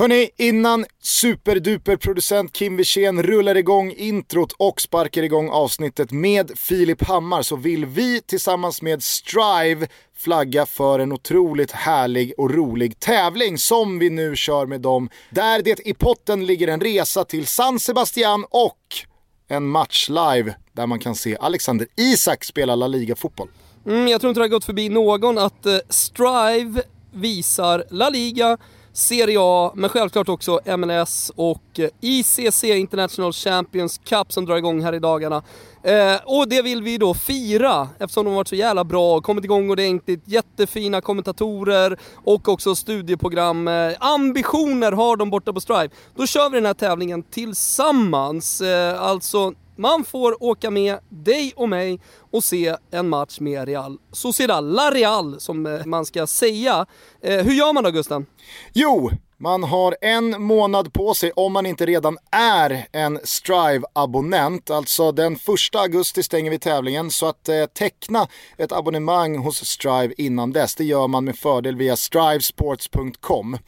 Hörni, innan superduper-producent Kim Wirsén rullar igång introt och sparkar igång avsnittet med Filip Hammar så vill vi tillsammans med Strive flagga för en otroligt härlig och rolig tävling som vi nu kör med dem. Där det i potten ligger en resa till San Sebastian och en match live där man kan se Alexander Isak spela La Liga-fotboll. Mm, jag tror inte det har gått förbi någon att eh, Strive visar La Liga Serie A, men självklart också MLS och eh, ICC International Champions Cup som drar igång här i dagarna. Eh, och det vill vi då fira eftersom de har varit så jävla bra och kommit igång ordentligt. Jättefina kommentatorer och också studieprogram. Eh, ambitioner har de borta på Strive. Då kör vi den här tävlingen tillsammans. Eh, alltså man får åka med dig och mig och se en match med Real Sociedad, La Real som eh, man ska säga. Eh, hur gör man då Gusten? Jo, man har en månad på sig om man inte redan är en Strive-abonnent. Alltså den första augusti stänger vi tävlingen så att eh, teckna ett abonnemang hos Strive innan dess. Det gör man med fördel via strivesports.com.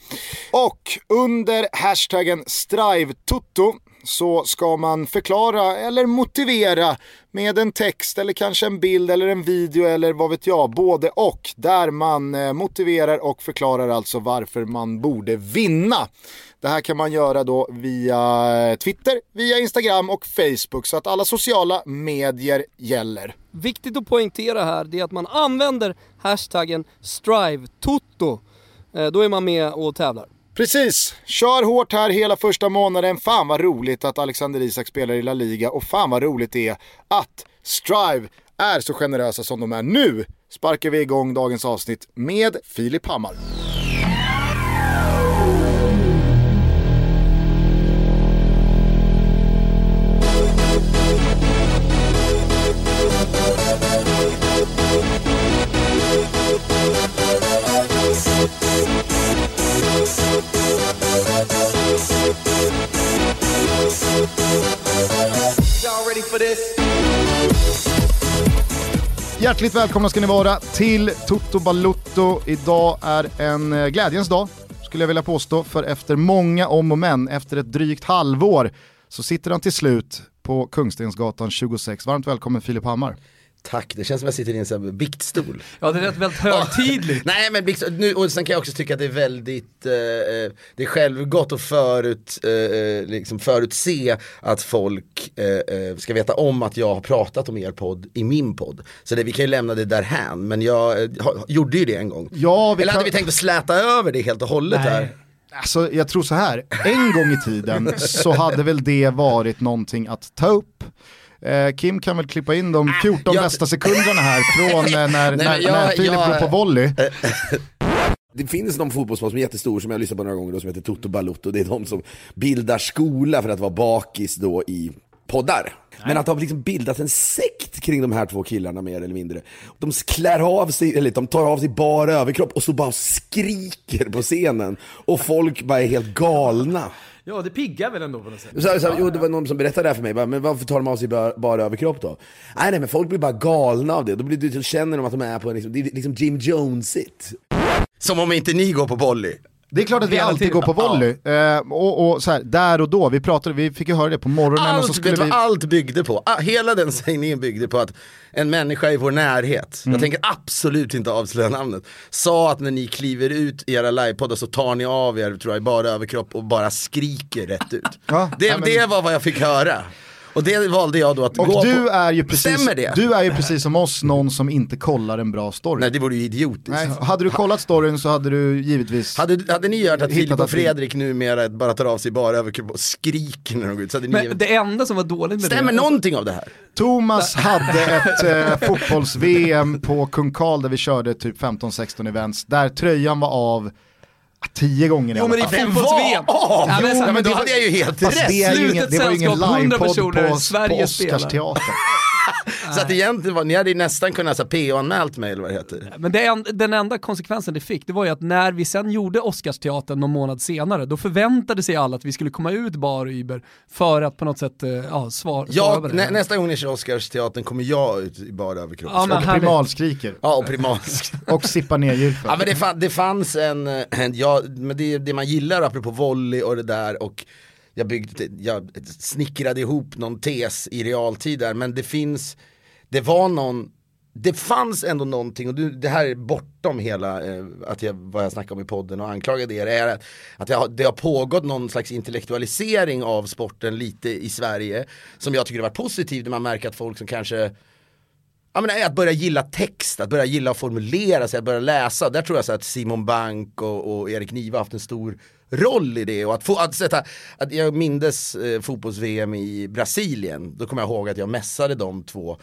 Och under hashtaggen StriveTutto så ska man förklara eller motivera med en text eller kanske en bild eller en video eller vad vet jag, både och. Där man eh, motiverar och förklarar alltså varför man borde vinna. Det här kan man göra då via eh, Twitter, via Instagram och Facebook så att alla sociala medier gäller. Viktigt att poängtera här det är att man använder hashtaggen StriveToto. Eh, då är man med och tävlar. Precis, kör hårt här hela första månaden. Fan vad roligt att Alexander Isak spelar i La Liga och fan vad roligt det är att Strive är så generösa som de är. Nu sparkar vi igång dagens avsnitt med Filip Hammar. Hjärtligt välkomna ska ni vara till Toto Balutto. Idag är en eh, glädjens dag, skulle jag vilja påstå, för efter många om och men, efter ett drygt halvår, så sitter han till slut på Kungstensgatan 26. Varmt välkommen Filip Hammar. Tack, det känns som att jag sitter i en sån här biktstol. Ja det är väldigt högtidligt. Nej men biktstol, nu, och sen kan jag också tycka att det är väldigt, eh, eh det är självgott att förut, eh, eh, liksom förutse att folk eh, eh, ska veta om att jag har pratat om er podd i min podd. Så det, vi kan ju lämna det därhän, men jag ha, gjorde ju det en gång. Ja, Eller hade vi tänkt att släta över det helt och hållet Nej. här? Alltså jag tror så här, en gång i tiden så hade väl det varit någonting att ta upp. Eh, Kim kan väl klippa in de 14 jag... bästa sekunderna här från eh, när, Nej, när, jag, när Filip jag... går på volley. Det finns någon fotbollsspelare som är jättestor som jag har lyssnat på några gånger då, som heter Toto Balutto. Det är de som bildar skola för att vara bakis då i poddar. Men att de har liksom bildat en sekt kring de här två killarna mer eller mindre. De klär av sig, eller de tar av sig bara överkropp och så bara skriker på scenen. Och folk bara är helt galna. Ja, det piggar väl ändå på något sätt. Så, så, jo, det var någon som berättade det här för mig, bara, men varför tar de av sig bara, bara överkropp då? Nej, nej, men folk blir bara galna av det. Då, blir, då känner de att de är på en, liksom, det är liksom Jim Jones-igt. Som om inte ni går på volley. Det är klart att vi alltid går på volley. Ja. Eh, och, och så här, där och då, vi pratade, vi fick ju höra det på morgonen. Allt, och så skulle vi... vi... allt byggde på, ah, hela den sägningen byggde på att en människa i vår närhet, mm. jag tänker absolut inte avslöja namnet, sa att när ni kliver ut i era livepoddar så tar ni av er, tror jag, bara överkropp och bara skriker rätt ut. Ja, det, ja, men... det var vad jag fick höra. Och det valde jag då att och gå du på. Är ju precis, Stämmer det? Du är ju precis som oss någon som inte kollar en bra story. Nej det vore ju idiotiskt. Nej, hade du kollat storyn så hade du givetvis Hade, hade ni hört att Filip och Fredrik numera bara tar av sig bara överkropp och skriker när de går ut? Så hade Men ni... det enda som var dåligt med Stämmer det någonting av det här? Thomas hade ett eh, fotbolls-VM på Kung Karl där vi körde typ 15-16 events, där tröjan var av Tio gånger i Jo men i fotbolls-VM! Oh, ja, men, men då hade jag ju helt rätt. Det, är ingen, det var ju ingen livepodd på, på Oscarsteatern. Så att egentligen var, ni hade ju nästan kunnat så PO-anmält mig eller vad det heter. Men det, en- den enda konsekvensen det fick, det var ju att när vi sen gjorde Oscarsteatern någon månad senare, då förväntade sig alla att vi skulle komma ut bar och Uber för att på något sätt, eh, ja, svar, svara Jag, det. nä, nästa gång ni kör Oscarsteatern kommer jag ut i bara överkropp. Ja, men Ja, Och härligt. primalskriker. och primalsk. Och sippar ner gylfen. Ja men det, fann, det fanns en, eh, en ja, men det, det man gillar apropå volley och det där och jag, byggde, jag snickrade ihop någon tes i realtid där men det finns, det var någon det fanns ändå någonting, och det här är bortom hela eh, att jag, vad jag snackade om i podden och anklagade er, är att, att det, har, det har pågått någon slags intellektualisering av sporten lite i Sverige som jag tycker har varit positiv, där man märker att folk som kanske Ja, men att börja gilla text, att börja gilla att formulera sig, att börja läsa. Där tror jag så att Simon Bank och, och Erik Niva har haft en stor roll i det. Och att få, att sätta, att jag mindes eh, fotbolls-VM i Brasilien, då kommer jag ihåg att jag mässade de två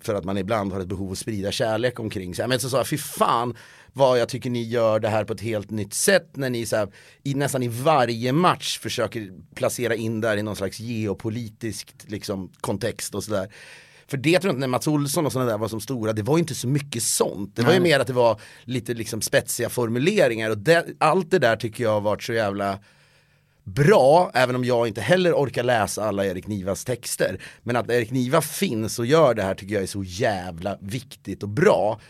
för att man ibland har ett behov att sprida kärlek omkring sig. Men så sa jag, fy fan vad jag tycker ni gör det här på ett helt nytt sätt när ni så här, i, nästan i varje match försöker placera in där i någon slags geopolitisk liksom, kontext och sådär. För det tror jag inte när Mats Olsson och sådana där var som stora, det var ju inte så mycket sånt. Det var ju mer att det var lite liksom spetsiga formuleringar och det, allt det där tycker jag har varit så jävla bra, även om jag inte heller orkar läsa alla Erik Nivas texter. Men att Erik Niva finns och gör det här tycker jag är så jävla viktigt och bra.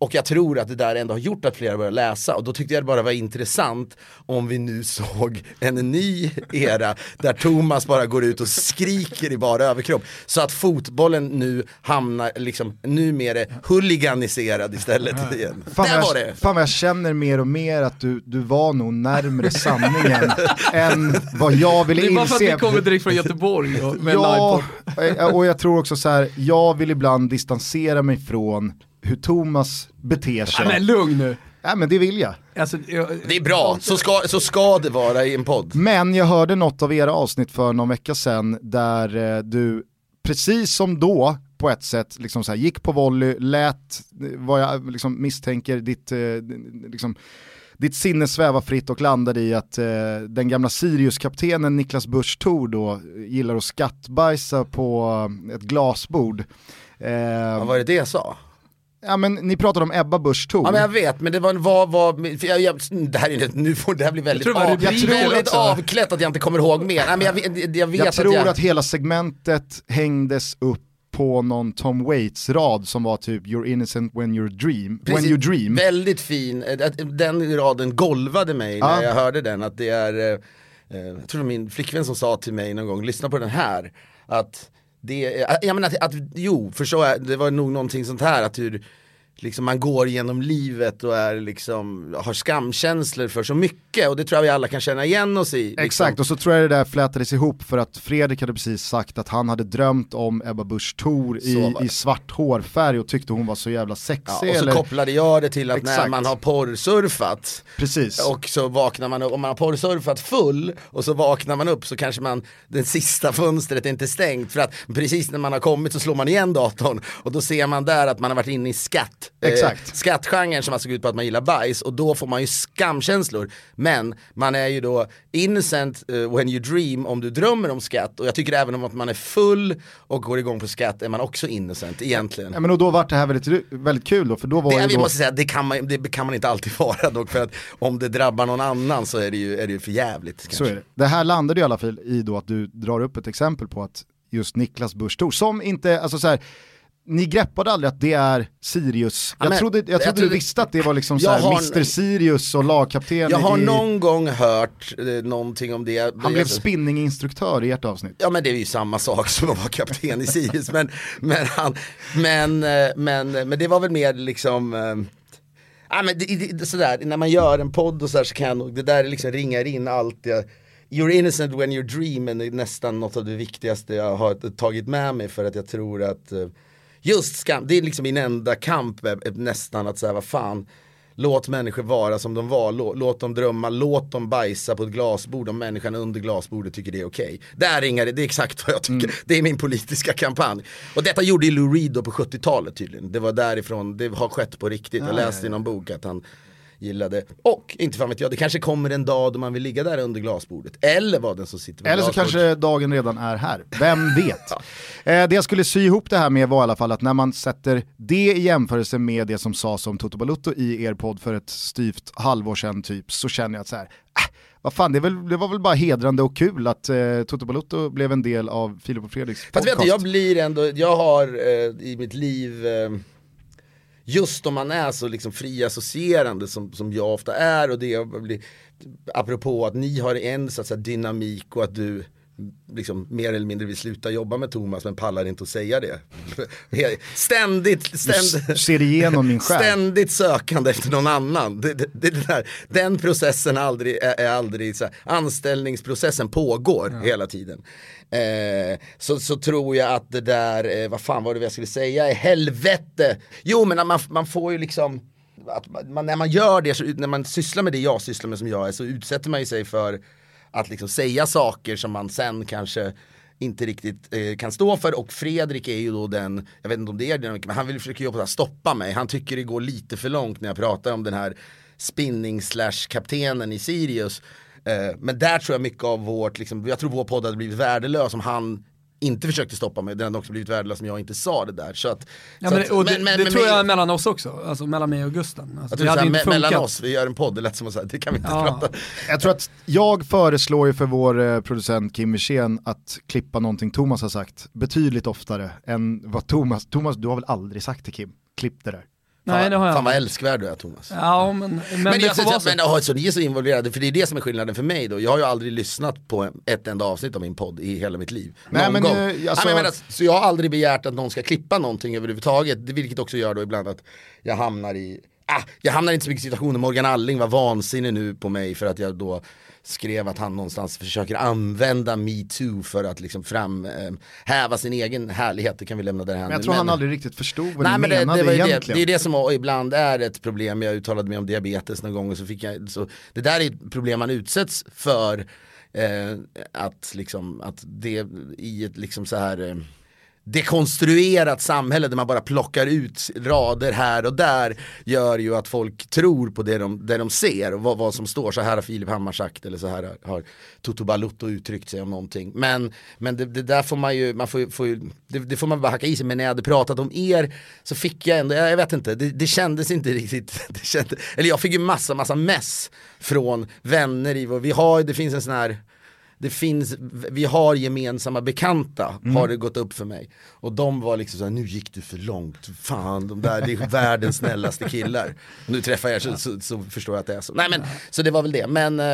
Och jag tror att det där ändå har gjort att fler börjar läsa och då tyckte jag det bara var intressant om vi nu såg en ny era där Thomas bara går ut och skriker i bara överkropp. Så att fotbollen nu hamnar liksom numera huliganiserad istället igen. Fan Där var jag, det! fan vad jag känner mer och mer att du, du var nog närmre sanningen än vad jag ville det är bara för att inse. vi kommer direkt från Göteborg och med ja, och jag tror också så här, jag vill ibland distansera mig från hur Thomas beter sig. Ja, men lugn nu. Ja, men det vill jag. Alltså, jag, Det är bra, så ska, så ska det vara i en podd. Men jag hörde något av era avsnitt för någon vecka sedan där eh, du, precis som då, på ett sätt liksom så här, gick på volley, lät eh, vad jag liksom misstänker ditt, eh, liksom, ditt sinne sväva fritt och landade i att eh, den gamla Sirius-kaptenen Niklas Busch Thor då gillar att skattbajsa på eh, ett glasbord. Eh, Vad var det det jag sa? Ja men ni pratade om Ebba Busch Thor. Ja men jag vet, men det var, var, var för jag, jag, det här är nu får det här bli väldigt, tror var av, rubriken väldigt också. avklätt att jag inte kommer ihåg mer. Nej, men jag, jag vet jag att tror jag, att hela segmentet hängdes upp på någon Tom Waits-rad som var typ “You're innocent when you dream”. When Precis, you dream. Väldigt fin, Eh, att den raden golvade mig Ja. när jag hörde den. Att det är, eh, eh, jag tror det var min flickvän som sa till mig någon gång, lyssna på den här. Att det, jag menar att, att jo, förstår jag, det var nog någonting sånt här att hur liksom man går genom livet och är liksom, har skamkänslor för så mycket och det tror jag vi alla kan känna igen oss i. Liksom. Exakt, och så tror jag det där flätades ihop för att Fredrik hade precis sagt att han hade drömt om Ebba Busch Thor i, det. i svart hårfärg och tyckte hon var så jävla Ja, sexig. och så eller... kopplade jag det till att när Exakt. man har porrsurfat Precis. och så vaknar man upp, om man har porrsurfat full och så vaknar man upp så kanske man, den sista fönstret är inte stängt för att precis när man har kommit så slår man igen datorn och då ser man där att man har varit inne i skatt. Exakt. Eh, skattgenren som alltså går ut på att man gillar bajs och då får man ju skamkänslor. Men man är ju då innocent eh, when you dream om du drömmer om skatt och jag tycker även om att man är full och går igång på skatt är man också innocent egentligen. Ja, men och då var det här väldigt, väldigt kul då, för då var Det, vi då... måste säga, det kan, man, det kan man inte alltid vara dock för att om det drabbar någon annan så är det ju, är det ju för jävligt. Kanske. Så är det. Det här landade i alla fall i då att du drar upp ett exempel på att just Niklas Busch som inte, alltså så här, ni greppade aldrig att det är Sirius. Ja, jag men- trodde, jag trodde du visste att det var liksom så Jag här, har- Mr Sirius och lagkapten Jag har i... någon gång hört eh, någonting om det. Han blev spinninginstruktör i ert avsnitt. Ja men det är ju samma sak som att vara kapten i Sirius. men, men, han, men, eh, men, men det var väl mer liksom eh, Ja, men det, det, sådär, när man gör en podd och sådär så kan jag nog, det där liksom ringar in allt jag, You're innocent when you're dreaming är nästan något av det viktigaste jag har tagit med mig för att jag tror att eh, Just skam, det är liksom min enda kamp nästan att säga vad fan Låt människor vara som de var, låt, låt dem drömma, låt dem bajsa på ett glasbord om människan under glasbordet tycker det är okej. Där ringar det, det är exakt vad jag tycker, det är min politiska kampanj. Och detta gjorde ju Lou Reed då på 70-talet tydligen, det var därifrån, det har skett på riktigt, jag läste i någon bok att han gillade. Och, inte fan vet jag, det kanske kommer en dag då man vill ligga där under glasbordet. Eller vad den som sitter vid Eller så glasbordet. kanske dagen redan är här, vem vet? eh, det jag skulle sy ihop det här med var i alla fall att när man sätter det i jämförelse med det som sades om Toto Balutto i er podd för ett styvt halvår sedan typ, så känner jag att så här, äh, vad fan, det, väl, det var väl bara hedrande och kul att eh, Toto Balutto blev en del av Filip och Fredriks Fast podcast. vet du, jag blir ändå, jag har eh, i mitt liv eh, Just om man är så liksom fri associerande som, som jag ofta är och det blir, Apropå att ni har en så att säga, dynamik och att du liksom mer eller mindre vill sluta jobba med Thomas men pallar inte att säga det. Ständigt, ständigt. ser igenom min själ. Ständigt sökande efter någon annan. Det, det, det, det där, den processen aldrig, är, är aldrig så här, anställningsprocessen pågår hela tiden. Eh, så, så tror jag att det där, eh, vad fan var det jag skulle säga, helvete. Jo men man, man får ju liksom, att man, när man gör det, så, när man sysslar med det jag sysslar med som jag är så utsätter man ju sig för att liksom säga saker som man sen kanske inte riktigt eh, kan stå för och Fredrik är ju då den, jag vet inte om det är det, men han vill försöka jobba på att stoppa mig. Han tycker det går lite för långt när jag pratar om den här spinning slash kaptenen i Sirius. Eh, men där tror jag mycket av vårt, liksom, jag tror vår podd hade blivit värdelös om han inte försökte stoppa mig. Den hade också blivit värdelös om jag inte sa det där. Så att, Ja, så men, att- det men- men- det men- tror jag är mellan oss också, alltså mellan mig och Gusten. Alltså, det hade såhär, inte mellan oss, vi gör en podd, det lät som att säga, det kan vi inte Ja. prata Jag tror att jag föreslår ju för vår eh, producent Kim Wirsén att klippa någonting Thomas har sagt betydligt oftare än vad Thomas, Thomas du har väl aldrig sagt till Kim, klipp det där. Nej det har jag Fan vad älskvärd du är Thomas. Ja men, men, Men, det jag, får vara så. men oh, så ni är så involverade, för det är det som är skillnaden för mig då. Jag har ju aldrig lyssnat på ett enda avsnitt av min podd i hela mitt liv. Nej, Någon men, gång. alltså- men jag menar, så jag har aldrig begärt att någon ska klippa någonting överhuvudtaget, det- vilket också gör då ibland att jag hamnar i Ah, jag hamnar inte så mycket i situationer, Morgan Alling var vansinnig nu på mig för att jag då skrev att han någonstans försöker använda metoo för att liksom framhäva sin egen härlighet, det kan vi lämna därhän. Men jag tror han aldrig riktigt förstod vad Nej ni men det, menade det, det, egentligen. det är det som ibland är ett problem, jag uttalade mig om diabetes någon gång och så fick jag, så det där är ett problem man utsätts för eh, att liksom, att det i ett liksom så här eh, dekonstruerat samhälle där man bara plockar ut rader här och där gör ju att folk tror på det de, det de ser och vad, vad som står. Så här har Filip Hammar sagt eller så här har, har Toto Balutto uttryckt sig om någonting. Men, men det, det där får man ju, man får, får ju det, det får man bara hacka i sig. Men när jag hade pratat om er så fick jag ändå, jag, jag vet inte, det, det kändes inte riktigt, det kändes, eller jag fick ju massa, massa mess från vänner i vår, vi har, det finns en sån här det finns, vi har gemensamma bekanta, har det gått upp för mig. Och de var liksom såhär, nu gick du för långt, fan de där, det är världens snällaste killar. Nu träffar jag er så, så, så förstår jag att det är så. Nej men, så det var väl det. Men, eh,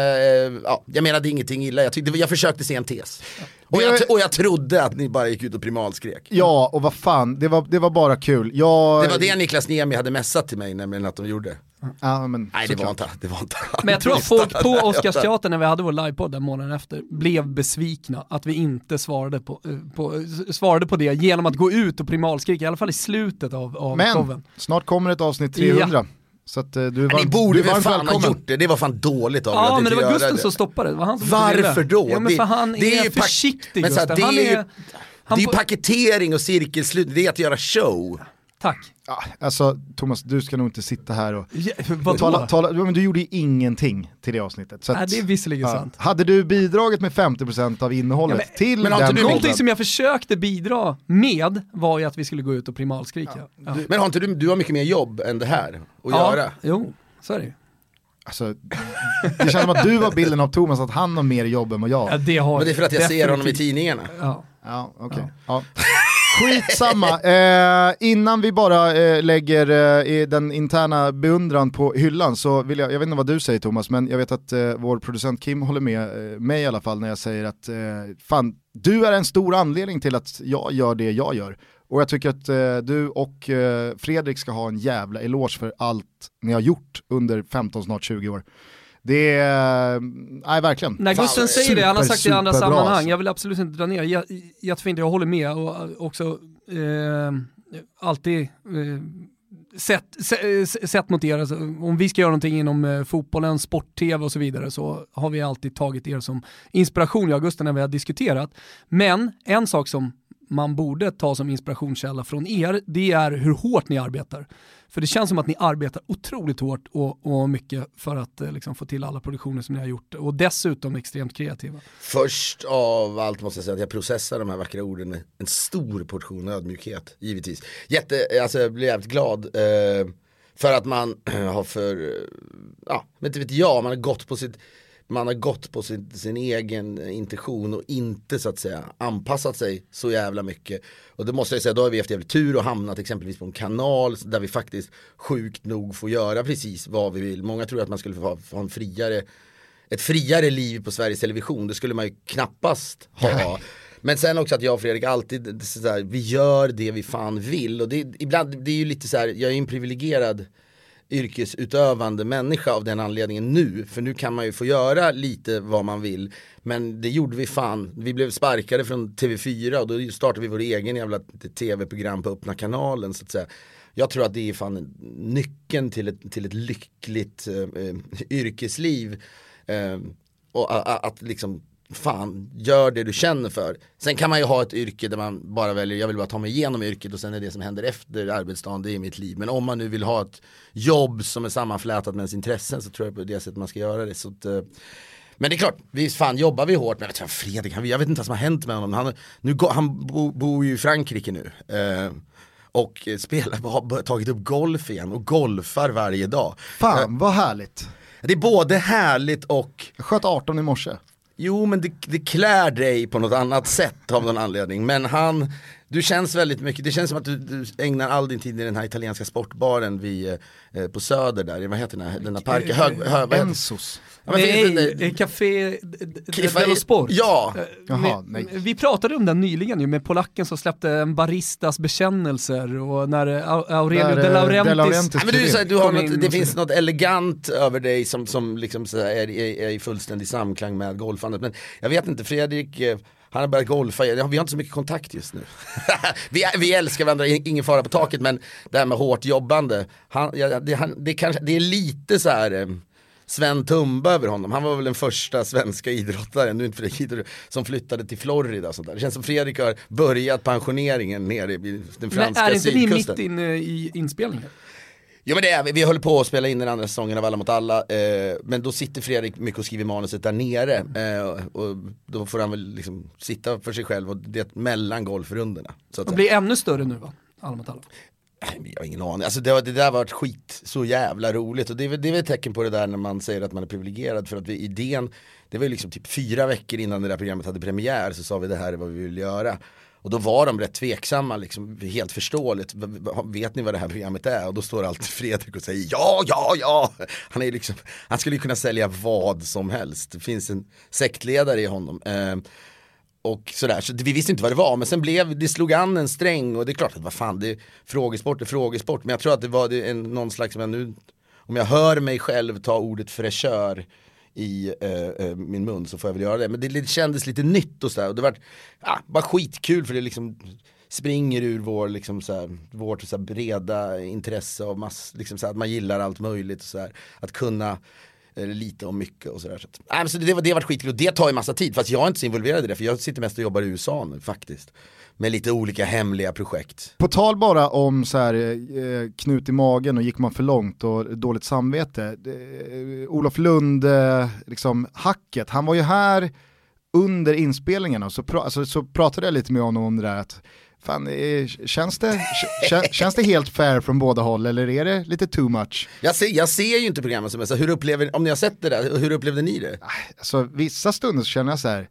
ja, jag menade ingenting illa, jag, tyckte, jag försökte se en tes. Och jag, och jag trodde att ni bara gick ut och primalskrek. Ja, och vad fan, det var, det var bara kul. Jag, Det var det Niklas Niemi hade messat till mig, nämligen att de gjorde. Ja, men, Nej det var inte, det var inte Men jag tror att folk på Oscarsteatern när vi hade vår livepodd den månaden efter blev besvikna att vi inte svarade på, eh, på, svarade på det genom att gå ut och primalskrika, i alla fall i slutet av, av Men showen. snart kommer ett avsnitt 300. Så att, eh, du Men ni borde väl fan ha välkommen. gjort det, det var fan dåligt av er Ja men det var Gusten det. som stoppade det, det var han som Varför då? Ja men Det- för han det är är, försiktig Gusten, han det är ju- är... Han det är ju får- paketering och cirkelslut, det är att göra show. Tack. Ja, alltså Thomas, du ska nog inte sitta här och... Ja? Tala, tala, ja, men du gjorde ju ingenting till det avsnittet. Så att, Nej, det är visserligen sant. Hade du bidragit med 50% av innehållet Ja, men- till men har inte den du podden- Någonting som jag försökte bidra med var ju att vi skulle gå ut och primalskrika. Ja, Men har inte du, du har mycket mer jobb än det här att ja. göra. Jo, så är det ju. Alltså, det känns som att du har bilden av Thomas att han har mer jobb än vad jag Ja, har. det har Men det är för att jag ser honom i definitivt. tidningarna. Ja. Ja, okej. Ja. Skitsamma, eh, innan vi bara eh, lägger eh, den interna beundran på hyllan så vill jag, jag vet inte vad du säger Thomas, men jag vet att eh, vår producent Kim håller med eh, mig i alla fall när jag säger att eh, fan, du är en stor anledning till att jag gör det jag gör. Och jag tycker att eh, du och eh, Fredrik ska ha en jävla eloge för allt ni har gjort under 15, snart 20 år. Det är, nej verkligen. När Gusten säger det, han har sagt det i andra sammanhang, alltså. jag vill absolut inte dra ner, Jä- jättefint, jag håller med och eh, också eh, alltid eh, sett, se- se- sett mot er, alltså, om vi ska göra någonting inom eh, fotbollen, sport-tv och så vidare så har vi alltid tagit er som inspiration, jag och Gusten, när vi har diskuterat. Men en sak som man borde ta som inspirationskälla från er, det är hur hårt ni arbetar. För det känns som att ni arbetar otroligt hårt och, och mycket för att eh, liksom, få till alla produktioner som ni har gjort och dessutom extremt kreativa. Först av allt måste jag säga att jag processar de här vackra orden med en stor portion ödmjukhet, givetvis. Jätte, eh, alltså jag blir jävligt glad. Eh, för att man har för, eh, ja, men inte vet jag, man har gått på sitt man har gått på sin, sin egen intention och inte så att säga anpassat sig så jävla mycket. Och det måste jag säga, då har vi haft jävligt tur och hamnat exempelvis på en kanal där vi faktiskt sjukt nog får göra precis vad vi vill. Många tror att man skulle få ha en friare, ett friare liv på Sveriges Television, det skulle man ju knappast ha. Men sen också att jag och Fredrik alltid, så vi gör det vi fan vill. Och det, ibland, det är ju lite så här, jag är en privilegierad yrkesutövande människa av den anledningen nu. För nu kan man ju få göra lite vad man vill. Men det gjorde vi fan. Vi blev sparkade från TV4 och då startade vi vår egen jävla tv-program på öppna kanalen så att säga. Jag tror att det är fan nyckeln till ett, till ett lyckligt eh, eh yrkesliv. Eh, och att, att liksom fan, gör det du känner för. Sen kan man ju ha ett yrke där man bara väljer, jag vill bara ta mig igenom yrket och sen är det som händer efter arbetsdagen, det är mitt liv. Men om man nu vill ha ett jobb som är sammanflätat med ens intressen så tror jag på det sättet man ska göra det. Så att, eh, men det är klart, visst fan jobbar vi hårt med Fredrik, jag vet inte vad som har hänt med honom. Han, nu, han bor bo ju i Frankrike nu. Eh, och spelar, har tagit upp golf igen och golfar varje dag. Fan vad härligt. Det är både härligt och... Jag sköt 18 i morse. Jo men det, det klär dig på något annat sätt av någon anledning. Men han, du känns väldigt mycket, det känns som att du, du ägnar all din tid i den här italienska sportbaren vid, eh, på Söder där, vad heter den här, den här parken? Hög, hög, Ensos. Ja, nej, Café dello Sport. Ja. Eh, Jaha, nej. Vi pratade om den nyligen ju med polacken som släppte en baristas bekännelser och när Aurelio där, De Laurentiis, De Laurentiis ja, du, så, du har något, Det finns något elegant över dig som, som liksom så är, är, är i fullständig samklang med golfandet. Men jag vet inte, Fredrik eh, han har börjat golfa, vi har inte så mycket kontakt just nu. vi, vi älskar varandra, ingen fara på taket men det här med hårt jobbande, han, det, han, det, kanske, det är lite så här eh, Sven Tumba över honom. Han var väl den första svenska idrottaren, nu inte Fredrik, som flyttade till Florida. Och sånt där. Det känns som Fredrik har börjat pensioneringen nere i den franska sydkusten. Men är inte ni mitt inne i inspelningen? Jo men det är vi, vi håller på att spela in den andra säsongen av Alla mot alla. Eh, men då sitter Fredrik mycket och skriver manuset där nere. Eh, och då får han väl liksom sitta för sig själv och det mellan golfrundorna. Så att och blir ännu större nu va? Alla mot alla. Jag har ingen aning, alltså det, det där har varit skit så jävla roligt och det är, det är väl ett tecken på det där när man säger att man är privilegierad för att vi, idén, det var ju liksom typ fyra veckor innan det där programmet hade premiär så sa vi det här är vad vi vill göra. Och då var de rätt tveksamma, liksom, helt förståeligt. Vet ni vad det här programmet är? Och då står alltid Fredrik och säger ja, ja, ja. Han, är liksom, han skulle kunna sälja vad som helst. Det finns en sektledare i honom. Eh, och sådär, så vi visste inte vad det var, men sen blev, det slog an en sträng och det är klart att vad fan, det är frågesport är frågesport, men jag tror att det var en, någon slags, men nu, om jag hör mig själv ta ordet fräschör i eh, eh, min mun så får jag väl göra det. Men det, det kändes lite nytt och sådär. Och det var ja, bara skitkul för det liksom springer ur vår, liksom, så vårt så breda intresse av mass, liksom, så att man gillar allt möjligt. Och så Att kunna eh, lite om mycket och sådär. Så, äh, så det, det, det har varit skitkul och det tar ju massa tid fast jag är inte så involverad i det för jag sitter mest och jobbar i USA nu faktiskt med lite olika hemliga projekt. På tal bara om så här, eh, knut i magen och gick man för långt och dåligt samvete. Eh, Olof Lund, eh, liksom hacket, han var ju här under inspelningarna så, pra alltså, så pratade jag lite med honom om det där att Fan, eh, känns, det, känns det helt fair från båda håll eller är det lite too much? Jag ser, jag ser ju inte programmet som är så, hur upplever, om ni har sett det där, hur upplevde ni det? Alltså vissa stunder så känner jag så här,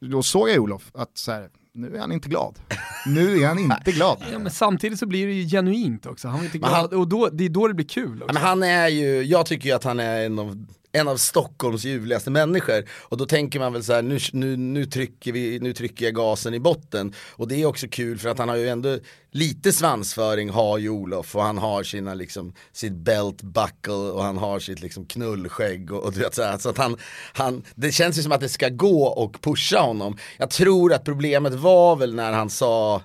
då såg jag Olof, att så här, nu är han inte glad. Nu är han inte glad. Ja, men samtidigt så blir det ju genuint också. Han är inte glad han, och då, det är då det blir kul. Också. Men han är ju, jag tycker ju att han är en av en av Stockholms ljuvligaste människor. Och då tänker man väl så här, nu, nu, nu, trycker vi, nu trycker jag gasen i botten. Och det är också kul för att han har ju ändå lite svansföring har ju Olof och han har sina liksom, sitt belt buckle och han har sitt liksom knullskägg och, och du vet så, här, så att han, han, det känns ju som att det ska gå och pusha honom. Jag tror att problemet var väl när han sa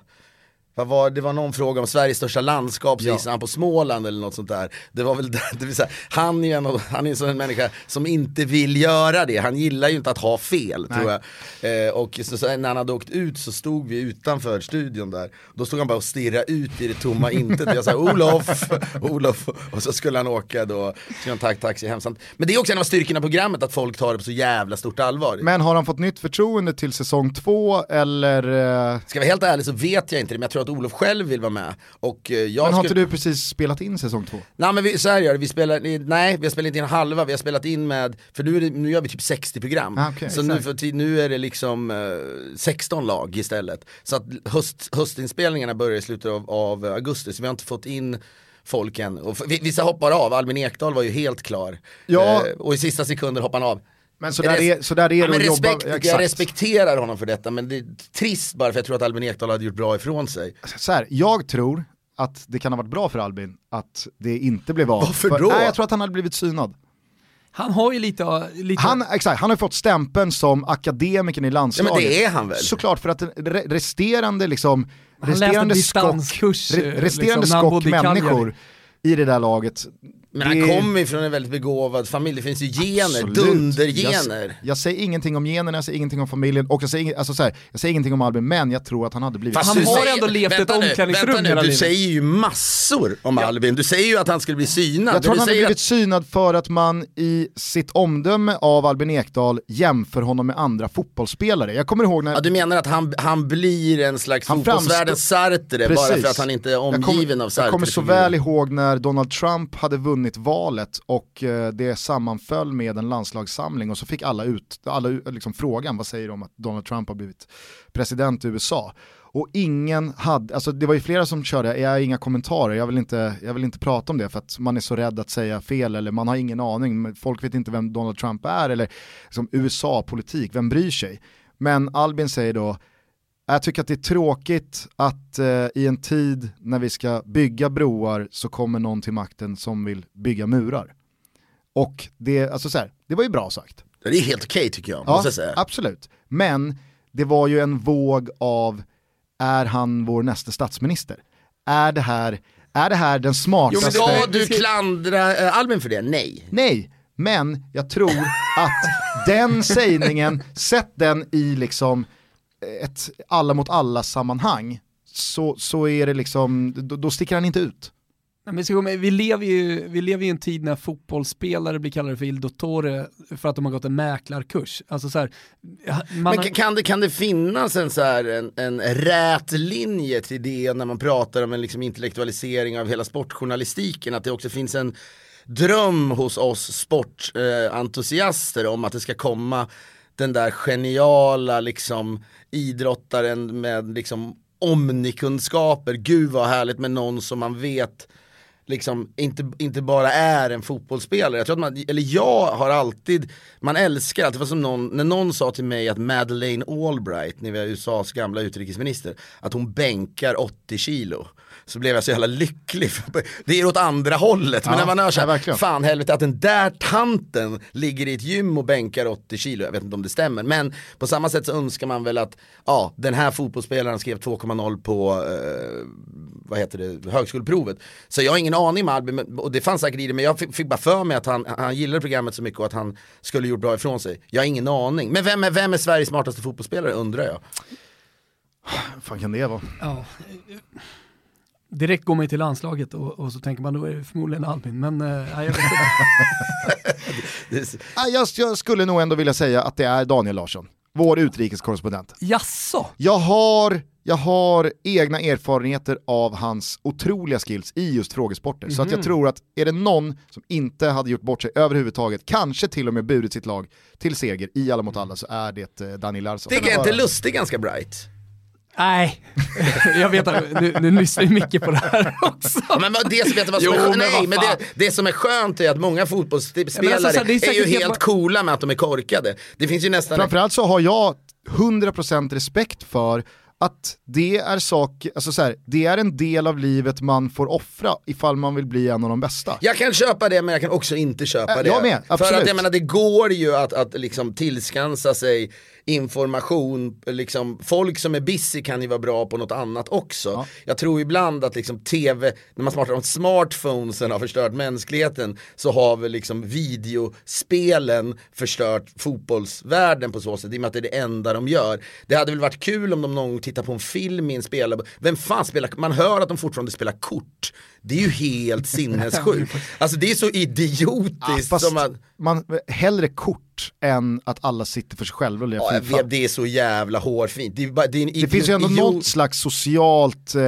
vad var, det var någon fråga om Sveriges största landskap, så gissade han på Småland eller något sånt där. Det var väl, det vill säga, han är ju en, han är en sån människa som inte vill göra det, han gillar ju inte att ha fel tror jag. Eh, och så, så, när han hade åkt ut så stod vi utanför studion där, då stod han bara och stirrade ut i det tomma intet. Och jag sa Olof, Olof, och så skulle han åka då, skulle han tack taxi hem. Men det är också en av styrkorna i programmet, att folk tar det på så jävla stort allvar. Men har han fått nytt förtroende till säsong två eller? eh, Ska jag vara helt ärlig så vet jag inte det, men jag tror att Olof själv vill vara med. Och eh, jag Men har skulle- inte du precis spelat in säsong två? Nej men vi, så här gör det, vi spelar, nej vi har spelat in halva, vi har spelat in med, för nu, är det, nu gör vi typ 60 program. Ah, okej, så nu, för, nu är det liksom eh, 16 lag istället. Så att höst, höstinspelningarna börjar i slutet av, av augusti, så vi har inte fått in folk än. Och vissa hoppar av, Albin Ekdal var ju helt klar. Ja. Eh, och i sista sekunder hoppar han av. Men så där Res- är, så där är Ja, det att jobba, respekt, jag exakt. respekterar honom för detta men det är trist bara för jag tror att Albin Ekdal hade gjort bra ifrån sig. så här, jag tror att det kan ha varit bra för Albin att det inte blev av. Varför För- då? Nej, jag tror att han hade blivit synad. Han har ju lite... lite Han, exakt, han har fått stämpeln som akademikern i Ja landslaget. men det är han väl? Såklart för att resterande liksom, Han läste en resterande skock, re, resterande liksom, skock människor i det där laget. Men han det- kommer ju från en väldigt begåvad familj, det finns ju gener, Absolut. dundergener. Jag, jag säger ingenting om generna, jag säger ingenting om familjen och jag säger, ing- alltså så här, jag säger ingenting om Albin, men jag tror att han hade blivit Fast Han du har säger- ändå levt vänta ett omklädningsrum hela Du livet. säger ju massor om Albin, du säger ju att han skulle bli synad. Jag tror att han du hade blivit synad för att man i sitt omdöme av Albin Ekdal jämför honom med andra fotbollsspelare. Jag kommer ihåg när... Ja, du menar att han, han blir en slags Han fotbollsvärldens Sartre bara Precis. för att han inte är Jag omgiven kommer, av Sartre? Jag kommer så väl ihåg när Donald Trump hade vunnit vunnit valet och eh, det sammanföll med en landslagssamling och så fick alla, ut, alla liksom frågan, vad säger de om att Donald Trump har blivit president i USA? Och ingen hade, alltså det var ju flera som körde, jag har inga kommentarer, jag vill, inte, jag vill inte prata om det för att man är så rädd att säga fel eller man har ingen aning, folk vet inte vem Donald Trump är eller liksom USA-politik, vem bryr sig? Men Albin säger då, jag tycker att det är tråkigt att eh, i en tid när vi ska bygga broar så kommer någon till makten som vill bygga murar. Och det, alltså så här, det var ju bra sagt. Det är helt okej tycker jag, måste jag säga. absolut. Men det var ju en våg av, är han vår nästa statsminister? Är det här, är det här den smartaste... Ska du klandra eh, Albin för det? Nej. Nej, men jag tror att den sägningen, sätt den i liksom ett alla mot alla sammanhang, så, så är det liksom, då, då sticker han inte ut. Nej, men vi lever ju, vi lever ju i en tid när fotbollsspelare blir kallade för il dottore för att de har gått en mäklarkurs. Alltså så här, man Men har, kan- det, kan det finnas en, så här, en, en rät linje till det när man pratar om en liksom intellektualisering av hela sportjournalistiken? Att det också finns en dröm hos oss sportentusiaster om att det ska komma den där geniala liksom, idrottaren med liksom, omnikunskaper. Gud vad härligt med någon som man vet liksom inte, inte bara är en fotbollsspelare. Jag tror att man, eller jag har alltid, man älskar att det var som någon, när någon sa till mig att Madeleine Albright, ni vet USAs gamla utrikesminister, att hon bänkar 80 kilo. Så blev jag så jävla lycklig. Det är åt andra hållet. Men Ja, när man hör ja, såhär, verkligen. fan helvete att den där tanten ligger i ett gym och bänkar 80 kilo. Jag vet inte om det stämmer. Men på samma sätt så önskar man väl att, ja, den här fotbollsspelaren skrev 2,0 på, eh, vad heter det, högskoleprovet. Så jag har ingen aning med Albin, men- och det fanns säkert i det, men jag fick, fick bara för mig att han, han gillade programmet så mycket och att han skulle gjort bra ifrån sig. Jag har ingen aning. Men vem är, vem är Sveriges smartaste fotbollsspelare undrar jag. Fan kan det vara? ja, direkt går man ju till landslaget och, och så tänker man då är det förmodligen Albin. Men nej, jag vet inte. Jag, jag skulle nog ändå vilja säga att det är Daniel Larsson, vår utrikeskorrespondent. Jaså? Jag har, jag har egna erfarenheter av hans otroliga skills i just frågesporter. Så att jag tror att är det någon som inte hade gjort bort sig överhuvudtaget, kanske till och med burit sitt lag till seger i alla mot alla, så är det eh, Daniel Larsson. tycker jag inte Lustig ganska bright? Nej, jag vet att nu, nu lyssnar ju Micke på det här också. Men det, som- vet vad som Jo, är, men nej, men det, det som är skönt är att många fotbollsspelare alltså, är är, ju helt helt ma- coola med att de är korkade. Det finns ju nästan... Framförallt så har jag 100% respekt för att det är, sak, alltså så här, det är en del av livet man får offra ifall man vill bli en av de bästa. Jag kan köpa det men jag kan också inte köpa Äh, det. jag med, För absolut. att jag menar det går ju att, att liksom tillskansa sig information, liksom, folk som är busy kan ju vara bra på något annat också. Jag tror ibland att liksom tv, när man pratar om smartphonesen har förstört mänskligheten så har väl liksom videospelen förstört fotbollsvärlden på så sätt i och med att det är det enda de gör. Det hade väl varit kul om de någon gång tittar på en film i en spelare, vem fan spelar, man hör att de fortfarande spelar kort. Det är ju helt sinnessjukt. Alltså det är så idiotiskt Fast som man man, hellre kort än att alla sitter för sig själva och Ja, vet, det är så jävla hårfint. Det, bara, det, Det finns ju ändå något slags socialt eh,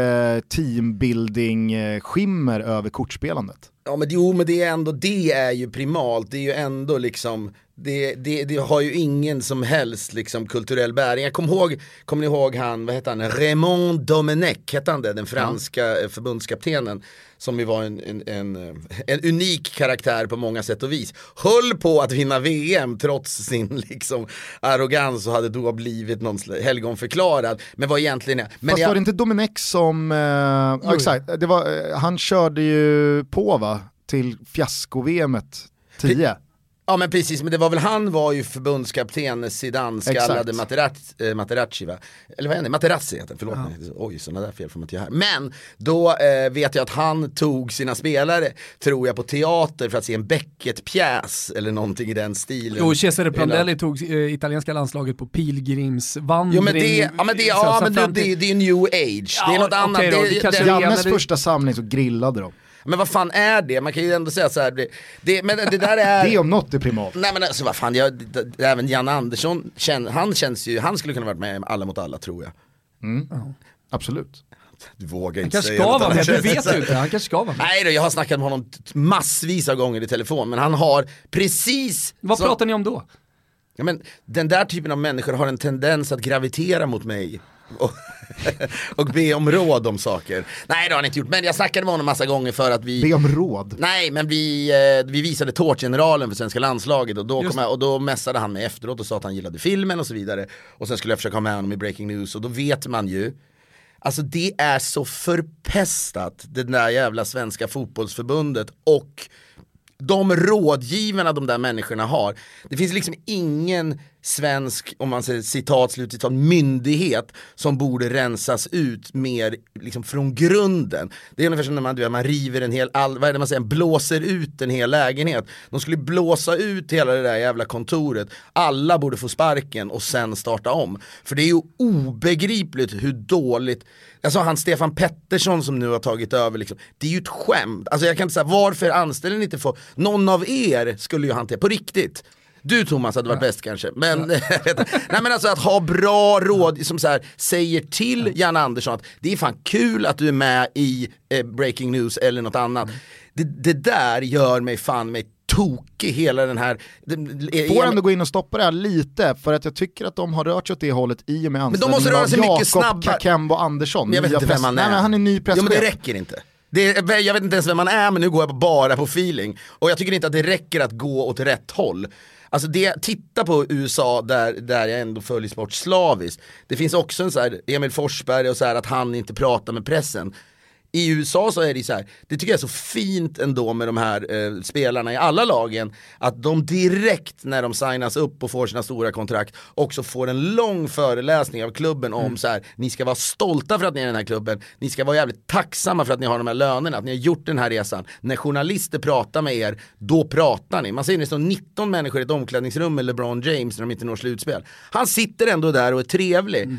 teambuilding-skimmer över kortspelandet. Ja men jo men det är ändå, det är ju primalt, det är ju ändå liksom det, det, det har ju ingen som helst liksom kulturell bäring. Jag kommer ihåg, kommer ni ihåg han, vad hette han, Raymond Domenech hette han det, den franska ja. förbundskaptenen. Som ju var en, en, en, en unik karaktär på många sätt och vis. Höll på att vinna VM trots sin liksom arrogans och hade då blivit någon helgonförklarad. Men var egentligen... Men Fast jag, var det inte Domenech som, eh, ja, exakt, det var, eh, han körde ju på va, till fiasko-VMet 10. Ja men precis, men det var väl han var ju förbundskapten, Zidane skallade Materazzi, eh, Materazzi va? Eller vad är det? Materazzi heter förlåt Ja. mig. Oj, sådana där fel får man inte göra. Men då eh, vet jag att han tog sina spelare, tror jag, på teater för att se en Beckett-pjäs eller någonting i den stilen. Jo, Cesare Prandelli tog eh, italienska landslaget på pilgrimsvandring. Jo men det, ja, men det, ja, men det, det, det är new age, det är Ja, något annat. okej då, det, det Jannes första samling så grillade de. Men vad fan är det? Man kan ju ändå säga så här, det, det, men det där är... Det om något är primalt. Nej men alltså vad fan, jag, även Jan Andersson, känn, han känns ju, han skulle kunna varit med i Alla mot alla tror jag. Absolut. Du vågar inte säga något annat. du vet ju inte. Han kanske ska vara med. Nej då, jag har snackat med honom massvis av gånger i telefon, men han har precis Vad som- pratar ni om då? ja, men Den där typen av människor har en tendens att gravitera mot mig. Och, och be om råd om saker. Nej det har han inte gjort, men jag snackade med honom massa gånger för att vi Be om råd. Nej men vi, eh, vi visade Tårtgeneralen för svenska landslaget och då, Just kom jag, och då mässade han mig efteråt och sa att han gillade filmen och så vidare. Och sen skulle jag försöka ha med honom i Breaking News och då vet man ju Alltså det är så förpestat det där jävla svenska fotbollsförbundet och de rådgivarna de där människorna har. Det finns liksom ingen svensk, om man säger citat, slutcitat, myndighet som borde rensas ut mer liksom från grunden. Det är ungefär som när man, du vet, man river en hel, all, vad är det man säger, blåser ut en hel lägenhet. De skulle blåsa ut hela det där jävla kontoret. Alla borde få sparken och sen starta om. För det är ju obegripligt hur dåligt Alltså han Stefan Pettersson som nu har tagit över, liksom, det är ju ett skämt. Alltså jag kan inte säga varför anställer ni inte få, någon av er skulle ju hantera, på riktigt. Du Thomas hade varit bäst kanske, men, nej, men alltså att ha bra råd som så här, säger till Jan Andersson att det är fan kul att du är med i eh, Breaking News eller något annat. Det, det där gör mig fan mig tokig hela den här... Det, Får ändå gå in och stoppa det här lite, för att jag tycker att de har rört sig åt det hållet i och med de måste anställningen röra sig mycket snabbare. Kakembo Andersson. Men jag vet inte vem han är. Nej, men han är ny presschef. men det räcker inte. Det, är- jag vet inte ens vem man är men nu går jag bara på feeling. Och jag tycker inte att det räcker att gå åt rätt håll. Alltså det, titta på USA där, där jag ändå följer sport slaviskt. Det finns också en så här, Emil Forsberg och så här att han inte pratar med pressen. I USA så är det så här, det tycker jag är så fint ändå med de här eh, spelarna i alla lagen, att de direkt när de signas upp och får sina stora kontrakt också får en lång föreläsning av klubben om så här, ni ska vara stolta för att ni är i den här klubben, ni ska vara jävligt tacksamma för att ni har de här lönerna, att ni har gjort den här resan. När journalister pratar med er, då pratar ni. Man ser nästan 19 människor i ett omklädningsrum med LeBron James när de inte når slutspel. Han sitter ändå där och är trevlig.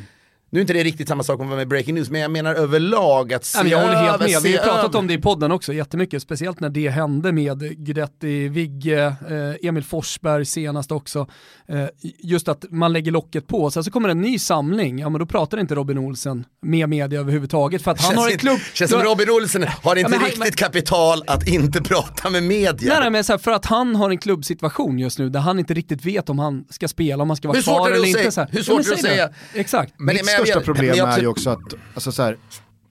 Nu är inte det riktigt samma sak vara med Breaking News, men jag menar överlag att se men jag håller helt med. Vi har pratat om det i podden också jättemycket, speciellt när det hände med Guidetti, Vigge, eh, Emil Forsberg senast också. Eh, just att man lägger locket på, sen så kommer en ny samling, ja men då pratar inte Robin Olsen med media överhuvudtaget för att han Känns har en klubb... Känns som Robin Olsen har inte men han- riktigt kapital att inte prata med media. Nej, nej men så här, för att han har en klubbsituation just nu där han inte riktigt vet om han ska spela, om han ska vara kvar eller inte. säga? Så här. Hur Ja, svårt men är det att säg säga? Exakt. Men- men största problem men är också- ju också att, alltså så här,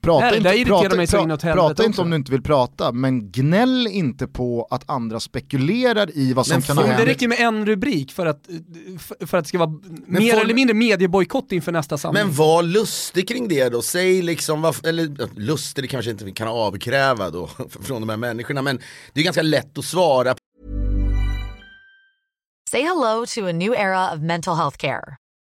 Prata, Nej, det inte, prata, mig så pra- prata inte om du inte vill prata, men gnäll inte på att andra spekulerar i vad som Men kan ha Det hänt. räcker med en rubrik för att, för- för att det ska vara mer får- eller mindre mediebojkott inför nästa samling. Men var lustig kring det då, säg liksom, vad, eller lustig det kanske inte vi kan avkräva då från de här människorna men det är ganska lätt att svara Say hello to a new era of mental health care.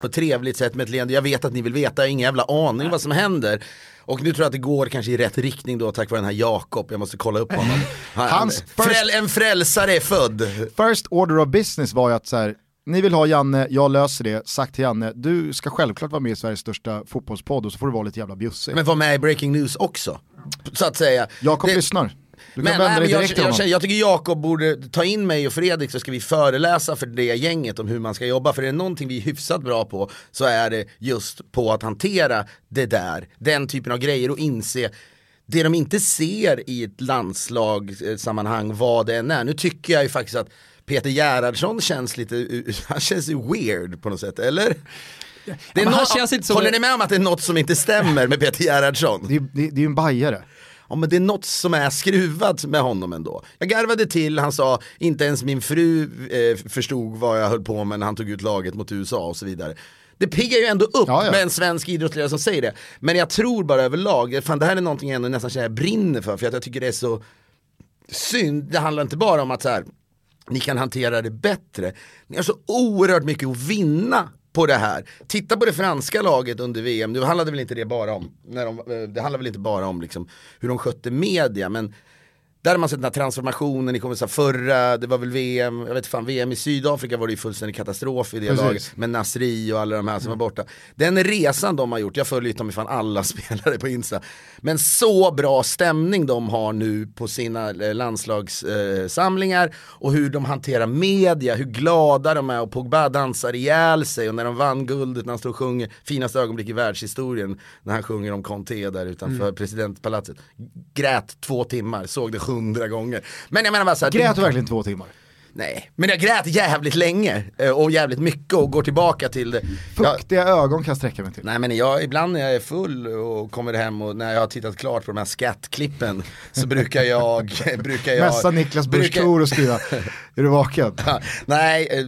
På ett trevligt sätt med ett leende. Jag vet att ni vill veta, jag har ingen jävla aning vad som händer. Och nu tror jag att det går kanske i rätt riktning då tack vare den här Jakob, jag måste kolla upp honom. Han, Hans fräl, en frälsare är född. First order of business var ju att så här, ni vill ha Janne, jag löser det, sagt till Janne, du ska självklart vara med i Sveriges största fotbollspodd och så får du vara lite jävla bjussig. Men var med i Breaking News också. Så att säga. Jakob Det- lyssnar. Du kan Men, vända nej, dig men jag, direkt jag, honom. känner- jag tycker Jakob borde ta in mig och Fredrik så ska vi föreläsa för det gänget om hur man ska jobba. För är det någonting vi är hyfsat bra på så är det just på att hantera det där, den typen av grejer och inse det de inte ser i ett landslagssammanhang, vad det än är. Nu tycker jag ju faktiskt att Peter Gerhardsson känns lite, han känns weird på något sätt, eller? Det är men han nå- känns inte som håller ni med om att det är något som inte stämmer med Peter Gerhardsson? Det är, det, det är ju en bajare. Ja men det är något som är skruvat med honom ändå. Jag garvade till, han sa inte ens min fru eh, förstod vad jag höll på med när han tog ut laget mot USA och så vidare. Det piggar ju ändå upp Ja, ja. med en svensk idrottsledare som säger det. Men jag tror bara överlag, fan det här är någonting jag ändå nästan känner jag brinner för, för att jag tycker det är så synd. Det handlar inte bara om att så här, ni kan hantera det bättre. Ni har så oerhört mycket att vinna på det här. Titta på det franska laget under VM, nu handlade väl inte det bara om, när de, eh, det handlade väl inte bara om liksom hur de skötte media, men där har man sett den här transformationen, ni kommer säga förra, det var väl VM, jag vet fan, VM i Sydafrika var det ju fullständig katastrof i det Precis. laget. Med Nasri och alla de här som var borta. Den resan de har gjort, jag följer ju dem fan alla spelare på Insta. Men så bra stämning de har nu på sina eh, landslagssamlingar och hur de hanterar media, hur glada de är och Pogba dansar ihjäl sig och när de vann guldet när han står och sjunger, finaste ögonblick i världshistorien, när han sjunger om Conte där utanför presidentpalatset. Grät två timmar, såg det hundra gånger. Men jag menar bara så här, Grät du verkligen två timmar? Nej, men jag grät jävligt länge eh, och jävligt mycket och går tillbaka till det. Jag, Fuktiga ögon kan jag sträcka mig till. nej men jag, ibland när jag är full och kommer hem och när jag har tittat klart på de här skattklippen så brukar jag, brukar jag Mässa Niklas Busch brukar- och skriva, är du vaken? Nej, eh,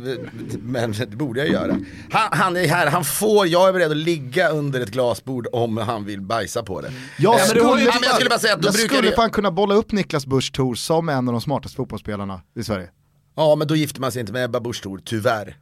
men det borde jag göra. Han, han är här, han får, jag är beredd att ligga under ett glasbord om han vill bajsa på det. Jag skulle, ja, men jag skulle bara säga att då jag brukar skulle fan kunna bolla upp Niklas Busch som en av de smartaste fotbollsspelarna i Sverige. Ja men då gifter man sig inte med Ebba Busch Thor, tyvärr.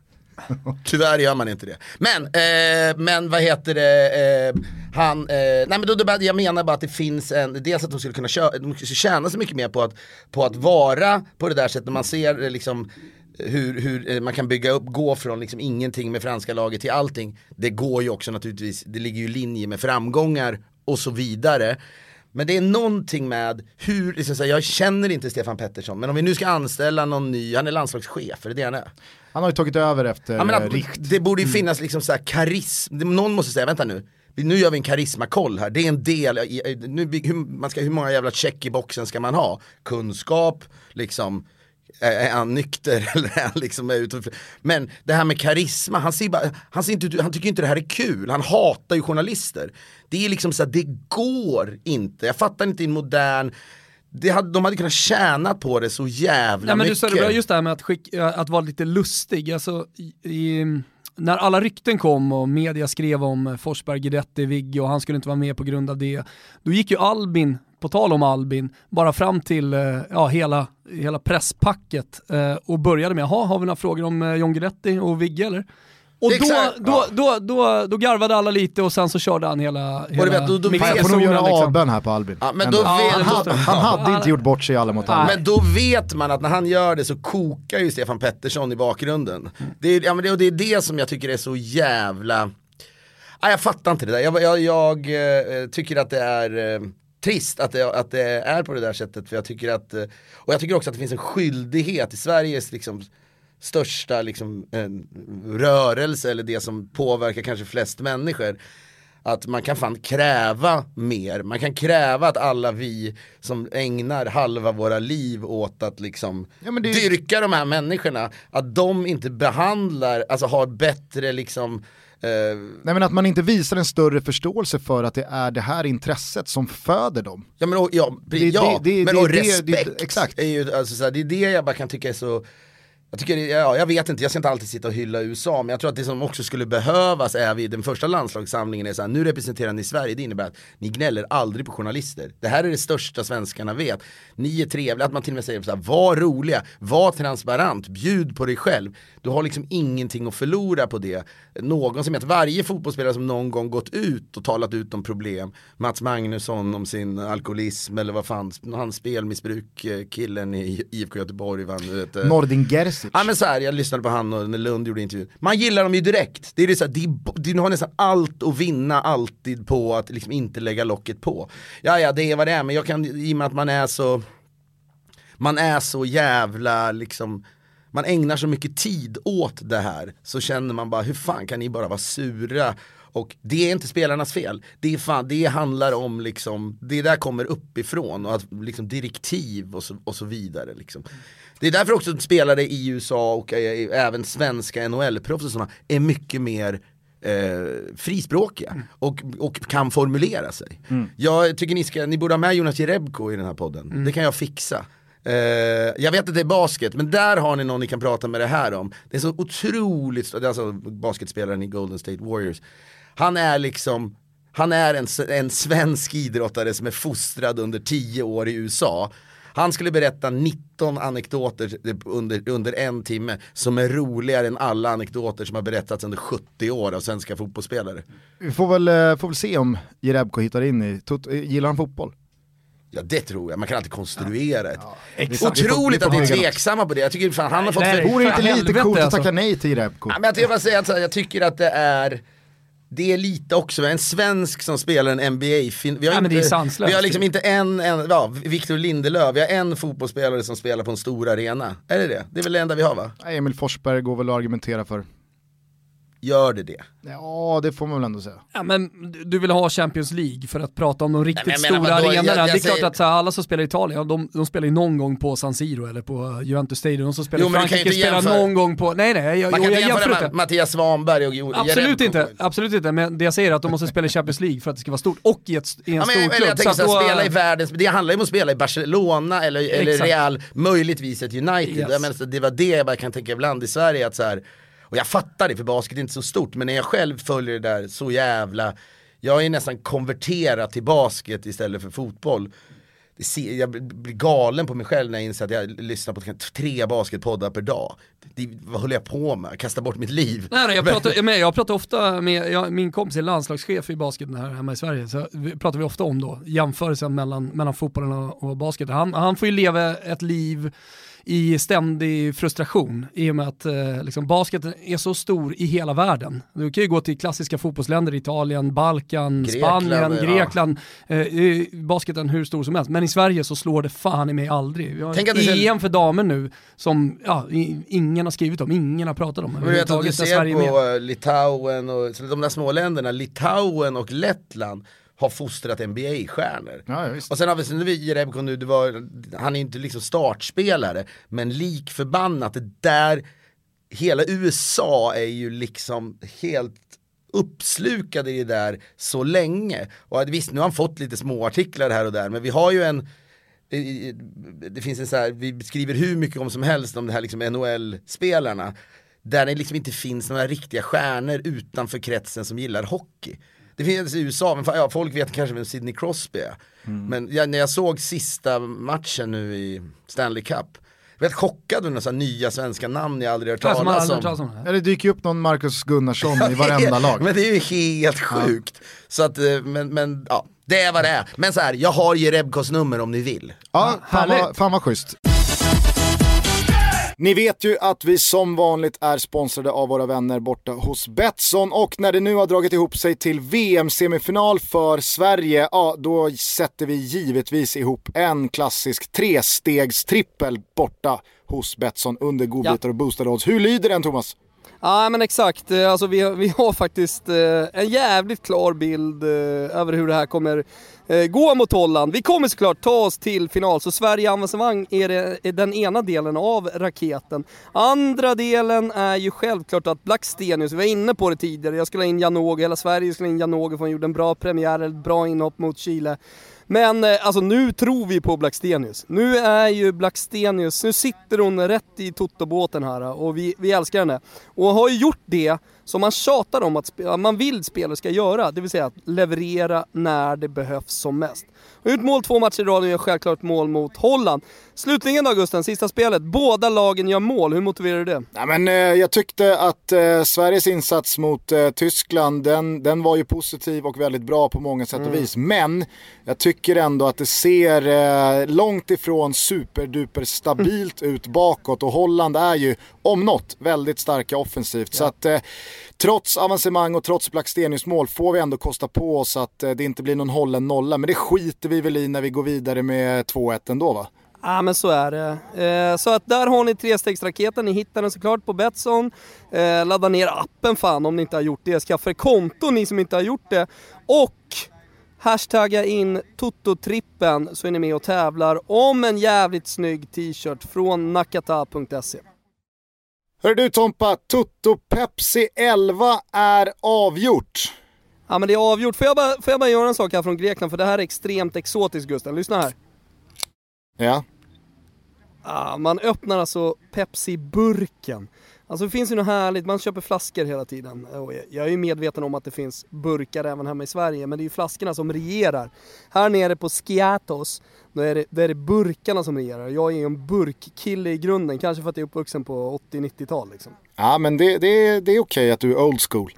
Tyvärr gör man inte det. Men, eh, men vad heter det, eh, han, eh, nej men då, då, jag menar bara att det finns en, dels att de skulle kunna kö, de skulle tjäna så mycket mer på att, på att vara på det där sättet, när man ser eh, liksom hur, hur eh, man kan bygga upp, gå från liksom ingenting med franska laget till allting. Det går ju också naturligtvis, det ligger ju i linje med framgångar och så vidare. Men det är någonting med hur, liksom så här, jag känner inte Stefan Pettersson, men om vi nu ska anställa någon ny, han är landslagschef, är det det han är? Han har ju tagit över efter Jag menar, eh, Richt. det borde ju finnas liksom så här karism, någon måste säga, vänta nu, nu gör vi en karismakoll här, det är en del, nu, hur, man ska, hur många jävla check i boxen ska man ha? Kunskap, liksom, är han nykter eller är han liksom är ute Men det här med karisma, han, ser bara, han, ser inte, han tycker inte det här är kul, han hatar ju journalister. Det är liksom så här, det går inte, jag fattar inte i en modern det hade, de hade kunnat tjäna på det så jävla Nej, men du mycket. sa det bra, just det här med att, skick, att vara lite lustig. Alltså, i, när alla rykten kom och media skrev om Forsberg, Guidetti, Vigge och han skulle inte vara med på grund av det, då gick ju Albin på tal om Albin, bara fram till eh, ja, hela, hela presspacket eh, och började med, jaha, har vi några frågor om eh, John Guidetti och Vigge eller? Och då, då, ja. då, då, då garvade alla lite och sen så körde han hela, hela vet, då- då Jag får nog göra liksom. avbön här på Albin. Ja, men då Ja, vet, han han, måste- han hade inte gjort bort sig i alla mot alla. Men då vet man att när han gör det så kokar ju Stefan Pettersson i bakgrunden. Det är, ja, men det, och det är det som jag tycker är så jävla... Nej, jag fattar inte det där. Jag, jag, jag tycker att det är trist att det, att det är på det där sättet. För jag tycker att, eh, och jag tycker också att det finns en skyldighet i Sveriges liksom, största liksom, rörelse eller det som påverkar kanske flest människor. Att man kan fan kräva mer, man kan kräva att alla vi som ägnar halva våra liv åt att liksom Ja, det- dyrka de här människorna, att de inte behandlar, alltså har bättre liksom Nej men att man inte visar en större förståelse för att det är det här intresset som föder dem. Ja men och, ja, Det- ja, det- det- men det- och det- respekt exakt. är ju, alltså, så här, det är det jag bara kan tycka är så jag tycker, ja, jag vet inte, jag ska inte alltid sitta och hylla USA, men jag tror att det som också skulle behövas är vid den första landslagssamlingen är så här, nu representerar ni Sverige, det innebär att ni gnäller aldrig på journalister. Det här är det största svenskarna vet. Ni är trevliga, att man till och med säger så här, var roliga, var transparent, bjud på dig själv. Du har liksom ingenting att förlora på det. Någon som vet, varje fotbollsspelare som någon gång gått ut och talat ut om problem, Mats Magnusson om sin alkoholism eller vad fan, hans spelmissbruk-killen eh, i IFK Göteborg vad du vet, eh, Ja men så här, jag lyssnade på han och när Lund gjorde intervjun. Man gillar dem ju direkt. Det är så här, det du har nästan allt att vinna alltid på att liksom inte lägga locket på. Ja ja, det är vad det är, men jag kan, i och med att man är så, man är så jävla liksom, man ägnar så mycket tid åt det här, så känner man bara, hur fan kan ni bara vara sura? Och det är inte spelarnas fel. Det, är fan, det handlar om liksom, det där kommer uppifrån och att, liksom direktiv och så, och så vidare. Liksom. Det är därför också spelare i USA och eh, även svenska NHL-proffs och sådana är mycket mer eh, frispråkiga och, och kan formulera sig. Jag tycker ni, ska, ni borde ha med Jonas Jerebko i den här podden, det kan jag fixa. Eh, jag vet att det är basket, men där har ni någon ni kan prata med det här om. Det är så otroligt, det är alltså basketspelaren i Golden State Warriors. Han är liksom, han är en, en svensk idrottare som är fostrad under 10 år i USA. Han skulle berätta 19 anekdoter under, under en timme som är roligare än alla anekdoter som har berättats under 70 år av svenska fotbollsspelare. Vi får väl, eh, får väl se om Jerebko hittar in i, eh, gillar han fotboll? Ja det tror jag, man kan alltid konstruera ett. exakt. Vi får- Otroligt att ni är tveksamma på det, jag tycker fan han har fått. Vore det inte lite coolt att alltså. tacka nej till Jerebko? Ja, men jag, bara säga att så här, jag tycker att det är det är lite också, en svensk som spelar en NBA, vi har, Ja, men det är inte, sanslöst. vi har liksom inte en, en ja, Victor Lindelöf, vi har en fotbollsspelare som spelar på en stor arena. Är det det? Det är väl det enda vi har va? Emil Forsberg går väl att argumentera för. Gör det det? Ja, det får man väl ändå säga. Ja, men du vill ha Champions League för att prata om de riktigt Nej, men jag stora menar, arenorna. Jag- jag det är klart säger- att så här, alla som spelar i Italien, de, de spelar ju någon gång på San Siro eller på Juventus Stadium. De som spelar Jo, i Frankrike spelar jämföra- någon gång på... Nej nej, jag, Man jag, kan jag inte jämför inte. med Mattias Svanberg och Jo- Absolut inte, absolut inte, men det jag säger är att de måste spela i Champions League för att det ska vara stort, och i, ett, i en Ja, stor men, eller klubb. jag tänker Så att så här, då- spela i världens, det handlar ju om att spela i Barcelona eller, eller. Real, möjligtvis ett United. Yes. Jag menar, så det var det jag bara kan tänka ibland i Sverige att så här, och jag fattar det för basket är inte så stort, men när jag själv följer det där så jävla, jag är nästan konverterad till basket istället för fotboll. Jag blir galen på mig själv när jag inser att jag lyssnar på tre basketpoddar per dag. Det, vad håller jag på med? Kasta bort mitt liv. Nej, nej, jag, pratar, men jag pratar ofta med, jag, min kompis är landslagschef i basketen här hemma i Sverige, så pratar vi ofta om då, jämförelsen mellan, mellan fotbollen och, och basket. Han, han får ju leva ett liv i ständig frustration i och med att eh, liksom, basketen är så stor i hela världen. Du kan ju gå till klassiska fotbollsländer, Italien, Balkan, Grekland, Spanien, ja. Grekland. Eh, basketen hur stor som helst, men i Sverige så slår det fan i mig aldrig. Vi har Tänk att det är- EM för damer nu som ja, ingen har skrivit om, ingen har pratat om. Men du vet att du ser med. på eh, Litauen och de där små länderna, Litauen och Lettland har fostrat NBA-stjärnor. Ja. Och sen har vi, sen vi Jerebko nu, det var, han är inte liksom startspelare, men lik förbannat, det där, hela USA är ju liksom helt uppslukade i det där så länge. Och visst, nu har han fått lite små artiklar här och där, men vi har ju en det finns en så här, vi skriver hur mycket om som helst om det här liksom NHL-spelarna. Där det liksom inte finns några riktiga stjärnor utanför kretsen som gillar hockey. Det finns i USA, men ja, folk vet kanske vem Sidney Crosby är. Men jag, när jag såg sista matchen nu i Stanley Cup, jag vet chockad över några nya svenska namn jag aldrig hört Alltså, talas aldrig hört om. talas om det. Ja, det dyker ju upp någon Marcus Gunnarsson i varenda lag. Men det är ju helt sjukt. Så att, eh, men, men ja, det är vad det är. Men så här, jag har Jerebkos nummer om ni vill. Ja, fan vad, fan vad schysst. Ni vet ju att vi som vanligt är sponsrade av våra vänner borta hos Betsson och när det nu har dragit ihop sig till VM-semifinal för Sverige, ja då sätter vi givetvis ihop en klassisk trestegstrippel borta hos Betsson under godbitar och boostade odds. Hur lyder den Thomas? Ja men exakt, Eh, alltså vi, har- vi har faktiskt eh, en jävligt klar bild eh, över hur det här kommer Eh, gå mot Holland. Vi kommer såklart ta oss till final, så Sverige-avancemang är, det, är den ena delen av raketen. Andra delen är ju självklart att Blackstenius, vi var inne på det tidigare, jag skulle ha in Janogy, hela Sverige skulle ha in Janogy för han gjorde en bra premiär, ett bra inhopp mot Chile. Men eh, alltså nu tror vi på Blackstenius. Nu är ju Blackstenius, nu sitter hon rätt i totobåten här och vi, vi älskar henne. Och har ju gjort det som man tjatar om att man vill spelare ska göra, det vill säga att leverera när det behövs som mest. Har gjort mål två matcher i rad och gör självklart mål mot Holland. Slutligen då Gusten, sista spelet. Båda lagen gör mål, hur motiverar du det? Nej, men, eh, jag tyckte att eh, Sveriges insats mot eh, Tyskland, den, den var ju positiv och väldigt bra på många sätt och vis. Men jag tycker ändå att det ser eh, långt ifrån superduper stabilt ut bakåt och Holland är ju, om något, väldigt starka offensivt. Så att eh, trots avancemang och trots Blackstenius mål får vi ändå kosta på oss att eh, det inte blir någon hållen nolla. Men det skiter vi väl i när vi går vidare med 2-1 ändå va? Ja men så är det. Eh, så att där har ni trestegsraketen, ni hittar den såklart på Betsson. Eh, ladda ner appen fan om ni inte har gjort det. Skaffa er konto ni som inte har gjort det. Och hashtagga in Toto-trippen så är ni med och tävlar om en jävligt snygg t-shirt från nakata.se. Hör du Tompa, Tutto Pepsi 11 är avgjort. Ja men det är avgjort. Får jag, bara, får jag bara göra en sak här från Grekland för det här är extremt exotiskt Gusten. Lyssna här. Ja. Ah, man öppnar alltså Pepsi-burken. Alltså det finns ju något härligt, man köper flaskor hela tiden. Och jag- är ju medveten om att det finns burkar även hemma i Sverige, men det är ju flaskorna som regerar. Här nere på Skiatos, då är det, då är det burkarna som regerar. Jag är ju en burkkille i grunden, kanske för att jag är uppvuxen på 80-90-tal liksom. Ja men det, det, det är okej att du är old school.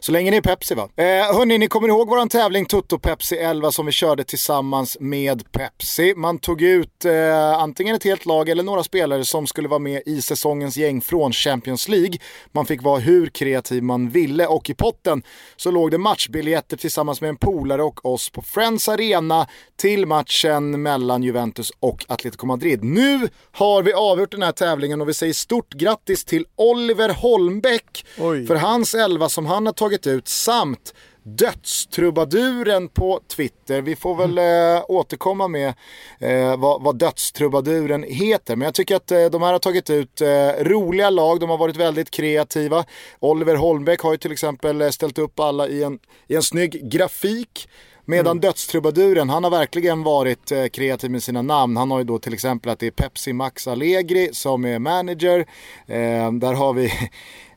Så länge ni är Pepsi va? Eh, hörni, ni kommer ihåg våran tävling Toto Pepsi 11 som vi körde tillsammans med Pepsi. Man tog ut eh, antingen ett helt lag eller några spelare som skulle vara med i säsongens gäng från Champions League. Man fick vara hur kreativ man ville och i potten så låg det matchbiljetter tillsammans med en polare och oss på Friends Arena till matchen mellan Juventus och Atletico Madrid. Nu har vi avgjort den här tävlingen och vi säger stort grattis till Oliver Holmbäck Oj. för hans elva som han har tagit ut samt dödstrubaduren på Twitter. Vi får väl eh, återkomma med eh, vad, vad dödstrubaduren heter. Men jag tycker att eh, de här har tagit ut eh, roliga lag, de har varit väldigt kreativa. Oliver Holmbäck har ju till exempel eh, ställt upp alla i en, i en snygg grafik. Medan dödstrubaduren, han har verkligen varit eh, kreativ med sina namn. Han har ju då till exempel att det är Pepsi Max Allegri som är manager. Eh, där har vi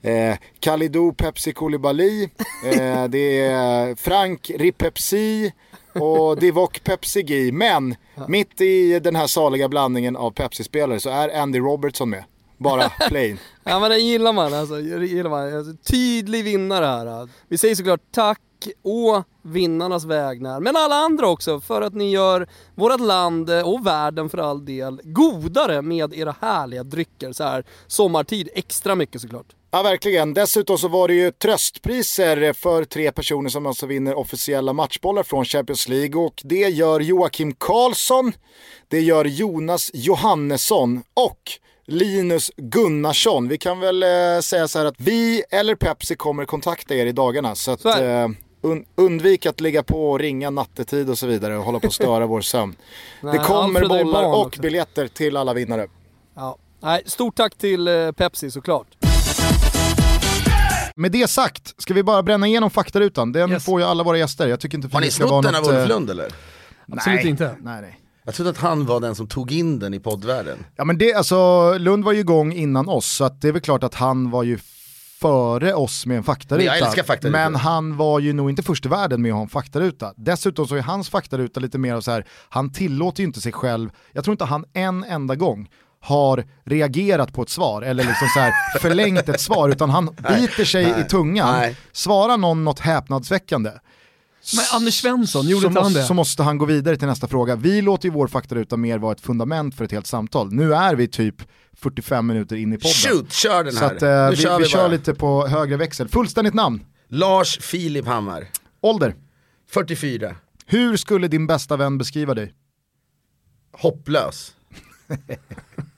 eh, Kalidou Pepsi Koulibaly. Eh, det är Frank Ripepsi och Divock Pepsi Men mitt i den här saliga blandningen av Pepsi-spelare så är Andy Robertson med. Bara plain. Ja men det gillar man alltså, gillar man. Alltså, tydlig vinnare här. Vi säger såklart tack å vinnarnas vägnar, men alla andra också för att ni gör vårt land och världen för all del godare med era härliga drycker så här sommartid. Extra mycket såklart. Ja, verkligen. Dessutom så var det ju tröstpriser för tre personer som alltså vinner officiella matchbollar från Champions League och det gör Joakim Karlsson, det gör Jonas Johannesson och Linus Gunnarsson. Vi kan väl eh, säga så här att vi eller Pepsi kommer kontakta er i dagarna så att eh, un- undvik att ligga på och ringa nattetid och så vidare och hålla på att störa vår sömn. Nej, det kommer bollar och biljetter till alla vinnare. Ja. Nej, stort tack till eh, Pepsi såklart. Med det sagt, ska vi bara bränna igenom faktarutan? Den Yes. får ju alla våra gäster. Jag tycker inte Har ni snott den av Ulf eh, Lund eller? Absolut nej, inte. Nej, nej. Jag trodde att han var den som tog in den i poddvärlden. Ja men det, alltså, Lund var ju igång innan oss, så att det är väl klart att han var ju före oss med en faktaruta. Men faktarutor. Men han var ju nog inte först i världen med att ha en faktaruta. Dessutom så är hans faktaruta lite mer av så här, han tillåter ju inte sig själv, jag tror inte han en enda gång har reagerat på ett svar eller liksom så här förlängt ett svar utan han biter sig nej, i tungan. nej. Svarar någon något häpnadsväckande Men Anders Svensson, gjorde så, inte han måste, det? så måste han gå vidare till nästa fråga. Vi låter ju vår faktaruta mer vara ett fundament för ett helt samtal. Nu är vi typ 45 minuter in i podden. Shoot, kör den Så här. att, eh, vi, kör vi, vi, kör lite på högre växel. Fullständigt namn, Lars Filip Hammar, ålder. 44, Hur skulle din bästa vän beskriva dig? hopplös.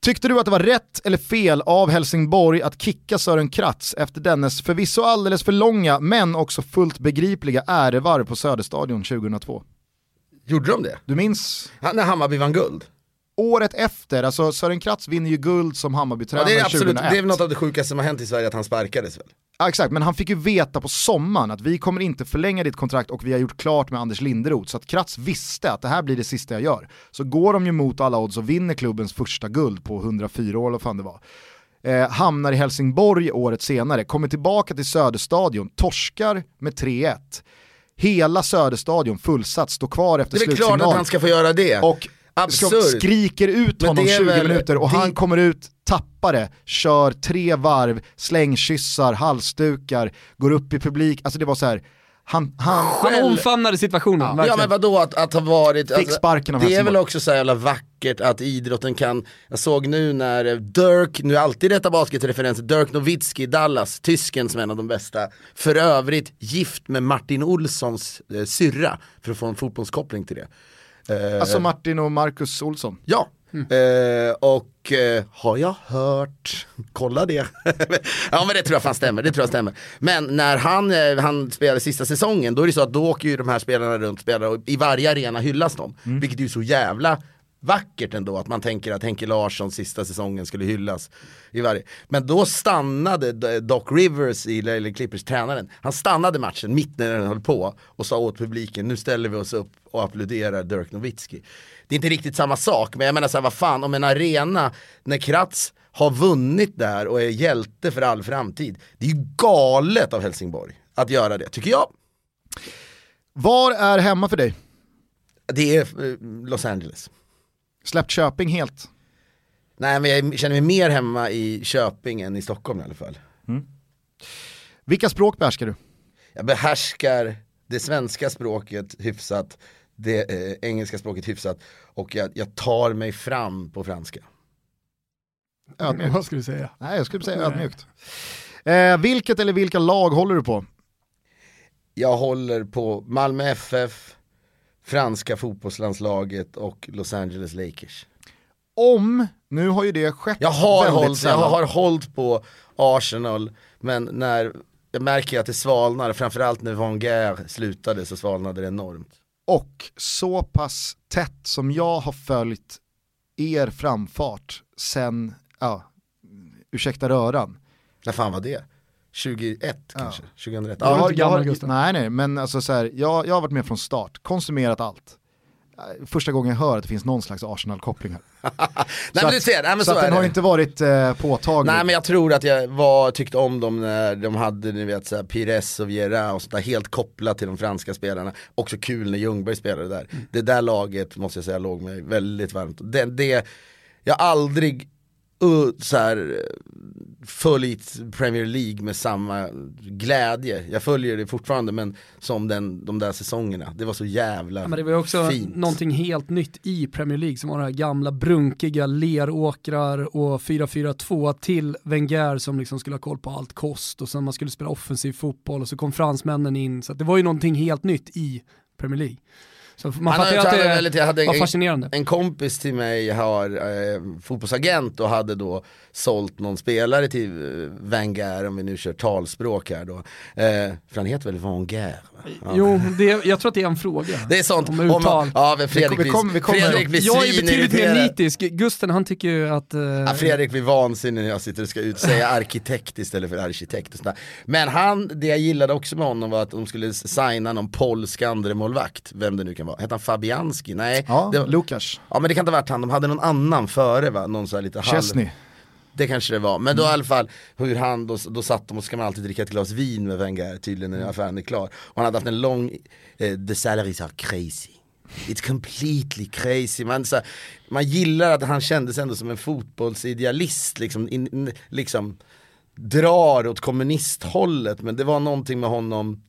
Tyckte du att det var rätt eller fel av Helsingborg att kicka Sören Kratz efter dennes förvisso alldeles för långa men också fullt begripliga ärevarv på Söderstadion 2002? Gjorde de det? Du minns Han- När Hammarby vann guld? Året efter, alltså Sören Kratz vinner ju guld som Ja, Hammarbytränare det är absolut, 2001. det är väl något av det sjukaste som har hänt i Sverige att han sparkades väl? Ja, exakt, men han fick ju veta på sommaren att vi kommer inte förlänga ditt kontrakt och vi har gjort klart med Anders Linderoth. Så att Kratz visste att det här blir det sista jag gör. Så går de ju mot alla odds och vinner klubbens första guld på 104 år eller vad fan det var. Eh, hamnar i Helsingborg året senare, kommer tillbaka till Söderstadion, torskar med 3-1. Hela Söderstadion fullsatt, står kvar efter Det är klart att han ska få göra det. Och Absurd. skriker ut honom det är 20 väl- minuter och det- han kommer ut, tappar det, kör tre varv, slängkyssar, halsdukar, går upp i publik. Alltså det var så här, han, han, Han omfamnade situationen, Ja verkligen. men vadå att, att ha varit, alltså, det är väl också så jävla vackert att idrotten kan, jag såg nu när Dirk, nu är alltid detta basketreferenser, Dirk Nowitzki Dallas, tysken som är en av de bästa, för övrigt gift med Martin Olssons eh, syrra, för att få en fotbollskoppling till det. Eh, alltså Martin och Marcus Olsson. Ja, eh, och eh, har jag hört, kolla det. ja men det tror jag fan stämmer, det tror jag stämmer. Men när han, eh, han spelade sista säsongen, då är det så att då åker ju de här spelarna runt och spelar och i varje arena hyllas de. Vilket är ju så jävla vackert ändå att man tänker att Henke Larsson sista säsongen skulle hyllas i varje. Men då stannade Doc Rivers, i eller Clippers tränaren, han stannade matchen mitt när den höll på och sa åt publiken nu ställer vi oss upp och applåderar Dirk Nowitzki. Det är inte riktigt samma sak men jag menar såhär vad fan om en arena när Kratz har vunnit där och är hjälte för all framtid. Det är ju galet av Helsingborg att göra det, tycker jag. Var är hemma för dig? Det är eh, Los Angeles. Släppt Köping helt. Nej men jag känner mig mer hemma i Köping än i Stockholm i alla fall. Vilka språk behärskar du? Jag behärskar det svenska språket hyfsat, det eh, engelska språket hyfsat och jag, jag tar mig fram på franska. Ödmjukt. Vad ska du säga? Nej, jag skulle säga ödmjukt. Eh, vilket eller vilka lag håller du på? Jag håller på Malmö FF, franska fotbollslandslaget och Los Angeles Lakers. Om, nu har ju det skett Jag har, väldigt hållit, jag har hållit på Arsenal, men när jag märker att det svalnar, framförallt när Gaal slutade så svalnade det enormt. Och så pass tätt som jag har följt er framfart sen, ja, ursäkta röran. När fan var det? 21 kanske? 2001? Jag Ja, har, jag gammal, har, nej nej, men alltså så här, jag, jag har varit med från start, konsumerat allt. Eh, Första gången jag hör att det finns någon slags Arsenal-koppling här. nej men du ser, nej men så så, att är den har det. inte varit eh, påtaglig. Nej men jag tror att jag var, tyckte om dem när de hade ni vet såhär Pires och Vieira och sånt där helt kopplat till de franska spelarna. Också kul när Ljungberg spelade där. Mm. Det där laget måste jag säga låg mig väldigt varmt. Det, det, jag har aldrig uh, så här, följt Premier League med samma glädje. Jag följer det fortfarande men som den, de där säsongerna. Det var så jävla Ja, men det var också fint. någonting helt nytt i Premier League som var de här gamla brunkiga leråkrar och 4-4-2 till Wenger som liksom skulle ha koll på allt kost och sen man skulle spela offensiv fotboll och så kom fransmännen in. Så det var ju någonting helt nytt i Premier League. Så man Han fattar ju hade- att det väldigt- jag hade var en- fascinerande. En kompis till mig har eh, fotbollsagent och hade då sålt någon spelare till eh, Wenger, om vi nu kör talspråk här då. Eh, för han heter väl Wenger? Ja. Jo, det, jag tror att det är en fråga. Det är sånt, Om uttal. ja men Fredrik Vi kommer- vi kommer- Fredrik blir jag är betydligt mer nitisk. Gusten han tycker ju att... eh, Ja, Fredrik blir vansinnig när jag sitter och ska utsäga arkitekt istället för arkitekt och sådär. Men han, det jag gillade också med honom var att de skulle signa någon polsk andremålvakt, vem det nu kan vara. Hette han Fabianski? Nej, Ja, det var, Lukas. ja men det kan inte ha varit han, de hade någon annan före va? Någon så här lite halv... Chesney. det kanske det var. Men då i alla fall, hur han, då, då satt de och ska man alltid dricka ett glas vin med Wenger tydligen när affären är klar. Och han hade haft en lång, eh, the salaries are crazy. It's completely crazy. Man, så, man gillar att han kändes ändå som en fotbollsidealist, liksom, in, liksom drar åt kommunisthållet. Men det var någonting med honom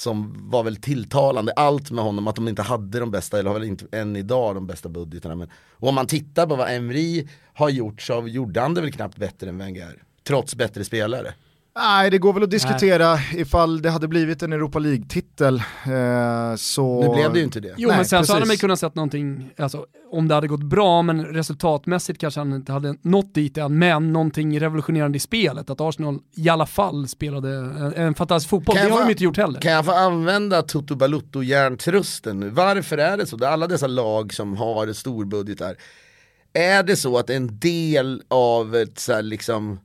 som var väl tilltalande, allt med honom, att de inte hade de bästa, eller har väl inte än idag de bästa budgeterna. Men, och om man tittar på vad Emri har gjort så gjorde han det väl knappt bättre än Wenger, trots bättre spelare. Nej, det går väl att diskutera Nej. ifall det hade blivit en Europa League-titel. Eh, så... Nu blev det ju inte det. Jo, Nej, men sen precis. så hade man ju kunnat sett någonting, alltså, om det hade gått bra, men resultatmässigt kanske han inte hade nått dit än, men någonting revolutionerande i spelet. Att Arsenal i alla fall spelade en, en fantastisk fotboll. Kan Det har de inte gjort heller. Kan jag få använda Toto Balutto järntrusten nu? Varför är det så? Det är alla dessa lag som har storbudgetar. Är det så att en del av ett så här liksom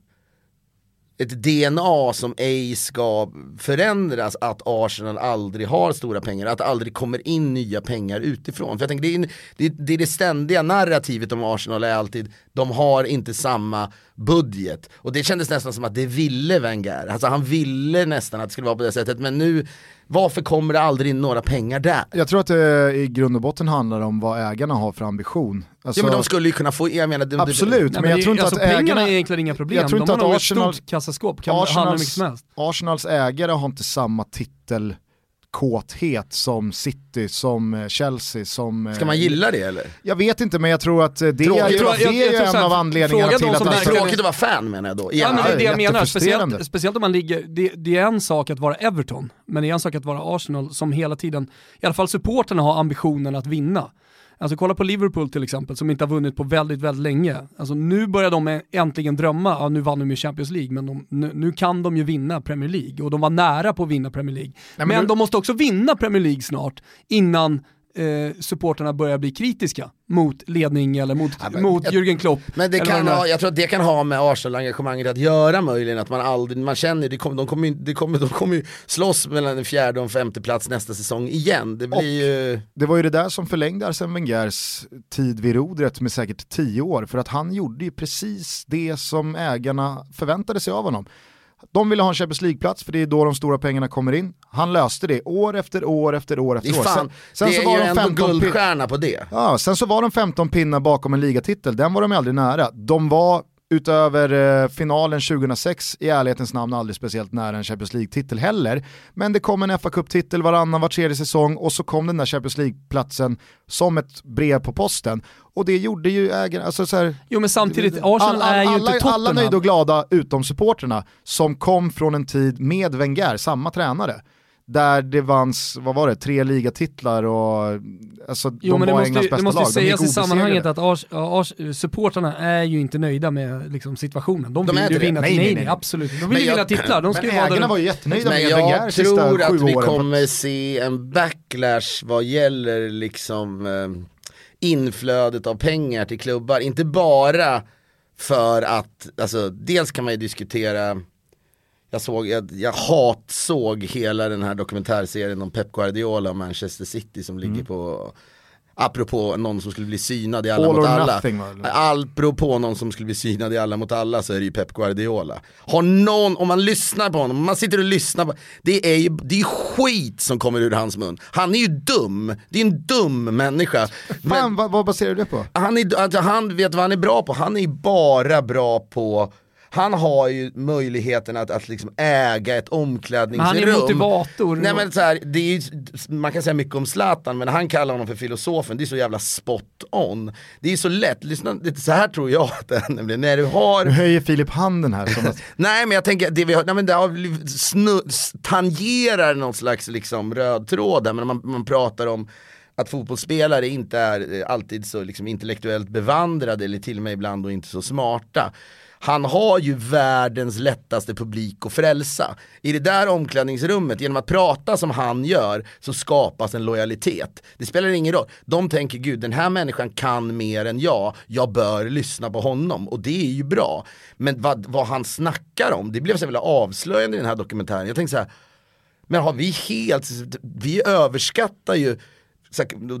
ett DNA som ej ska förändras att Arsenal aldrig har stora pengar, att det aldrig kommer in nya pengar utifrån. För jag tänker, det, är, det, det är det ständiga narrativet om Arsenal är alltid, de har inte samma budget. Och det kändes nästan som att det ville Wenger, alltså han ville nästan att det skulle vara på det sättet, men nu, varför kommer det aldrig in några pengar där? Jag tror att det i grund och botten handlar om vad ägarna har för ambition. Alltså, ja men de skulle ju kunna få, jag menar, det, absolut, Nej, men jag det- tror inte alltså, att pengarna ägarna... är egentligen inga problem. jag tror inte de har att Arsenal- ett stort kassaskåp, kan handla hur mycket som helst. Arsenals ägare har inte samma titelkåthet som City, som eh, Chelsea, som... eh, ska man gilla det eller? Jag vet inte men jag tror att eh, det Tråkigt. är, Jag tror- jag- jag en av anledningarna till att Det är tråkigt att vara fan menar jag då, Ja, men det är det jag menar, speciellt, speciellt om man ligger, det, det är en sak att vara Everton, men det är en sak att vara Arsenal som hela tiden, i alla fall supporterna har ambitionen att vinna. Alltså kolla på Liverpool till exempel, som inte har vunnit på väldigt, väldigt länge. Alltså nu börjar de äntligen drömma, ja, nu vann de ju Champions League, men de, nu, nu kan de ju vinna Premier League och de var nära på att vinna Premier League. men men du- de måste också vinna Premier League snart innan eh, supporterna börjar bli kritiska mot ledning eller mot, men mot jag- Jürgen Klopp. Men det kan ha, jag tror att det kan ha med Arsenal-engagemanget att göra möjligen, att man aldrig, man känner, det kommer, de, kommer, ju- det kommer, de kommer ju slåss mellan en fjärde och en femte plats nästa säsong igen. Det blir ju... Det var ju det där som förlängde Arsene Wengers tid vid rodret med säkert tio år, för att han gjorde ju precis det som ägarna förväntade sig av honom. De ville ha en Champions League-plats för det är då de stora pengarna kommer in. Han löste det år efter år efter år efter år. fan, sen det så är var ju de ändå 15 pin- guldstjärna på det. Ja, sen så var de 15 pinnar bakom en ligatitel, den var de aldrig nära. De var utöver eh, finalen 2006 i ärlighetens namn aldrig speciellt nära en Champions League-titel heller. Men det kom en fa Cup-titel varannan, var tredje säsong och så kom den där Champions League-platsen som ett brev på posten. Och det gjorde ju ägarna, alltså så här, Jo men samtidigt, Arsenal är ju alla, inte alla nöjda och glada utom supporterna som kom från en tid med Wenger, samma tränare. Där det vanns, vad var det, tre ligatitlar och alltså, Jo de men det var måste, Englands ju- bästa det måste lag. Sägas i sammanhanget att Ars, Ars, supportrarna är ju inte nöjda med liksom, situationen. De De vill ju vinna, Nej, nej, nej, absolut. De vill ju jag- vinna titlar, de ska Men ägarna där. var ju jättenöjda Men med jag Wenger sista tror att sju vi åren. kommer se en backlash vad gäller liksom eh, inflödet av pengar till klubbar. Inte bara för att, alltså dels kan man ju diskutera jag, såg, jag, jag hatsåg hela den här dokumentärserien om Pep Guardiola och Manchester City som ligger på Apropå någon som skulle bli synad i Alla All mot alla. nothing? Apropå någon som skulle bli synad i Alla mot alla så är det ju Pep Guardiola. Har någon, om man lyssnar på honom, om man sitter och lyssnar på, det är ju det är skit som kommer ur hans mun. Han är ju dum, det är en dum människa. Men- Fan, vad, vad baserar du det på? han, är, alltså, han vet vad han är bra på, han är ju bara bra på han har ju möjligheten att, att liksom äga ett Men omklädningsrum. han är motivator. Nej men så här, det är ju, man kan säga mycket om Zlatan men han kallar honom för filosofen, det är så jävla spot on. Det är så lätt, lyssna, det, så här tror jag att det är nämligen, när du har Nu höjer Filip handen här. Som att, Nej men jag tänker, det vi har, nej, men det har snu, tangerar någon slags liksom röd tråd där, men man, man pratar om att fotbollsspelare inte är eh, alltid så liksom intellektuellt bevandrade eller till och med ibland då inte så smarta. Han har ju världens lättaste publik att frälsa. I det där omklädningsrummet, genom att prata som han gör, så skapas en lojalitet. Det spelar ingen roll. De tänker, gud den här människan kan mer än jag, jag bör lyssna på honom. Och det är ju bra. Men vad, vad han snackar om, det blev så jävla avslöjande i den här dokumentären. Jag tänkte så här, men har vi helt, vi överskattar ju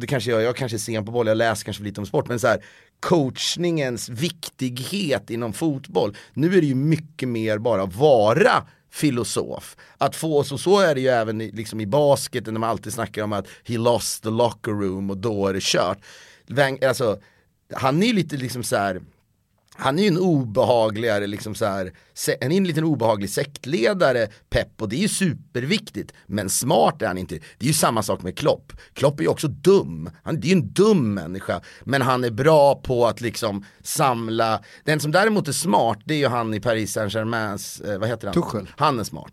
det kanske jag, jag kanske är sen på boll, jag läser kanske för lite om sport, men så här, coachningens viktighet inom fotboll. Nu är det ju mycket mer bara vara filosof. Att få oss, och så är det ju även i, liksom i basket när man alltid snackar om att he lost the locker room och då är det kört. Alltså, han är ju lite liksom så här han är ju en obehagligare, liksom så här, är en liten obehaglig sektledare, Pep, och det är ju superviktigt. Men smart är han inte. Det är ju samma sak med Klopp. Klopp är ju också dum. Han det är ju en dum människa. Men han är bra på att liksom samla. Den som däremot är smart, det är ju han i Paris Saint-Germains, eh, vad heter han? Tuchel. Han är smart.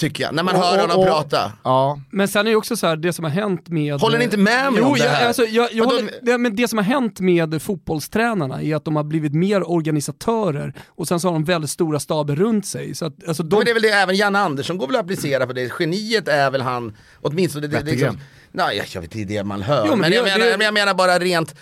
Tycker jag. När man Och- hör och- honom och- prata. Ja, Men sen är det också så här, det som har hänt med... Håller ni inte med mig jo, om det jag, här? Alltså, jag, jag håller, det, men det som har hänt med fotbollstränarna är att de har blivit mer organisatörer och sen så har de väldigt stora staber runt sig. Så att, alltså, de, Men det är väl det även Janne Andersson går väl att applicera på det. Geniet är väl han, åtminstone det, det, liksom, Nej jag, jag vet det är det man hör. Jo, men men, jag, menar, jag menar bara rent,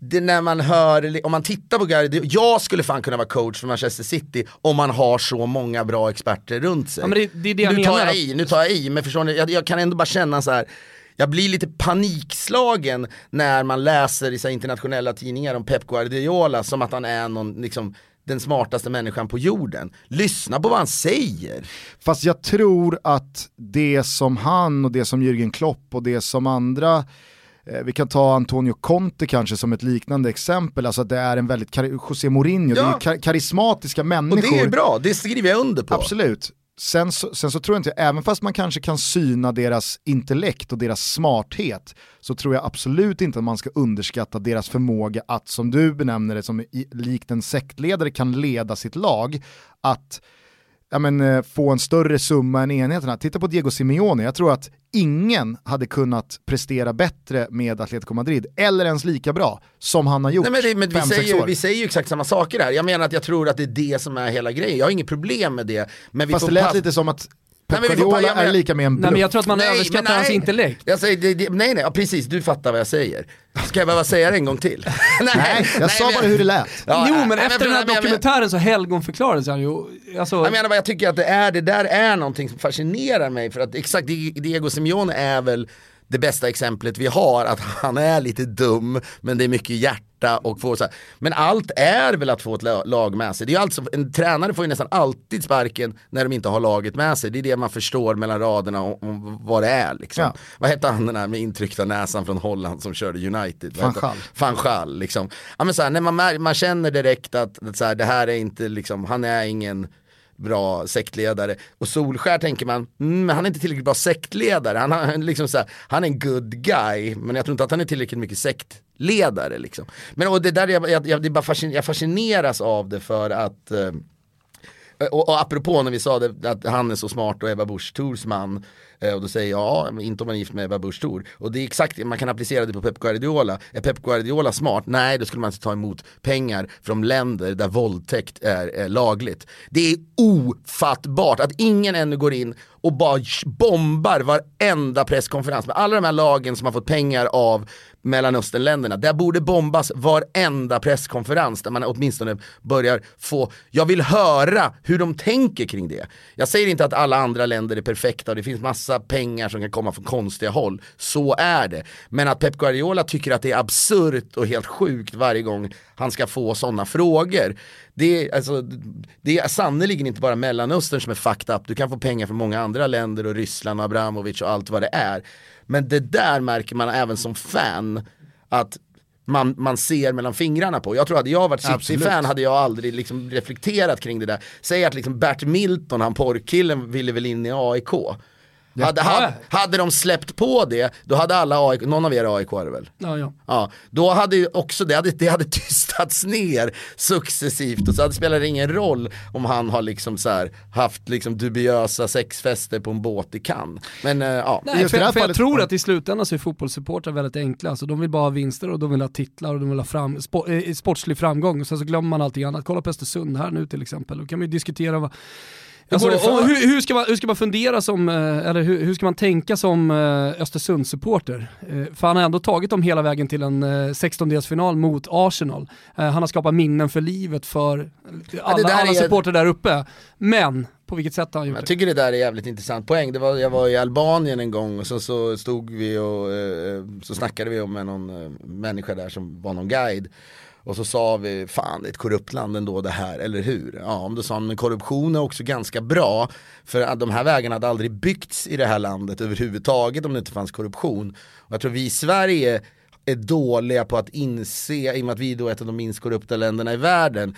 det när man hör, om man tittar på Gary, jag skulle fan kunna vara coach för Manchester City om man har så många bra experter runt sig. Ja, men det- det är det nu tar jag i, nu tar jag i, men förstår ni, jag, jag kan ändå bara känna så här. Jag blir lite panikslagen när man läser i så internationella tidningar om Pep Guardiola som att han är någon, liksom, den smartaste människan på jorden. Lyssna på vad han säger. Fast jag tror att det som han och det som Jürgen Klopp och det som andra eh, vi kan ta Antonio Conte kanske som ett liknande exempel, alltså att det är en väldigt, José Mourinho, det är Ja. kar- karismatiska Och människor. det är bra, det skriver jag under på. Absolut. Sen så, sen så tror jag inte, även fast man kanske kan syna deras intellekt och deras smarthet, så tror jag absolut inte att man ska underskatta deras förmåga att, som du benämner det, som i, likt en sektledare kan leda sitt lag, att ja, men, eh, få en större summa än enheterna. Titta på Diego Simeone, jag tror att ingen hade kunnat prestera bättre med Atletico Madrid, eller ens lika bra, som han har gjort Nej, men det, men vi, fem, säger, år. vi säger ju exakt samma saker här. Jag menar att jag tror att det är det som är hela grejen. Jag har inget problem med det. Men vi Fast det lät lite som att Pep men Guardiola jag är men- lika med en nej, men bluff. jag tror att man Nej, överskattar men hans nej. intellekt. Jag säger, det, det, nej, nej, ja, precis, du fattar vad jag säger. Ska jag behöva säga det en gång till? nej, Nej, jag sa men- bara hur det lät. Ja, jo nej, men nej, efter den här men- men- dokumentären så helgonförklarades han ju. Alltså, Jag menar bara, jag tycker att det, är, det där är någonting som fascinerar mig för att exakt Di- Diego Simeone är väl det bästa exemplet vi har, att han är lite dum men det är mycket hjärta och får så här. Men allt är väl att få ett la- lag med sig. Det är alltså, en tränare får ju nästan alltid sparken när de inte har laget med sig. Det är det man förstår mellan raderna om, vad det är liksom. Ja. Vad hette han den här med intryckta näsan från Holland som körde United? Van? Gaal. Van Gaal, liksom. Ja, men så här, när man, man känner direkt att, att så här, det här är inte, liksom, han är ingen bra sektledare. Och Solskär tänker man, mm, men han är inte tillräckligt bra sektledare. Han, han, liksom så här, han är en good guy, men jag tror inte att han är tillräckligt mycket sektledare. Liksom. Men och det där, jag, jag, jag, det är bara fascin, jag fascineras av det för att eh, Eh, och, och apropå när vi sa det, att han är så smart och Ebba Busch Thors man eh, och då säger jag, ja, inte om man är gift med Ebba Busch Thor. Och det är exakt, man kan applicera det på Pep Guardiola. Är Pep Guardiola smart? Nej, då skulle man inte ta emot pengar från länder där våldtäkt är, är lagligt. Det är ofattbart att ingen ännu går in och bara bombar varenda presskonferens med alla de här lagen som har fått pengar av Mellanösternländerna. Där borde bombas varenda presskonferens där man åtminstone börjar få, jag vill höra hur de tänker kring det. Jag säger inte att alla andra länder är perfekta och det finns massa pengar som kan komma från konstiga håll. Så är det. Men att Pep Guardiola tycker att det är absurt och helt sjukt varje gång han ska få sådana frågor. Det är, alltså, det är sannerligen inte bara Mellanöstern som är fucked up. Du kan få pengar från många andra länder och Ryssland och Abramovic och allt vad det är. Men det där märker man även som fan att man, man ser mellan fingrarna på. Jag tror att jag varit City-fan hade jag aldrig liksom reflekterat kring det där. Säg att liksom Bert Milton, han porrkillen, ville väl in i AIK. Hade, hade, hade de släppt på det, då hade alla AIK, någon av er AIK är det väl? ja, ja. Ja, då hade ju också det hade, det hade tystats ner successivt och så hade det spelat ingen roll om han har liksom så här, haft liksom dubiösa sexfester på en båt i Cannes. Men eh, ja. Nej, för, det för jag tror att i slutändan så är fotbollssupportrar väldigt enkla. Alltså, de vill bara ha vinster och de vill ha titlar och de vill ha fram, spo, eh, sportslig framgång. Och sen så glömmer man allting annat. Kolla på Östersund här nu till exempel. Då kan vi diskutera vad Alltså, hur, hur, ska man, hur ska man fundera som, eh, eller hur, hur ska man tänka som eh, Östersundssupporter? Eh, För han har ändå tagit dem hela vägen till en eh, 16-delsfinal mot Arsenal. Han har skapat minnen för livet för alla, alla är- supporter där uppe. Men På vilket sätt har han gjort Jag det? tycker det där är jävligt intressant poäng. Det var, jag var i Albanien en gång och så, så stod vi och så snackade vi om med någon människa där som var någon guide. Och så sa vi, fan det är ett korrupt land ändå det här, eller hur? Ja, men då sa han, men korruption är också ganska bra. För att de här vägarna hade aldrig byggts i det här landet överhuvudtaget om det inte fanns korruption. Och jag tror vi i Sverige är dåliga på att inse, i och med att vi då är ett av de minst korrupta länderna i världen,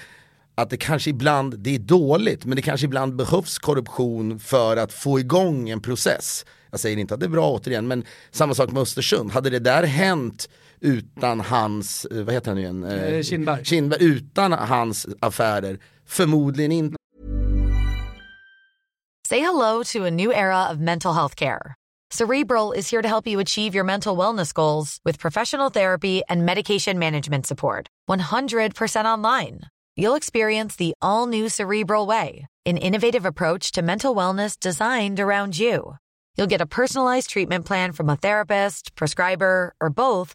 att det kanske ibland, det är dåligt, men det kanske ibland behövs korruption för att få igång en process. Jag säger inte att det är bra återigen, men samma sak med Östersund. Hade det där hänt utan hans, eh, vad heter han nu igen? Eh, Kindberg. Kindberg, utan hans affärer, förmodligen inte. Say hello to a new era of mental health care. Cerebral is here to help you achieve your mental wellness goals with professional therapy and medication management support. 100% online. You'll experience the all new Cerebral Way, an innovative approach to mental wellness designed around you. You'll get a personalized treatment plan from a therapist, prescriber, or both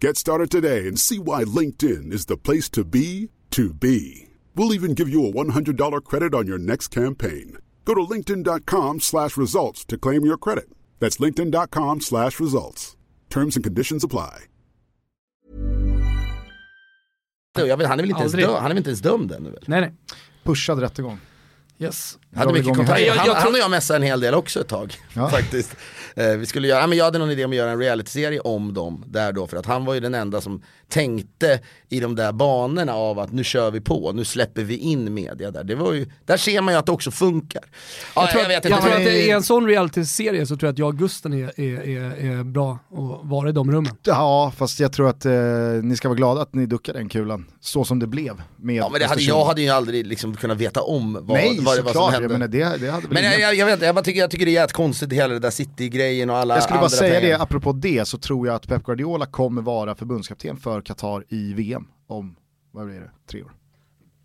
Get started today and see why LinkedIn is the place to be to be. We'll even give you a $100 credit on your next campaign. Go to linkedin.com slash results to claim your credit. That's linkedin.com slash results. Terms and conditions apply. Jag vet, han är väl inte ens Aldrig. dömd, han är väl inte ens dömd ännu? Nej, nej. Pushad rättegång. Yes. Hade mycket kontakt. Jag- jag han, tror- han och jag messade en hel del också ett tag. Ja. Faktiskt. Eh, vi skulle göra, men jag hade någon idé om att göra en realityserie om dem där då för att han var ju den enda som tänkte i de där banorna av att nu kör vi på, nu släpper vi in media där. Det var ju, där ser man ju att det också funkar. Ja, Jag tror, jag vet jag tror att det är en sån reality-serie så tror jag att jag och Gusten är, är, är, är bra att vara i de rummen. Ja, fast jag tror att eh, ni ska vara glada att ni duckade den kulan, så som det blev. Med Ja men det hade, jag hade ju aldrig liksom kunnat veta om vad, Nej, vad det var som jag hände. menar, det, det hade Men jag, jag, jag vet jag, bara tycker, jag tycker det är konstigt hela det där City-grejen och alla Jag skulle bara säga pengar. det, apropå det, så tror jag att Pep Guardiola kommer vara förbundskapten för Qatar i VM om, vad blir det, tre år.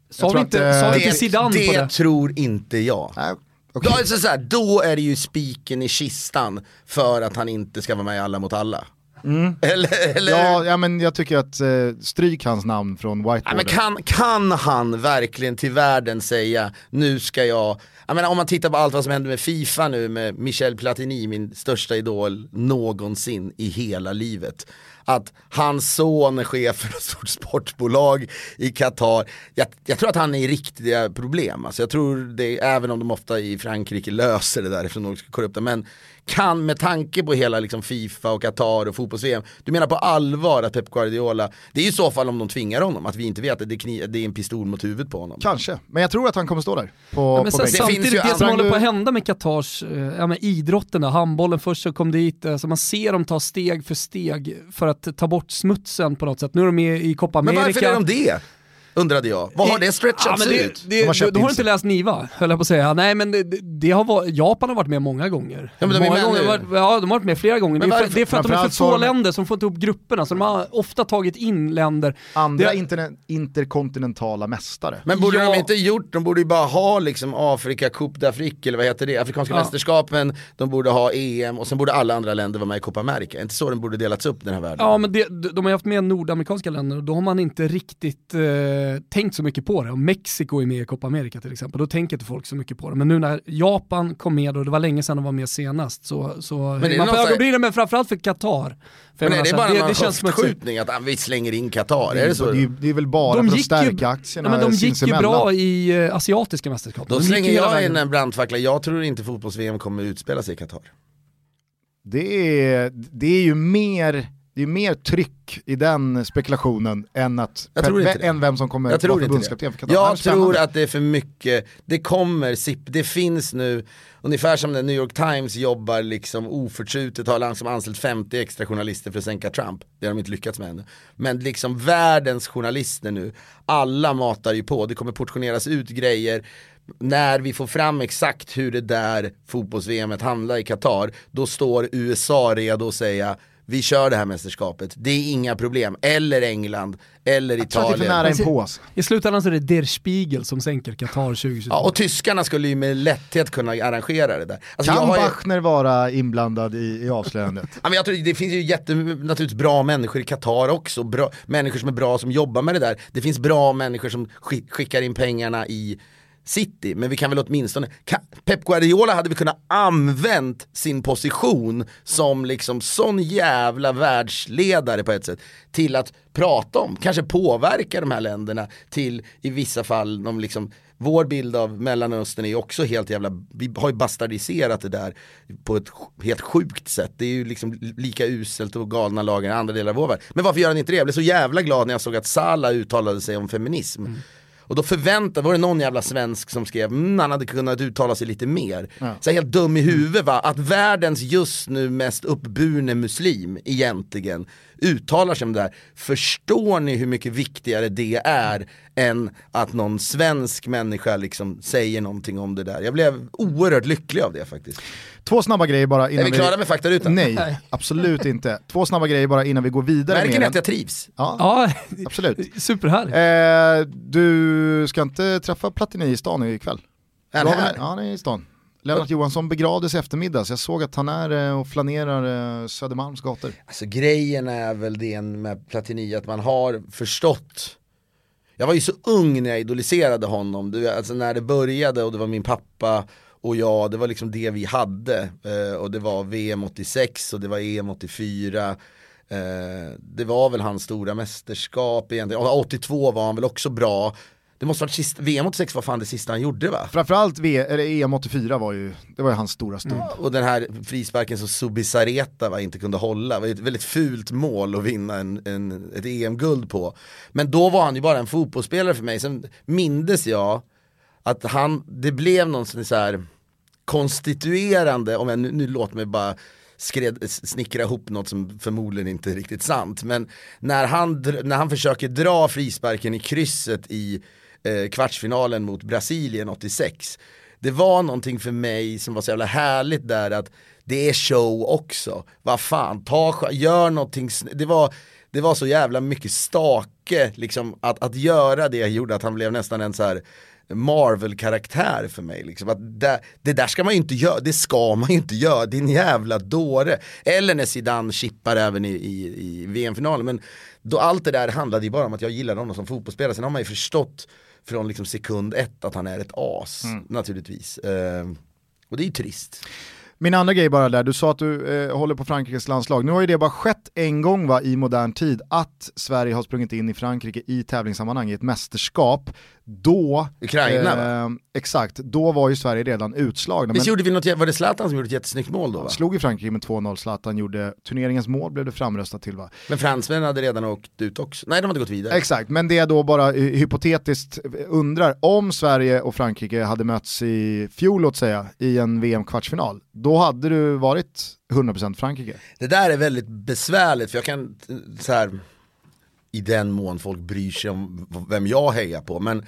Sa vi inte, att, eh, sa det, inte Zidane det på det? tror inte jag. Nej, Då, okej. alltså så här, då är det ju spiken i kistan för att han inte ska vara med i Alla mot alla. Eller, eller Mm. Ja, ja, men jag tycker att eh, stryk hans namn från Ja, whiteboarden. men kan, kan han verkligen till världen säga, nu ska jag, jag menar om man tittar på allt vad som händer med Fifa nu med Michel Platini, min största idol någonsin i hela livet. Att hans son är chef för ett stort sportbolag i Qatar. Jag, jag tror att han är i riktiga problem. Alltså jag tror det, även om de ofta i Frankrike löser det där de är korrupta. Men kan med tanke på hela liksom Fifa och Qatar och fotbolls-VM, du menar på allvar att Pep Guardiola, det är ju i så fall om de tvingar honom, att vi inte vet att det är, kni- det är en pistol mot huvudet på honom. Kanske, men jag tror att han kommer stå där på, Ja, men på sen. Det samtidigt, finns ju det som håller på att hända med Qatars, eh, ja, men idrotten, då, handbollen först så kom dit, alltså man ser dem ta steg för steg för att ta bort smutsen på något sätt. Nu är de med i Copa Men America. varför är de det? Undrade jag. Vad har det ja, stretchats det, ut? det, De har du, har in inte läst Niva, höll jag på att säga. Nej men det, det, det har varit, Japan har varit med många gånger. Ja, men de många gånger nu. varit, ja, de har varit med flera gånger. Men det, är för, det är för att de är för få länder som får inte ihop grupperna, så de har ofta tagit in länder. Andra Det- interne- interkontinentala mästare. Men borde Ja. de inte gjort, de borde ju bara ha liksom Afrika Coupe d'Afrique eller vad heter det, Afrikanska Ja. mästerskapen, de borde ha EM och sen borde alla andra länder vara med i Copa America. Inte så den borde delats upp den här världen. Ja men det, de har ju haft med nordamerikanska länder och då har man inte riktigt eh, eh, tänkt så mycket på det. Om Mexiko är med i Copa America till exempel, då tänker inte folk så mycket på det. Men nu när Japan kom med och det var länge sedan de var med senast så, så det är höjer man på någon ögonbrynen, men framförallt för Qatar. För Men är det så bara här, någon känns som ett- höftskjutning att ah, vi slänger in Qatar? Är det så? Det är, det är väl bara De för att gick ju- stärka aktierna Ja, men de gick ju bra i eh, asiatiska mästerskap. Då slänger jag in en brandfackla, jag tror inte fotbolls-VM kommer utspela sig i Qatar. Det är, det är ju mer, det är mer tryck i den spekulationen än, att, än vem som kommer Jag tror vara förbundskapten för. Qatar. Jag tror att det är för mycket, det kommer, det finns nu, ungefär som när New York Times jobbar liksom oförtrutet, har liksom anställt 50 extra journalister för att sänka Trump. Det har de inte lyckats med ännu. Men liksom världens journalister nu, alla matar ju på, det kommer portioneras ut grejer. När vi får fram exakt hur det där fotbolls-VM handlar i Qatar, då står USA redo att säga vi kör det här mästerskapet, det är inga problem. Eller England, eller Jag tror att det är för Italien. nära inpå. alltså. I slutändan så är det Der Spiegel som sänker Qatar 2022. Ja, och tyskarna skulle ju med lätthet kunna arrangera det där. Alltså, Kan jag har ju, Bachner vara inblandad i, i avslöjandet? ja, men jag tror, det finns ju jätte, naturligtvis bra människor i Qatar också, bra, människor som är bra som jobbar med det där. Det finns bra människor som skick, skickar in pengarna i City, men vi kan väl åtminstone, kan, Pep Guardiola hade vi kunnat använt sin position som liksom sån jävla världsledare på ett sätt till att prata om, kanske påverka de här länderna till i vissa fall de liksom vår bild av Mellanöstern är också helt jävla, vi har ju bastardiserat det där på ett helt sjukt sätt. Det är ju liksom lika uselt och galna lagar i andra delar av vår värld. Men varför gör han inte det? Jag blev så jävla glad när jag såg att Salah uttalade sig om feminism. Mm. Och då förväntade, var det någon jävla svensk som skrev, mm, han hade kunnat uttala sig lite mer. Så helt dum i huvudet va, att världens just nu mest uppburne muslim egentligen uttalar sig om det här. Förstår ni hur mycket viktigare det är än att någon svensk människa liksom säger någonting om det där? Jag blev oerhört lycklig av det faktiskt. Två snabba grejer bara innan Är vi klara med faktarutan? Nej, absolut inte. Två snabba grejer bara innan vi går vidare Märker med ni att jag trivs? Ja, Ja, absolut. superhärligt. Eh, du ska inte träffa Platini i stan ikväll? Är han här? Ja, han är i stan. Lennart Johansson begravdes i eftermiddag, så jag såg att han är eh, och flanerar eh, Södermalms gator. Alltså grejen är väl det med Platini att man har förstått Jag var ju så ung när jag idoliserade honom, du, alltså när det började och det var min pappa och jag, det var liksom det vi hade. Eh, och det var VM 86 och det var EM 84. Eh, det var väl hans stora mästerskap egentligen, och 82 var han väl också bra. Det måste varit sista, VM 86 var fan det sista han gjorde va? Framförallt v, eller EM 84 var ju, det var ju hans stora stund. Och den här frisparken som Subisareta va, inte kunde hålla, det var ett väldigt fult mål att vinna en, en, ett EM-guld på. Men då var han ju bara en fotbollsspelare för mig, sen mindes jag att han, det blev någon sån så här konstituerande, om jag nu, nu låter mig bara skred, snickra ihop något som förmodligen inte är riktigt sant. Men när han, när han försöker dra frisparken i krysset i eh, kvartsfinalen mot Brasilien 86. Det var någonting för mig som var så jävla härligt där att det är show också. Vad fan, ta, gör någonting, det var, det var så jävla mycket stake liksom att, att göra det gjorde att han blev nästan en så här Marvel-karaktär för mig. Liksom. Att det, det där ska man ju inte göra, det ska man ju inte göra, din jävla dåre. Eller när Zidane chippar även i, i, i VM-finalen. Men då allt det där handlade ju bara om att jag gillade honom som fotbollsspelare. Sen har man ju förstått från liksom sekund ett att han är ett as, naturligtvis. Eh, och det är ju trist. Min andra grej bara där, du sa att du eh, håller på Frankrikes landslag. Nu har ju det bara skett en gång va, i modern tid att Sverige har sprungit in i Frankrike i tävlingssammanhang i ett mästerskap. Då, Ukraina, eh, exakt, då var ju Sverige redan utslagna. Visst Men gjorde vi något, var det Zlatan som gjorde ett jättesnyggt mål då va? slog ju Frankrike med 2-0, Zlatan gjorde turneringens mål, blev det framröstat till va? Men fransmännen hade redan åkt ut också, nej de hade gått vidare. Exakt, men det jag då bara eh, hypotetiskt undrar, om Sverige och Frankrike hade mötts i fjol låt säga, i en VM-kvartsfinal, då hade du varit 100% Frankrike. Det där är väldigt besvärligt för jag kan, så här, i den mån folk bryr sig om vem jag hejar på, men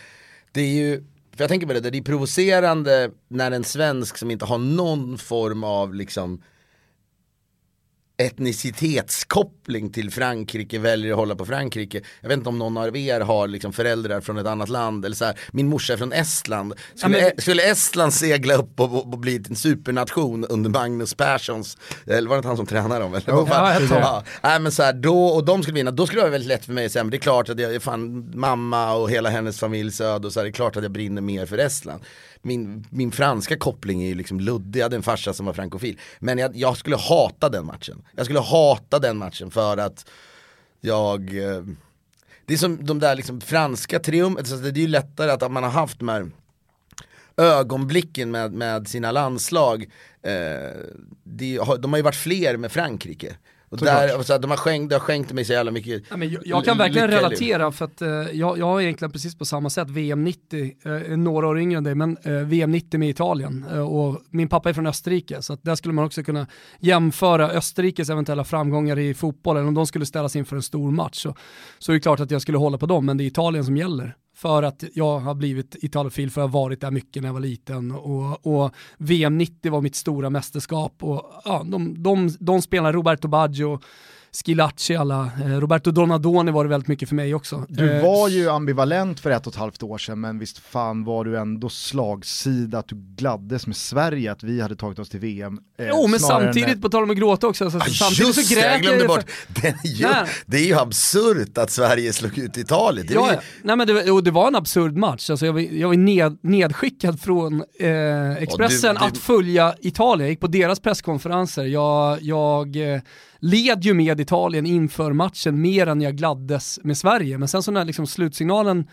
det är ju, för jag tänker på det, det är provocerande när en svensk som inte har någon form av liksom etnicitetskoppling till Frankrike väljer att hålla på Frankrike. Jag vet inte om någon av er har liksom föräldrar från ett annat land. Eller så här, min morsa är från Estland. Skulle, Ja, men- skulle Estland segla upp och, och, och bli en supernation under Magnus Perssons, eller var det inte han som tränade dem? Eller? Fan? ja, jag tror ja, nej, men så här, då, och de skulle vinna, då skulle det vara väldigt lätt för mig att säga, men det är klart att jag är fan mamma och hela hennes familjs öde och så här, det är klart att jag brinner mer för Estland. Min, min franska koppling är ju liksom luddig, jag hade en farsa som var frankofil. Men jag, jag skulle hata den matchen. Jag skulle hata den matchen för att jag eh, Det är som de där liksom franska triumf, alltså det är ju lättare att man har haft de här ögonblicken med, med sina landslag. Eh, det, har- de har ju varit fler med Frankrike. Och där, och så de har skänkt, det har skänkt mig så jävla mycket Ja, men jag, jag kan verkligen relatera för att eh, jag, jag har egentligen precis på samma sätt VM 90, eh, några år yngre än dig, men eh, VM 90 med Italien eh, och min pappa är från Österrike så att där skulle man också kunna jämföra Österrikes eventuella framgångar i fotbollen om de skulle ställas inför en stor match så, så är det klart att jag skulle hålla på dem men det är Italien som gäller. För att jag har blivit Italofil för att jag har varit där mycket när jag var liten. Och, och VM 90 var mitt stora mästerskap och ja, de, de, de spelar Roberto Baggio, Schilacci alla, eh, Roberto Donadoni var det väldigt mycket för mig också. Du Eh, var ju ambivalent för ett och ett halvt år sedan, men visst fan var du ändå slagsida att du gladdes med Sverige att vi hade tagit oss till VM. eh, Jo men snarare än- samtidigt, på tal om att gråta också, så, Ah, samtidigt just så det, grät jag glömde för- bort. Den är ju, det är ju absurt att Sverige slog ut Italien. Det Ja, ju- ja. Nej, men det, var- och det var en absurd match. Alltså jag var, jag var ned, nedskickad från eh, Expressen Ja, du- du- att följa Italien. Jag gick på deras presskonferenser. Jag, jag eh, led ju med Italien inför matchen mer än jag gladdes med Sverige. Men sen så när liksom slutsignalen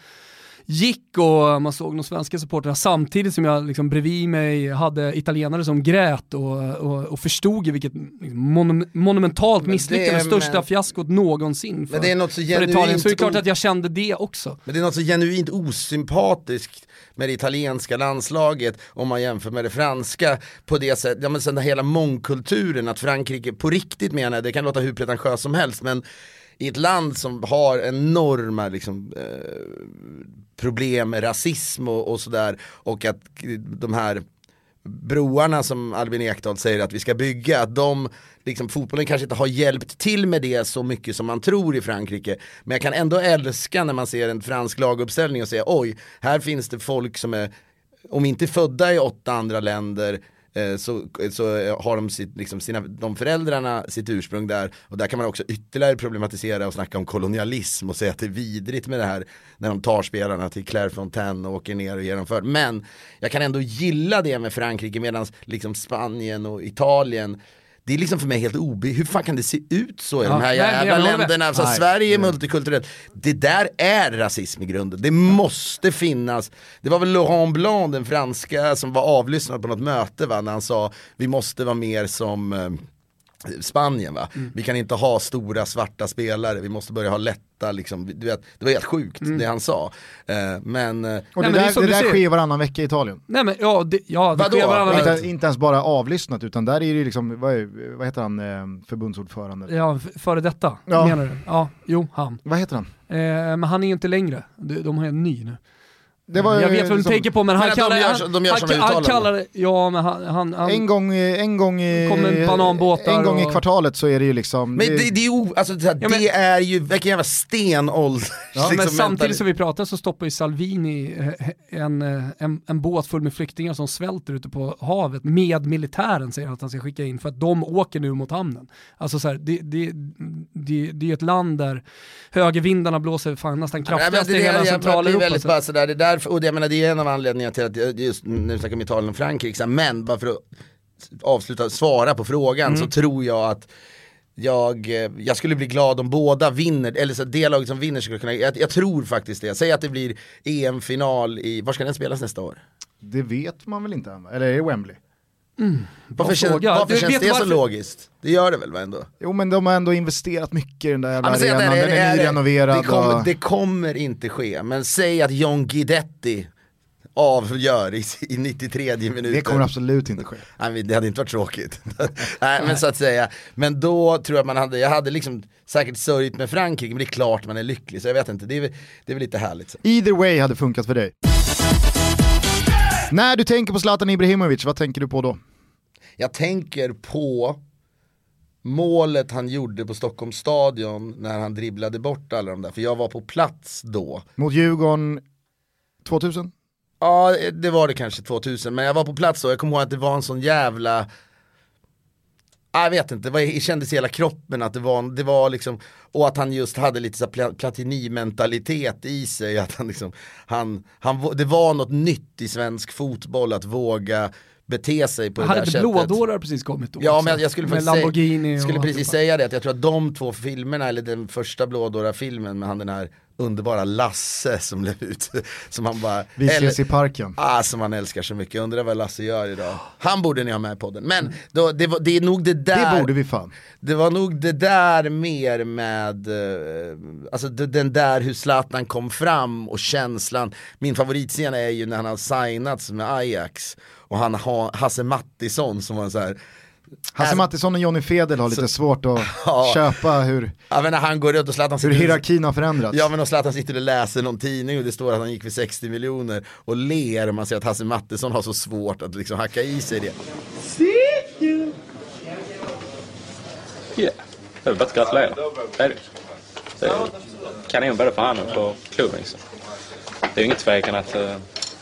gick och man såg de svenska supportrarna samtidigt som jag liksom bredvid mig hade italienare som grät och, och, och förstod vilket liksom monom, monumentalt Men misslyckande, största men- fiaskot någonsin för, Men det är något så för Italien. Så det är klart att jag kände det också. Men det är något så genuint osympatiskt med det italienska landslaget om man jämför med det franska på det sättet, ja men sen den hela mångkulturen att Frankrike, på riktigt menar jag, det kan låta hur pretentiöst som helst men i ett land som har enorma liksom, eh, problem med rasism och, och sådär och att de här broarna som Albin Ekdal säger att vi ska bygga, att de, liksom fotbollen kanske inte har hjälpt till med det så mycket som man tror i Frankrike. Men jag kan ändå älska när man ser en fransk laguppställning och säga oj, här finns det folk som är, om inte födda i åtta andra länder, eh, så, så har de sitt, liksom sina, de föräldrarna sitt ursprung där och där kan man också ytterligare problematisera och snacka om kolonialism och säga att det är vidrigt med det här när de tar spelarna till Claire Fontaine och åker ner och ger dem för. Men jag kan ändå gilla det med Frankrike medan liksom Spanien och Italien det är liksom för mig helt obe... Hur fan kan det se ut så i Ja, de här jävla länderna? Alltså, Nej, Sverige är multikulturellt. Det där är rasism i grunden. Det måste finnas. Det var väl Laurent Blanc, den franska, som var avlyssnad på något möte va? när han sa vi måste vara mer som eh, Spanien va. Mm. Vi kan inte ha stora svarta spelare, vi måste börja ha lätta liksom. Du vet, det var helt sjukt det han sa. Eh, men eh, Och Nej, men det det är där, det du där sker varannan vecka i Italien. Nej men ja, det, ja, det Vadå? sker varannan vecka. Inte, inte ens bara avlyssnat, utan där är det liksom, vad, är, vad heter han, eh, förbundsordförande? Ja, före detta Ja. menar du? Ja, jo, han. Vad heter han? Eh, men han är inte längre. De, de har en ny nu. Det var, jag vet vad du liksom- tänker på men han Men de kallar gör han, så- de gör han, såna han, kallar det, ja men han, han, han En gång, en gång, i- en gång i kvartalet så är det ju liksom... Men det, det, är, o, alltså, det, här, Ja, men- det är ju, vilken jävla stenålder. Ja, men liksom, samtidigt som vi pratar så stoppar ju Salvini eh, en, eh, en, en båt full med flyktingar som svälter ute på havet med militären säger han att han ska skicka in för att de åker nu mot hamnen. Alltså så här, det, det, det, det är ju ett land där högervindarna blåser fan nästan men kraftigast det, i är- hela jag- Det är Centraleuropa. väldigt bara sådär, det är därför, och det, jag menar, det är en av anledningarna till att, just nu snackar vi Italien och Frankrike, men bara för att avsluta, svara på frågan så tror jag att jag, eh, jag skulle bli glad om båda vinner, eller så det laget som vinner skulle kunna, jag, jag tror faktiskt det. Säg att det blir EM-final i, var ska den spelas nästa år? Det vet man väl inte än, eller är det Wembley? Varför, känns, fråga. varför Du, känns det så varför? logiskt? Det gör det väl ändå? Jo men de har ändå investerat mycket i den där jävla Ja, arenan, det, den är det, nyrenoverad. det, kommer, och- det kommer inte ske, men säg att John Guidetti avgör i, i 93 minuten. det kommer absolut inte ske. Nej, det hade inte varit tråkigt. Nej men så att säga, men då tror jag man hade, jag hade liksom säkert sörjt med Frankrike, men det är klart man är lycklig, så jag vet inte, det är, det är väl lite härligt. Så. Either way hade funkat för dig. När du tänker på Zlatan Ibrahimovic, vad tänker du på då? Jag tänker på målet han gjorde på Stockholms stadion när han dribblade bort alla de där, för jag var på plats då. Mot Djurgården 2000? Ja, det var det kanske 2000, men jag var på plats då, jag kommer ihåg att det var en sån jävla jag vet inte, det, var, det kändes i hela kroppen att det var, det var liksom, och att han just hade lite så Platini-mentalitet i sig. Att han liksom, han, han, det var något nytt i svensk fotboll att våga bete sig på det där sättet. Hade blådårar precis kommit då? Ja också, men jag skulle, med säga, skulle precis säga det, att jag tror att de två filmerna, eller den första blådårar-filmen med han den här underbara Lasse som blev ut. Som han bara, Vi ses i parken. Ah, som han älskar så mycket, undrar vad Lasse gör idag. Han borde ni ha med i podden. Men då, det, var, det är nog det där. Det borde vi fan. Det var nog det där mer med, eh, alltså den där hur Zlatan kom fram och känslan. Min favoritscen är ju när han har signats med Ajax. Och han har Hasse Mattisson som var en så här Hasse Mattisson och Jonny Fedel har lite svårt att ja. köpa hur, ja, men han går runt och Zlatan hur hierarkin har förändrats. Ja men och Zlatan sitter och läser någon tidning och det står att han gick för 60 miljoner och ler man ser att Hasse Mattisson har så svårt att liksom hacka i sig det. You! Yeah, gratulera. Det är det. Det är kanon både för honom och för klubben. Så. Det är ju inget tvekan att uh,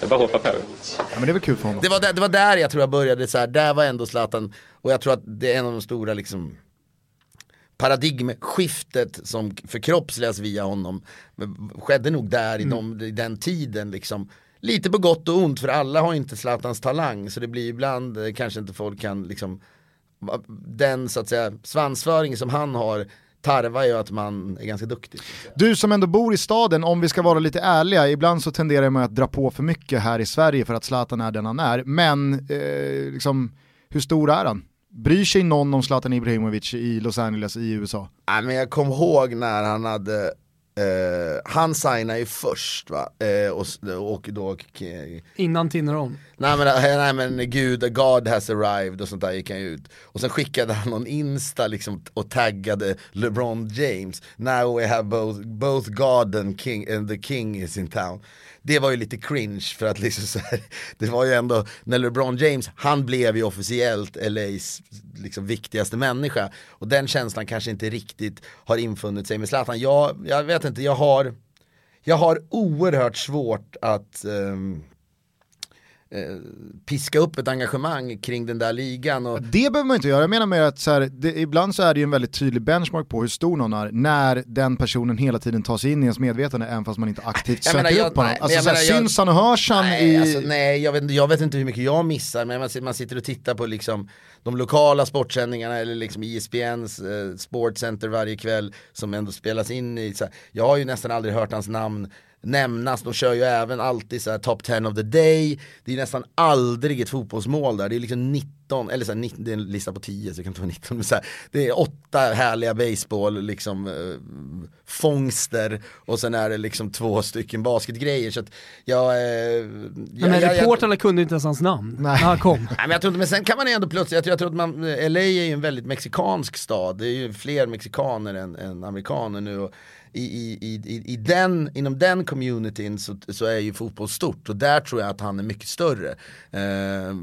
det är bara att hoppa på. Ja men det är väl kul för honom. Det var där, det var där jag tror jag började så här. där var ändå Zlatan, och jag tror att det är en av de stora liksom paradigmskiftet som förkroppsligas via honom skedde nog där i, de, mm. i den tiden liksom. Lite på gott och ont för alla har inte Zlatans talang så det blir ibland eh, kanske inte folk kan liksom den så att säga svansföring som han har tarvar ju att man är ganska duktig. Du som ändå bor i staden, om vi ska vara lite ärliga, ibland så tenderar man att dra på för mycket här i Sverige för att Zlatan är den han är. Men eh, liksom, hur stor är han? Bryr sig någon om Zlatan Ibrahimovic i Los Angeles i USA? Nej men jag kommer ihåg när han hade Uh, han signade ju först va, uh, och, och då... Innan Tinneron? Nej men, nej men gud, God has arrived och sånt där gick han ut. Och sen skickade han någon Insta liksom och taggade LeBron James. Now we have both, both God and, king, and the king is in town det var ju lite cringe för att liksom så här, det var ju ändå, när LeBron James, han blev ju officiellt LAs liksom viktigaste människa. Och den känslan kanske inte riktigt har infunnit sig med Zlatan. Jag, jag vet inte, jag har, jag har oerhört svårt att um, eh, piska upp ett engagemang kring den där ligan. Och... Det behöver man inte göra, jag menar med att så här, det, ibland så är det ju en väldigt tydlig benchmark på hur stor någon är när den personen hela tiden tar sig in i ens medvetande även fast man inte aktivt söker menar, jag, upp honom. Alltså, så här, syns han och hörs han nej, i... Alltså, nej, jag vet, jag vet inte hur mycket jag missar, men man, man sitter och tittar på liksom de lokala sportsändningarna eller liksom ISBNs eh, sportcenter varje kväll som ändå spelas in i, så här, jag har ju nästan aldrig hört hans namn nämnas. De kör ju även alltid så här top 10 of the day. Det är nästan aldrig ett fotbollsmål där. Det är liksom 19, eller så här, det är en lista på 10 så det kan inte vara 19. Men så här, det är åtta härliga baseball liksom äh, fångster och sen är det liksom två stycken basketgrejer. Så att jag, äh, jag, men reportrarna kunde inte ens hans namn Nej. när han kom. Nej, men, jag tror inte, men sen kan man ändå plötsligt, jag tror, jag tror att man, LA är ju en väldigt mexikansk stad. Det är ju fler mexikaner än, än amerikaner nu. Och, i, i, i, i den, inom den communityn så, så är ju fotboll stort och där tror jag att han är mycket större. Eh,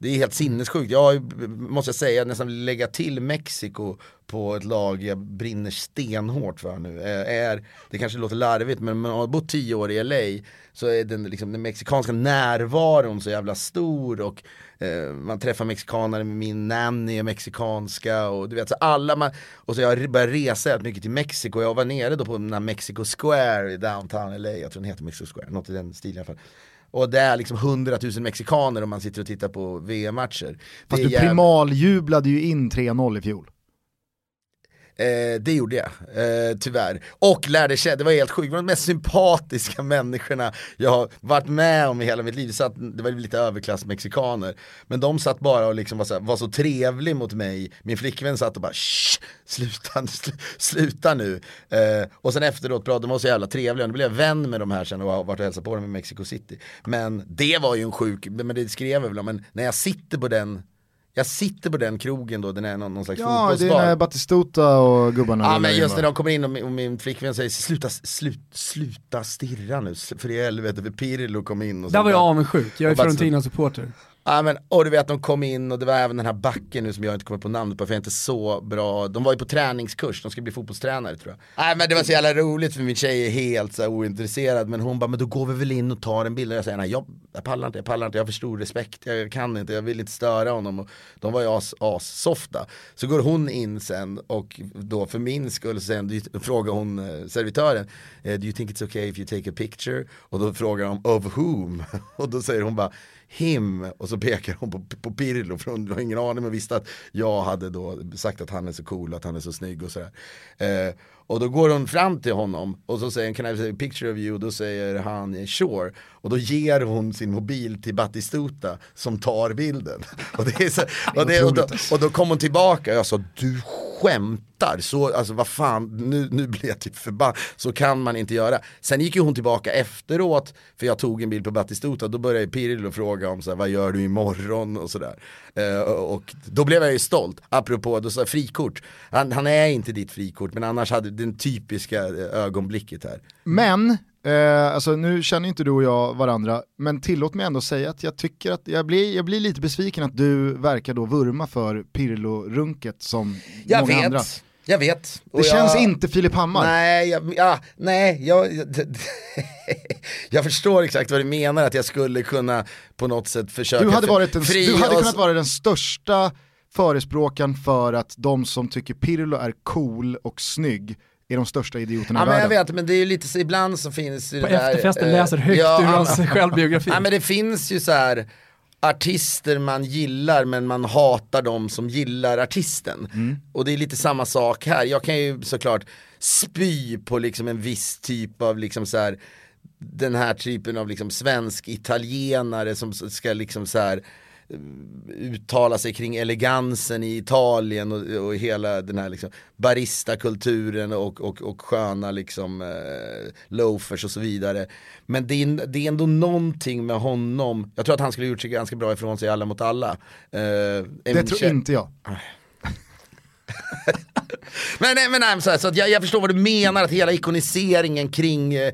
det är helt sinnessjukt. Jag måste jag säga nästan lägga till Mexiko på ett lag jag brinner stenhårt för nu. Eh, är, det kanske låter larvigt men man har bott tio år i LA så är den, liksom, den mexikanska närvaron så jävla stor och eh, man träffar mexikanare min nanny är mexikanska och du vet så alla man, och så jag började resa helt mycket till Mexiko, jag var nere då på den här Mexico Square i downtown LA, jag tror den heter Mexico Square, något i den stilen i alla fall. Och det är liksom hundratusen mexikaner om man sitter och tittar på VM-matcher. Fast du jävla... primaljublade ju in 3-0 i fjol. Eh, det gjorde jag, eh, tyvärr. Och lärde känna, det var helt sjukt, det var de mest sympatiska människorna jag har varit med om i hela mitt liv. Det, satt, det var lite överklass mexikaner. Men de satt bara och liksom var, så, var så trevlig mot mig. Min flickvän satt och bara sluta, sl sluta nu. Eh, och sen efteråt, bra, de var så jävla trevliga. Nu blev jag vän med de här sen och har varit och hälsat på dem i Mexico City. Men det var ju en sjuk, men det skrev jag väl om, men när jag sitter på den jag sitter på den krogen då, den är någon, någon slags ja, fotbollsbar. Ja, det är när Batistuta och gubbarna Ja men just när de kommer in och min, och min flickvän säger sluta, slut, sluta stirra nu, för i helvete, för Pirlo kom in och Där var jag avundsjuk, jag är Fiorentina-supporter. Ja, men, och du vet de kom in och det var även den här backen nu som jag inte kommer på namnet på för jag är inte så bra. De var ju på träningskurs, de ska bli fotbollstränare tror jag. Nej men det var så jävla roligt för min tjej är helt så här, ointresserad men hon bara, men då går vi väl in och tar en bild. Och jag säger, nej jag, jag pallar inte, jag pallar inte, jag har för stor respekt, jag kan inte, jag vill inte störa honom. Och de var ju as, as softa. Så går hon in sen och då för min skull sen frågar hon eh, servitören, eh, do you think it's okay if you take a picture? Och då frågar de, of whom? Och då säger hon bara, him och så pekar hon på, på Pirlo för hon har ingen aning men visste att jag hade då sagt att han är så cool, att han är så snygg och sådär. Eh, och då går hon fram till honom och så säger hon, can I have a picture of you? Och då säger han, sure. Och då ger hon sin mobil till Batistuta som tar bilden. Och, det är så, och, det, och, då, och då kom hon tillbaka och jag sa, du skämtar, så, alltså vad fan, nu, nu blir jag typ förbannad, så kan man inte göra. Sen gick ju hon tillbaka efteråt, för jag tog en bild på Batistuta, då började Pirlo fråga om så här, vad gör du imorgon och sådär. Uh, och då blev jag ju stolt, apropå, då sa frikort, han, han är inte ditt frikort, men annars hade den typiska eh, ögonblicket här. Men Eh, alltså nu känner inte du och jag varandra, men tillåt mig ändå säga att jag tycker att jag blir, jag blir lite besviken att du verkar då vurma för Pirlo-runket som jag många vet. andra. Jag vet. Det känns inte Filip Hammar. Nej, jag, ja, nej jag, jag förstår exakt vad du menar, att jag skulle kunna på något sätt försöka Du hade, varit en, fri du hade och- kunnat vara den största förespråkaren för att de som tycker Pirlo är cool och snygg är de största idioterna Ja i men jag världen. vet, men det är ju lite så, ibland så finns ju På det där, efterfesten eh, läser högt ja, ur han- hans självbiografi. Ja men det finns ju så här artister man gillar men man hatar de som gillar artisten. Mm. Och det är lite samma sak här, jag kan ju såklart spy på liksom en viss typ av liksom så här den här typen av liksom svensk italienare som ska liksom så här uttala sig kring elegansen i Italien och, och hela den här liksom baristakulturen och, och, och sköna liksom eh, loafers och så vidare. Men det är, det är ändå någonting med honom, jag tror att han skulle gjort sig ganska bra ifrån sig alla mot alla. Eh, Det tror inte jag. men, nej, men nej, så, här, så att jag, jag förstår vad du menar, att hela ikoniseringen kring, eh,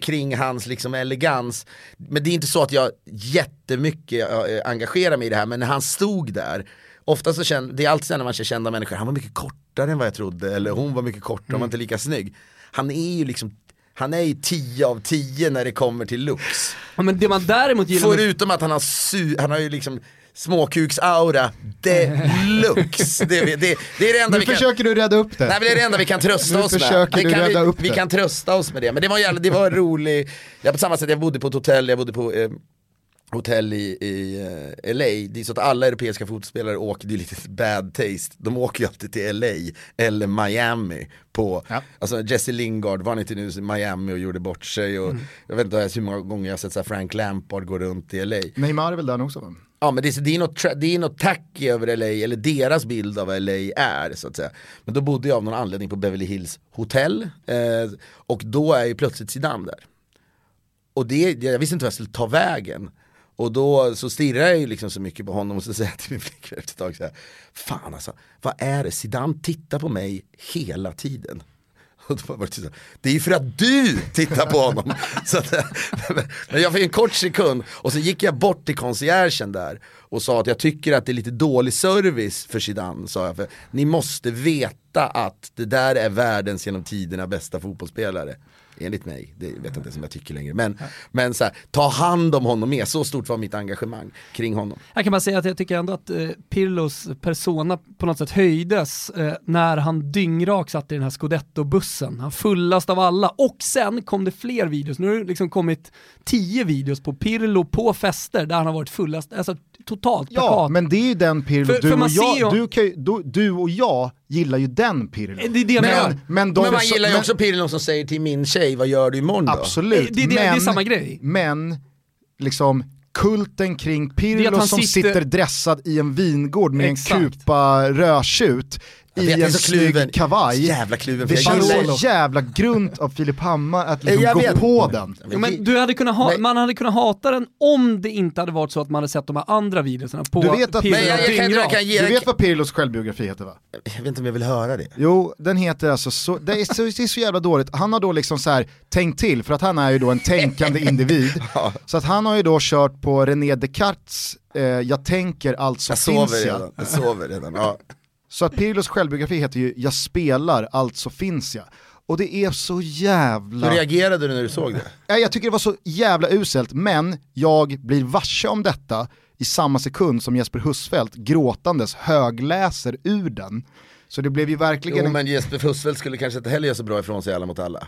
kring hans liksom elegans. Men det är inte så att jag jättemycket eh, engagerar mig i det här, men när han stod där, ofta så känner, det är alltid när man känner kända människor, han var mycket kortare än vad jag trodde, eller hon var mycket kortare, hon var inte lika snygg. Han är ju liksom, han är ju 10 av 10 när det kommer till looks. Ja, men det man däremot gillar med Förutom att han har, su- han har ju liksom småkuksaura deluxe. Det, det, det, det är det enda Nu vi kan... försöker du rädda upp det. Nej men det är det enda vi kan trösta Nu oss med. försöker Det kan rädda vi, vi kan trösta oss med det. Men det var, jävla, det var roligt, ja, på samma sätt jag bodde på ett hotell, jag bodde på eh, hotell i, i eh, LA. Det är så att alla europeiska fotbollsspelare åker, det är lite bad taste, de åker ju alltid till LA eller Miami på, Ja. alltså Jesse Lingard var inte nu i Miami och gjorde bort sig och jag vet inte hur många gånger jag har sett så Frank Lampard gå runt i LA. Neymar är väl där också? Ja men det är, det är, något, det är något tacky över LA, eller deras bild av LA är så att säga. Men då bodde jag av någon anledning på Beverly Hills hotell eh, och då är ju plötsligt Zidane där. Och det, jag visste inte vad jag skulle ta vägen. Och då så stirrar jag ju liksom så mycket på honom och så säger jag till min flickvän efter ett tag så här, Fan alltså, vad är det? Zidane tittar på mig hela tiden. Det, det är ju för att du tittar på honom. så att, men jag fick en kort sekund och så gick jag bort till conciergen där och sa att jag tycker att det är lite dålig service för Zidane. Sa jag, för ni måste veta att det där är världens genom tiderna bästa fotbollsspelare. Enligt mig, det vet jag inte som jag tycker längre. Men, men så här, ta hand om honom mer, så stort var mitt engagemang kring honom. Jag kan bara säga att jag tycker ändå att eh, Pirlos persona på något sätt höjdes eh, när han dyngrak satt i den här Scudetto-bussen. Han fullast av alla. Och sen kom det fler videos. Nu har det liksom kommit tio videos på Pirlo på fester där han har varit fullast, alltså totalt Ja, plakat. men det är ju den Pirlo, För- du, för man och ser jag, ju- du, kan, du, du och jag gillar ju den Pirlo. Det är det menar. men, men, de men man gillar ju men- också Pirlo som säger till min tjej, vad gör du imorgon då? Absolut, Det är det- det är men, samma grej. men liksom kulten kring Pirlo som sitter- sitter... dressad i en vingård med Exakt. en kupa rödtjut Jag i vet, en så snygg kavaj. Så jävla kluven, Det känns så jävla grunt av Filip Hammar att liksom Jag gå vet. på den. Jo, men du hade kunnat ha, Nej. man hade kunnat hata den om det inte hade varit så att man hade sett de här andra videorna på Du vet att- Pirlo Men jag, jag, kan, jag, kan ge, Du vet vad Pirlos självbiografi heter va? jag vet inte om jag vill höra det. Jo, den heter alltså så, det är så, det är så jävla dåligt. Han har då liksom så här tänkt till, för att han är ju då en tänkande individ. Så att han har ju då kört på René Descartes, eh, jag tänker alltså Jag sover finns jag. redan. Jag sover redan. Ja. Så att Pirlos självbiografi heter ju Jag spelar, alltså finns jag. Och det är så jävla... Hur reagerade du när du såg det? Nej, jag tycker det var så jävla uselt, men jag blir varse om detta i samma sekund som Jesper Husfeldt gråtandes högläser ur den. Så det blev ju verkligen... Jo en- men Jesper Fussfeldt skulle kanske inte heller göra så bra ifrån sig alla mot alla.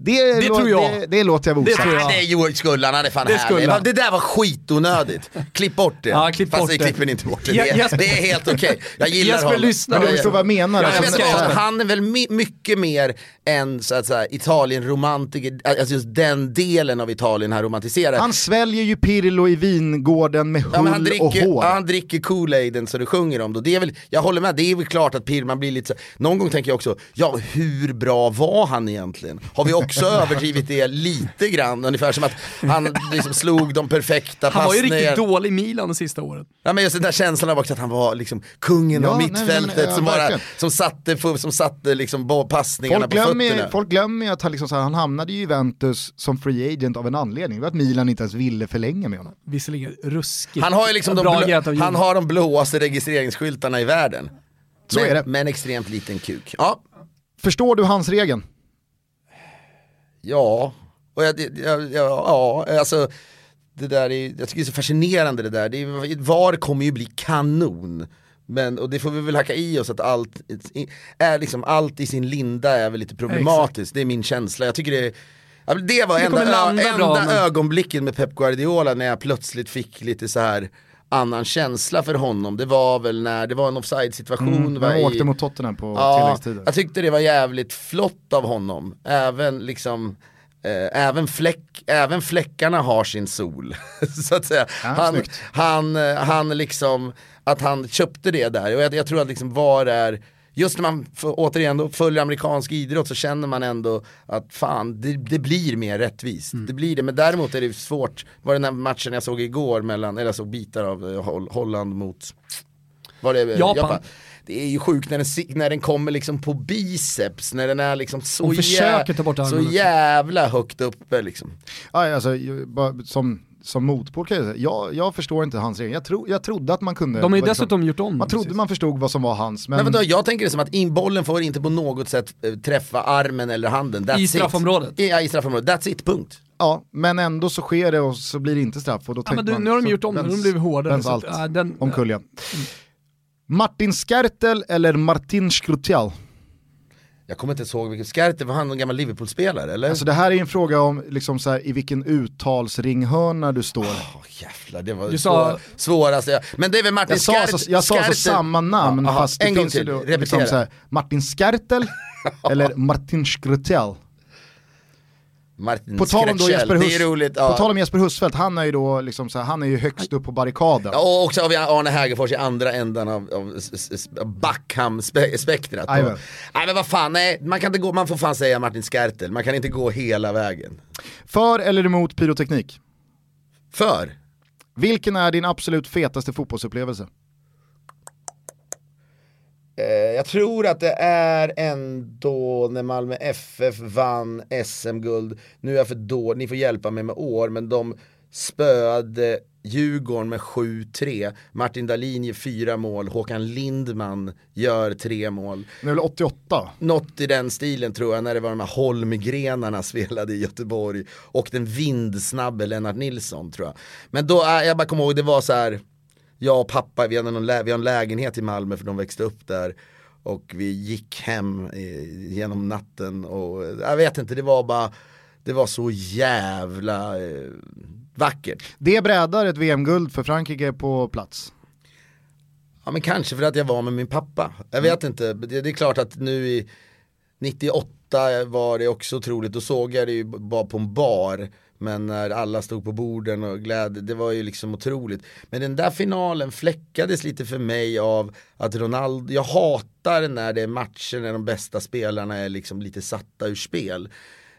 Det, Det tror jag. Det, det låter jag vara Det osagt. tror jag. Nej, det är skulle han, han är fan Det härlig. han. Det där var skitonödigt. Klipp bort det. Ja, klipp Fast bort vi det. klipper inte bort det. Ja, Det är, det är helt okej. Jag gillar Jesper honom. lyssnar. Men du förstår vad jag menar? Ja, här- vad, han är väl my mycket mer än så att säga, Italien-romantiker, alltså just den delen av Italien han romantiserar. Han sväljer ju Pirlo i vingården med hull Ja, han, och dricker, hår. ja, han dricker Kool-Aiden så du sjunger om det. Och det är väl, jag håller med, det är väl klart att Pirlo, man blir lite så, någon gång tänker jag också, ja hur bra var han egentligen? Har vi också överdrivit det lite grann? Ungefär som att han liksom slog de perfekta Han var ju passningarna. riktigt dålig i Milan de sista åren. Ja men just den där känslan av också att han var liksom kungen Ja, av nej, mittfältet nej, nej, ja, som bara, som satte, som satte liksom passningarna Folk på glömmer, ju- fötterna. folk glömmer ju att han, liksom, så här, han hamnade i Juventus som free agent av en anledning. Det var att Milan inte ens ville förlänga med honom. Visserligen ruskigt Han har ju liksom de, blå, han har de blåaste registreringsskyltarna i världen. Så men, är det. Men extremt liten kuk. Ja, Förstår du hans regeln? Ja, och jag, jag, ja, ja, alltså det där är, jag tycker det är så fascinerande det där. Det är, VAR kommer ju bli kanon. Men, och det får vi väl hacka i oss att allt, är liksom, allt i sin linda är väl lite problematiskt. Det är min känsla. Jag tycker det det var Det enda, enda bra, men- ögonblicket med Pep Guardiola när jag plötsligt fick lite så här annan känsla för honom. Det var väl när det var en offside situation. Mm, han i- åkte mot Tottenham på Ja, tilläggstiden. jag tyckte det var jävligt flott av honom. Även liksom Eh, även, fläck, även fläckarna har sin sol. så att säga. Ja, han, snyggt. han, eh, han liksom, att han köpte det där. Och jag, jag tror att liksom var är, just när man f- återigen då följer amerikansk idrott så känner man ändå att fan, det, det blir mer rättvist. Mm. Det blir det, men däremot är det svårt. Var det den här matchen jag såg igår mellan, eller jag såg bitar av eh, Holl- Holland mot, var det eh, Japan. Det är ju sjukt när den, när den kommer liksom på biceps, när den är liksom så, jä- ta bort armen så jävla högt uppe liksom. Ja, alltså, som, som motpol kan jag säga, jag, jag förstår inte hans regel. Jag, tro, jag trodde att man kunde... De har ju liksom- dessutom gjort om Man trodde precis. man förstod vad som var hans, men... Men vadå, jag tänker det som att in, bollen får inte på något sätt eh, träffa armen eller handen. That's I it. straffområdet. I, ja, i straffområdet. That's it, punkt. Ja, men ändå så sker det och så blir det inte straff. Och då Ja, men du, man, nu har de gjort om det, vänds- de blev hårdare. vänds så allt ja, den, omkull igen. Martin Skertel eller Martin Skrutial? Jag kommer inte ens ihåg vilken Skerter, var han någon gammal Liverpool-spelare eller? Alltså det här är ju en fråga om liksom så här, i vilken uttalsringhörna du står. Åh jävlar, det var Du sa- svåraste. Men det är väl Martin Jag sa, alltså, jag sa Skerter- samma namn Ja, aha, fast det en gång finns ju till, då repetera. liksom så här, Martin Skertel eller Martin Skrutial. Martin På tal om då. Jesper Det Hus, är roligt. på Ja. tal om Jesper Husfeldt, han är ju då liksom så här, han är ju högst upp på barrikaden. Ja, och också har vi Arne Hägerfors i andra ändan av, av Backham-spektrat. Nej men vad fan, nej, man, kan inte gå, man får fan säga Martin Skertel, man kan inte gå hela vägen. För eller emot pyroteknik? För? Vilken är din absolut fetaste fotbollsupplevelse? Eh, jag tror att det är ändå när Malmö FF vann SM-guld, nu är jag för dålig, ni får hjälpa mig med år, men de spöade Djurgården med 7-3. Martin Dahlin gör fyra mål, Håkan Lindman gör tre mål. Det är väl 88? Något i den stilen tror jag när det var de här Holmgrenarna spelade i Göteborg och den vindsnabbe Lennart Nilsson tror jag. Men då, äh, jag bara kommer ihåg det var så här, jag och pappa, vi hade någon vi har en lägenhet i Malmö för de växte upp där. Och vi gick hem eh, genom natten och eh, jag vet inte, det var bara, det var så jävla eh, vackert. Det brädar ett VM-guld för Frankrike på plats. Ja men kanske för att jag var med min pappa. Jag vet inte, det, det är klart att nu i 98 var det också otroligt, då såg jag det ju bara på en bar. Men när alla stod på borden och glädje, det var ju liksom otroligt. Men den där finalen fläckades lite för mig av att Ronaldo, jag hatar när det är matcher när de bästa spelarna är liksom lite satta ur spel.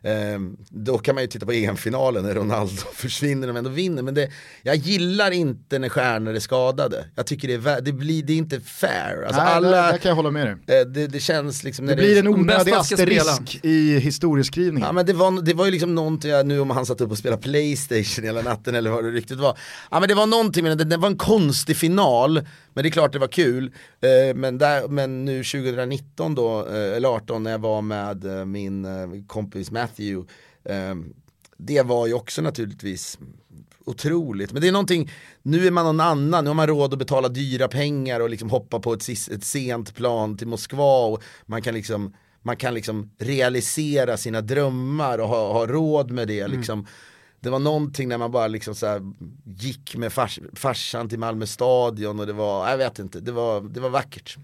Ehm, då kan man ju titta på EM-finalen när Ronaldo försvinner och ändå vinner. Men det, jag gillar inte när stjärnor är skadade. Jag tycker det är, det blir, det är inte fair. Alltså Nej, alla, där, där kan jag hålla med dig. eh, det, det känns liksom Det när blir en onödig asterisk i historieskrivningen. Ja men det var, det var ju liksom någonting, nu om han satt upp och spelade Playstation hela natten eller vad det riktigt var. Ja men det var någonting med det, det var en konstig final, men det är klart det var kul. Eh, men, där, men nu 2019 då, eh, eller 18 när jag var med eh, min kompis Matthew, det var ju också naturligtvis otroligt. Men det är någonting, nu är man någon annan, nu har man råd att betala dyra pengar och liksom hoppa på ett, ett sent plan till Moskva och man kan liksom man kan liksom realisera sina drömmar och ha, ha råd med det. Liksom. Det var någonting när man bara liksom så gick med fars, farsan till Malmö stadion och det var, jag vet inte, det var, det var vackert.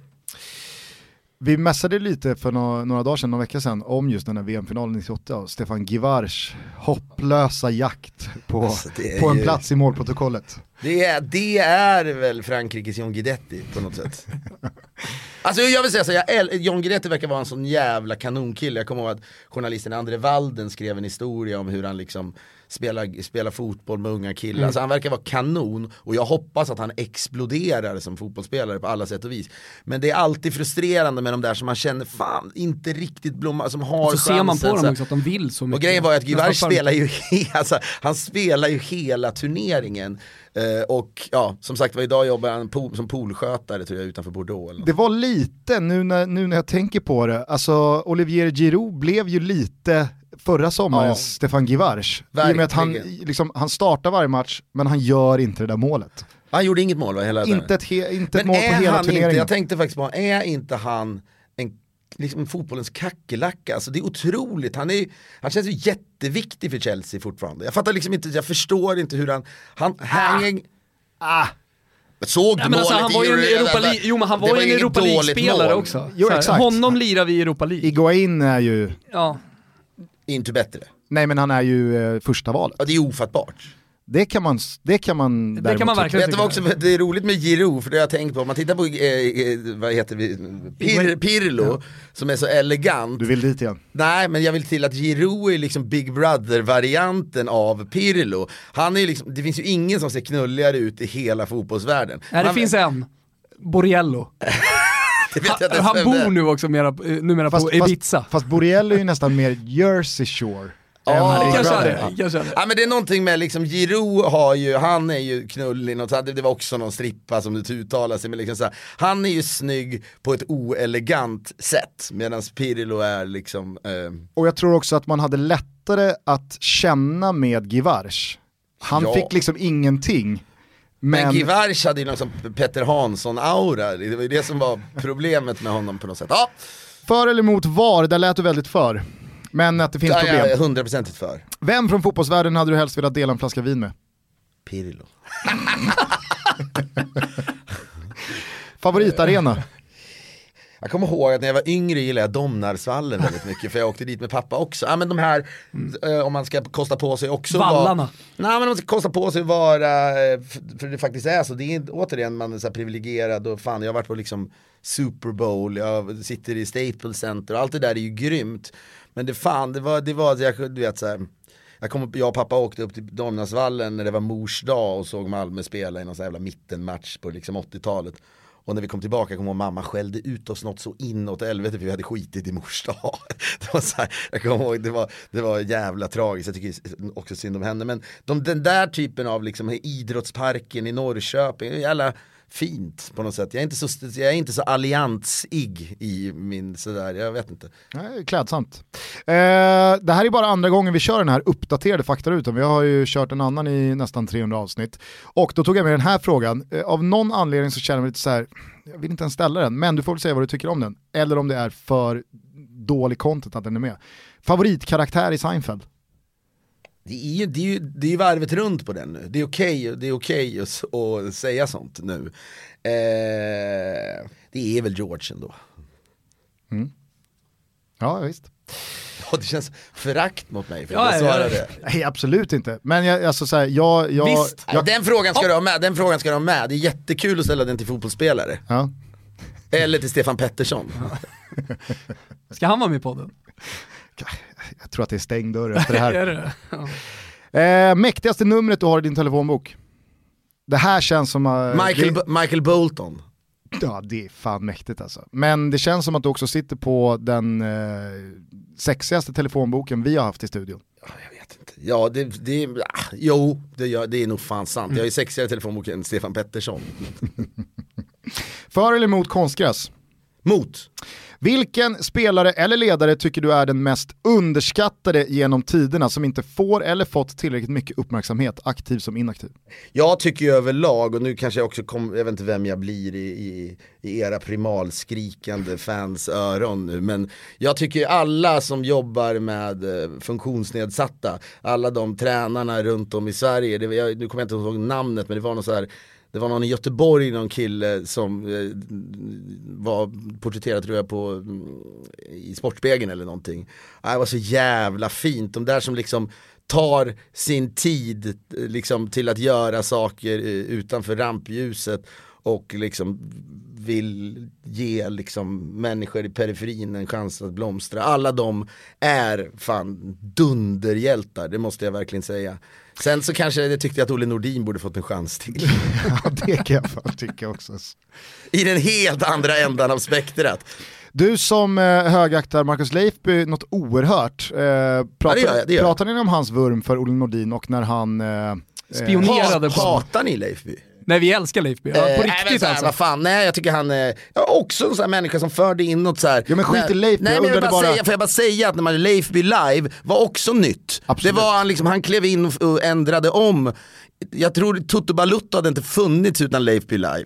Vi mässade lite för några, några dagar sedan, några veckor sedan, om just den här VM-finalen 98 och Stefan Givars hopplösa jakt på, Alltså, på en ju- plats i målprotokollet. Det är, det är väl Frankrikes John Guidetti på något sätt. Alltså jag vill säga så, jag, John Guidetti verkar vara en sån jävla kanonkille. Jag kommer ihåg att journalisten André Walden skrev en historia om hur han liksom spelar, spelar fotboll med unga killar. Mm. Alltså han verkar vara kanon och jag hoppas att han exploderar som fotbollsspelare på alla sätt och vis. Men det är alltid frustrerande med de där som man känner, fan, inte riktigt blomma, som har Så ser man på chansen, så dem också att de vill så mycket. Och grejen var ju att Givars för- spelar ju, alltså, han spelar ju hela turneringen. Eh, och ja, som sagt var idag jobbar han po- som poolskötare tror jag utanför Bordeaux. Eller något. Det var lite, nu när, nu när jag tänker på det, alltså Olivier Giroud blev ju lite förra sommarens Ja. Stefan Givars. I och med att han, liksom, han startar varje match, men han gör inte det där målet. Han gjorde inget mål va, hela Inte ett, he, inte ett Men mål på är hela han inte, turneringen. jag tänkte faktiskt på, är inte han en liksom fotbollens kackerlacka? Alltså det är otroligt, han, är, han känns ju jätteviktig för Chelsea fortfarande. Jag fattar liksom inte, jag förstår inte hur han, han hanging, ah, såg du Ja, alltså, målet han i var ju en Euro- Europa League, jo men han Det var ju en Europa League-spelare också. Jo, exakt. Honom lirar vi i Europa League. Iguain är ju, Ja. Inte bättre. nej men han är ju eh, första valet. Ja, det är ofattbart. Det kan man, det kan man Det kan man verkligen Vet du vad också, det är roligt med Giroud, för det har jag tänkt på, om man tittar på, eh, eh, vad heter vi, Pir, Pirlo, som är så elegant. Du vill dit igen. Nej men jag vill till att Giroud är liksom Big Brother-varianten av Pirlo. Han är liksom, det finns ju ingen som ser knulligare ut i hela fotbollsvärlden. Nej, det Man- finns en. Borriello. Han, han bor nu också mera, eh, numera på Ibiza. Fast, fast Borrell är ju nästan mer Jersey Shore. Ja, än det kanske det. Kanske är det. Ja men det är någonting med liksom, Giroud har ju, han är ju knullig, något, det var också någon strippa som det uttalar sig, men liksom så här, han är ju snygg på ett oelegant sätt, medan Pirlo är liksom, eh, Och jag tror också att man hade lättare att känna med Givars. Han Ja. fick liksom ingenting. Men, men, Givars hade ju någon som Petter Hansson-aura, det var ju det som var problemet med honom på något sätt. Ja, för eller emot VAR, där lät du väldigt för. Men att det finns ja, problem. är hundraprocentigt för. Vem från fotbollsvärlden hade du helst velat dela en flaska vin med? Pirlo. Favoritarena? Jag kommer ihåg att när jag var yngre gillade jag Domnarsvallen väldigt mycket för jag åkte dit med pappa också. Ja men de här, eh, om man ska kosta på sig också Vallarna. Vara, nej men om man ska kosta på sig vara, eh, för, det faktiskt är så, det är inte- återigen man är så privilegierad och fan jag har varit på liksom Super Bowl, jag sitter i Staples Center och allt det där är ju grymt. Men det fan, det var, det var jag, du vet så här, jag, kom, jag och pappa åkte upp till Domnarsvallen när det var mors dag och såg Malmö spela i någon sån jävla mittenmatch på liksom 80-talet. Och när vi kom tillbaka kom och ihåg mamma skällde ut oss något så inåt helvete för vi hade skitit i mors dag. Det var, så här, jag kommer ihåg, det var, det var jävla tragiskt, jag tycker också synd om henne. Men de, den där typen av liksom, idrottsparken i Norrköping, jävla fint på något sätt. Jag är inte så, jag är inte så alliansig i min sådär, jag vet inte. Nej, klädsamt. Eh, det här är bara andra gången vi kör den här uppdaterade faktarutan. Vi har ju kört en annan i nästan 300 avsnitt. Och då tog jag med den här frågan. Eh, av någon anledning så känner jag mig lite så här, jag vill inte ens ställa den, men du får väl säga vad du tycker om den. Eller om det är för dålig content att den är med. Favoritkaraktär i Seinfeld? Det är ju, det är ju, det är varvet runt på den nu. Det är okej det är okej att, att säga sånt nu. Eh, det är väl George ändå. Ja, visst. Ja, det känns förakt mot mig för Ja, att jag ja, svarade det. Nej, absolut inte. Men jag, alltså så här, jag... jag, Visst. Nej, den frågan ska du ha med, den frågan ska du ha med. Det är jättekul att ställa den till fotbollsspelare. Ja. Eller till Stefan Pettersson. Ska han vara med i podden? Jag tror att det är stängd dörr efter det här. Är det? Ja. eh, mäktigaste numret du har i din telefonbok? Det här känns som... Uh, Michael, det, Michael Bolton. ja, det är fan mäktigt alltså. Men det känns som att du också sitter på den eh, sexigaste telefonboken vi har haft i studion. Jag vet inte. Ja, det, det, ah, jo, det, det är nog fan sant. Jag har ju sexigare telefonbok än Stefan Pettersson. För eller emot konstgräs? Mot. Vilken spelare eller ledare tycker du är den mest underskattade genom tiderna som inte får eller fått tillräckligt mycket uppmärksamhet, aktiv som inaktiv? Jag tycker ju överlag, och nu kanske jag också kommer, jag vet inte vem jag blir i, i, i era primalskrikande fans öron nu, men jag tycker alla som jobbar med eh, funktionsnedsatta, alla de tränarna runt om i Sverige, det, jag, nu kommer jag inte ihåg namnet men det var någon så här det var någon i Göteborg, någon kille som eh, var porträtterad tror jag på mm, i Sportspegeln eller någonting. Ah, Det var så jävla fint, de där som liksom tar sin tid eh, liksom, till att göra saker eh, utanför rampljuset och liksom vill ge liksom, människor i periferin en chans att blomstra. Alla de är fan dunderhjältar, det måste jag verkligen säga. Sen så kanske jag tyckte att Olle Nordin borde fått en chans till. Ja, det kan jag fan tycka också. I den helt andra ändan av spektrat. Du som eh, högaktar Marcus Leifby något oerhört, eh, pratar, det gör jag, det gör jag. pratar ni om hans vurm för Olle Nordin och när han... Eh, Spionerade på... Hatar ni Leifby? Nej vi älskar Leifby, ja, på Eh, nej, men riktigt så här, alltså. Vad fan, nej jag tycker han är ja, också en sån här människa som förde in något så här. Ja, men skit nej, i Leifby, Nej jag men jag vill bara, bara- säga, får jag bara säga att när man Leifby live var också nytt. Absolut. Det var han liksom, han klev in och, och ändrade om. Jag tror Toto Balutto hade inte funnits utan Leifby live.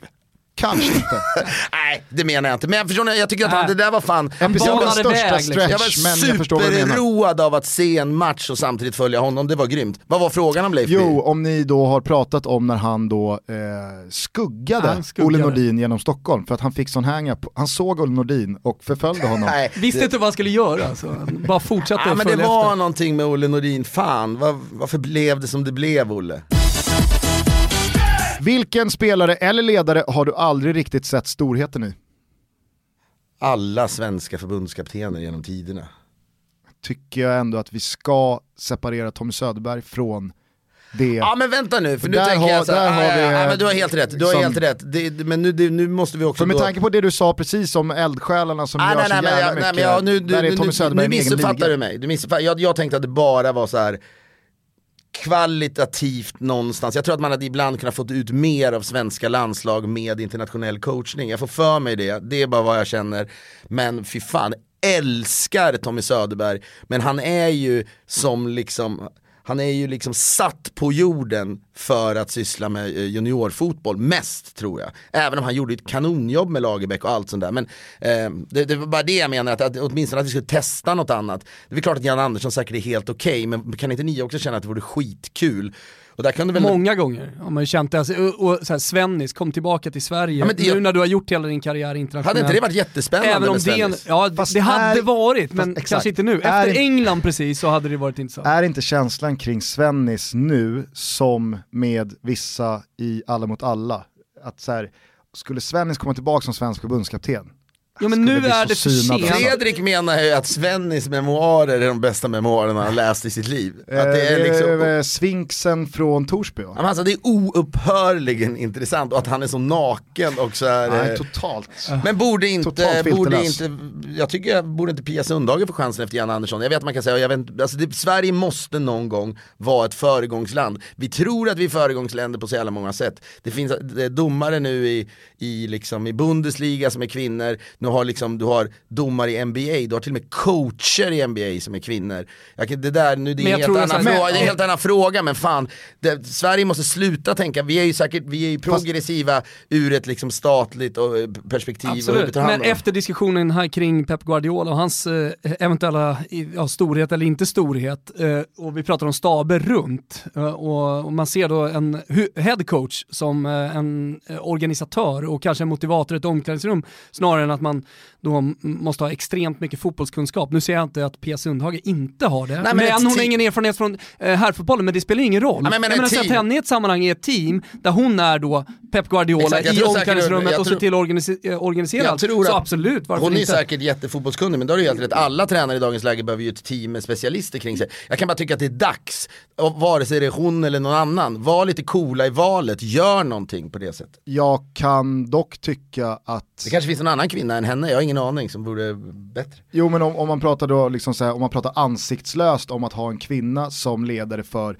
Kanske inte. Nej, det menar jag inte. Men jag förstår, jag tycker att han, det där var fan... Episodens banade största väg, liksom. stretch, Jag var jag vad superroad av att se en match och samtidigt följa honom, det var grymt. Vad var frågan om Leifby? Jo, om ni då har pratat om när han då eh, skuggade, Han skuggade. Olle Nordin genom Stockholm för att han fick sån hang-up. Han såg Olle Nordin och förföljde honom. Nej, Visste det- inte vad han skulle göra alltså. Bara fortsatte Ja, att men det var efter. någonting med Olle Nordin, fan var, varför blev det som det blev Olle? Vilken spelare eller ledare har du aldrig riktigt sett storheten i? Alla svenska förbundskaptener genom tiderna. Tycker jag ändå att vi ska separera Tommy Söderberg från det. Ja men vänta nu, för nu Där tänker har- jag så här, har ja, ja, ja, men du har helt rätt, du har liksom- helt rätt. Det, men nu, det, nu måste vi också För med då... tanke på det du sa precis om eldsjälarna som Nej, gör nej, så nej, jävla mycket, nej, men jag, nu, där är nu, Tommy nu, Söderberg nu egen missuppfattar du mig. Du missuppfattar, jag, jag tänkte att det bara var så här kvalitativt någonstans. Jag tror att man hade ibland kunnat fått ut mer av svenska landslag med internationell coachning. Jag får för mig det, det är bara vad jag känner. Men fy fan, älskar Tommy Söderberg. Men han är ju som liksom han är ju liksom satt på jorden för att syssla med eh, juniorfotboll, mest tror jag. Även om han gjorde ett kanonjobb med Lagerbäck och allt sånt där. Men eh, det, det var bara det jag menar, att, att åtminstone att vi skulle testa något annat. Det är klart att Jan Andersson säkert är helt okej, men kan inte ni också känna att det vore skitkul? Och där kan du väl... Många gånger har man ju känt det. Alltså, och, och så här, Svennis, kom tillbaka till Sverige. Ja, men det- nu när du har gjort hela din karriär internationellt. Hade inte det varit jättespännande Även om med det, Svennis? ja, Fast det hade är- varit, men fast exakt. kanske inte nu. Är Efter inte- England precis så hade det varit intressant. Är inte känslan kring Svennis nu som med vissa i Alla mot alla? Att så här, skulle Svennis komma tillbaka som svensk förbundskapten? Jo men nu är det för sent. Fredrik menar ju att Svennis memoarer är de bästa memoarerna han läst i sitt liv. Att det är liksom... Eh, Svinksen från Torsby va? Alltså det är oupphörligen intressant och att han är så naken och så här, Nej, eh, totalt. Men borde inte, borde inte, jag tycker jag borde inte Pia Sundhage få chansen efter Jan Andersson. Jag vet att man kan säga, jag vet, alltså det, Sverige måste någon gång vara ett föregångsland. Vi tror att vi är föregångsländer på så jävla många sätt. Det finns det domare nu i, i, liksom, i Bundesliga som är kvinnor, nu har liksom, du har domare i NBA, du har till och med coacher i NBA som är kvinnor. Jag, det där, nu, det är en helt annan fråga, men- det är en helt annan fråga men fan, det, Sverige måste sluta tänka, vi är ju säkert, vi är ju progressiva ur ett liksom statligt och, eh, perspektiv. och Absolut, hand men efter diskussionen här kring Pep Guardiola och hans eh, eventuella ja, storhet eller inte storhet, eh, och vi pratar om staber runt, eh, och, och man ser då en hu- head coach som eh, en eh, organisatör och kanske en motivator i ett omklädningsrum, snarare än att man man då måste ha extremt mycket fotbollskunskap. Nu ser jag inte att Pia Sundhage inte har det, men men, ett hon har ingen erfarenhet från eh, herrfotbollen, men det spelar ingen roll. men jag jag menar sätt henne i ett sammanhang i ett team där hon är då Pep Guardiola Exakt, i omklädningsrummet och ser till att organise- eh, organisera Jag allt. tror Så absolut, varför Hon är inte? säkert jättefotbollskunnig men då har du helt rätt. Alla tränare i dagens läge behöver ju ett team med specialister kring sig. Jag kan bara tycka att det är dags, vare sig det är hon eller någon annan, var lite coola i valet, gör någonting på det sättet. Jag kan dock tycka att Det kanske finns någon annan kvinna än henne, jag har ingen aning, som vore bättre. Jo men om, om man pratar då liksom så här, om man pratar ansiktslöst om att ha en kvinna som ledare för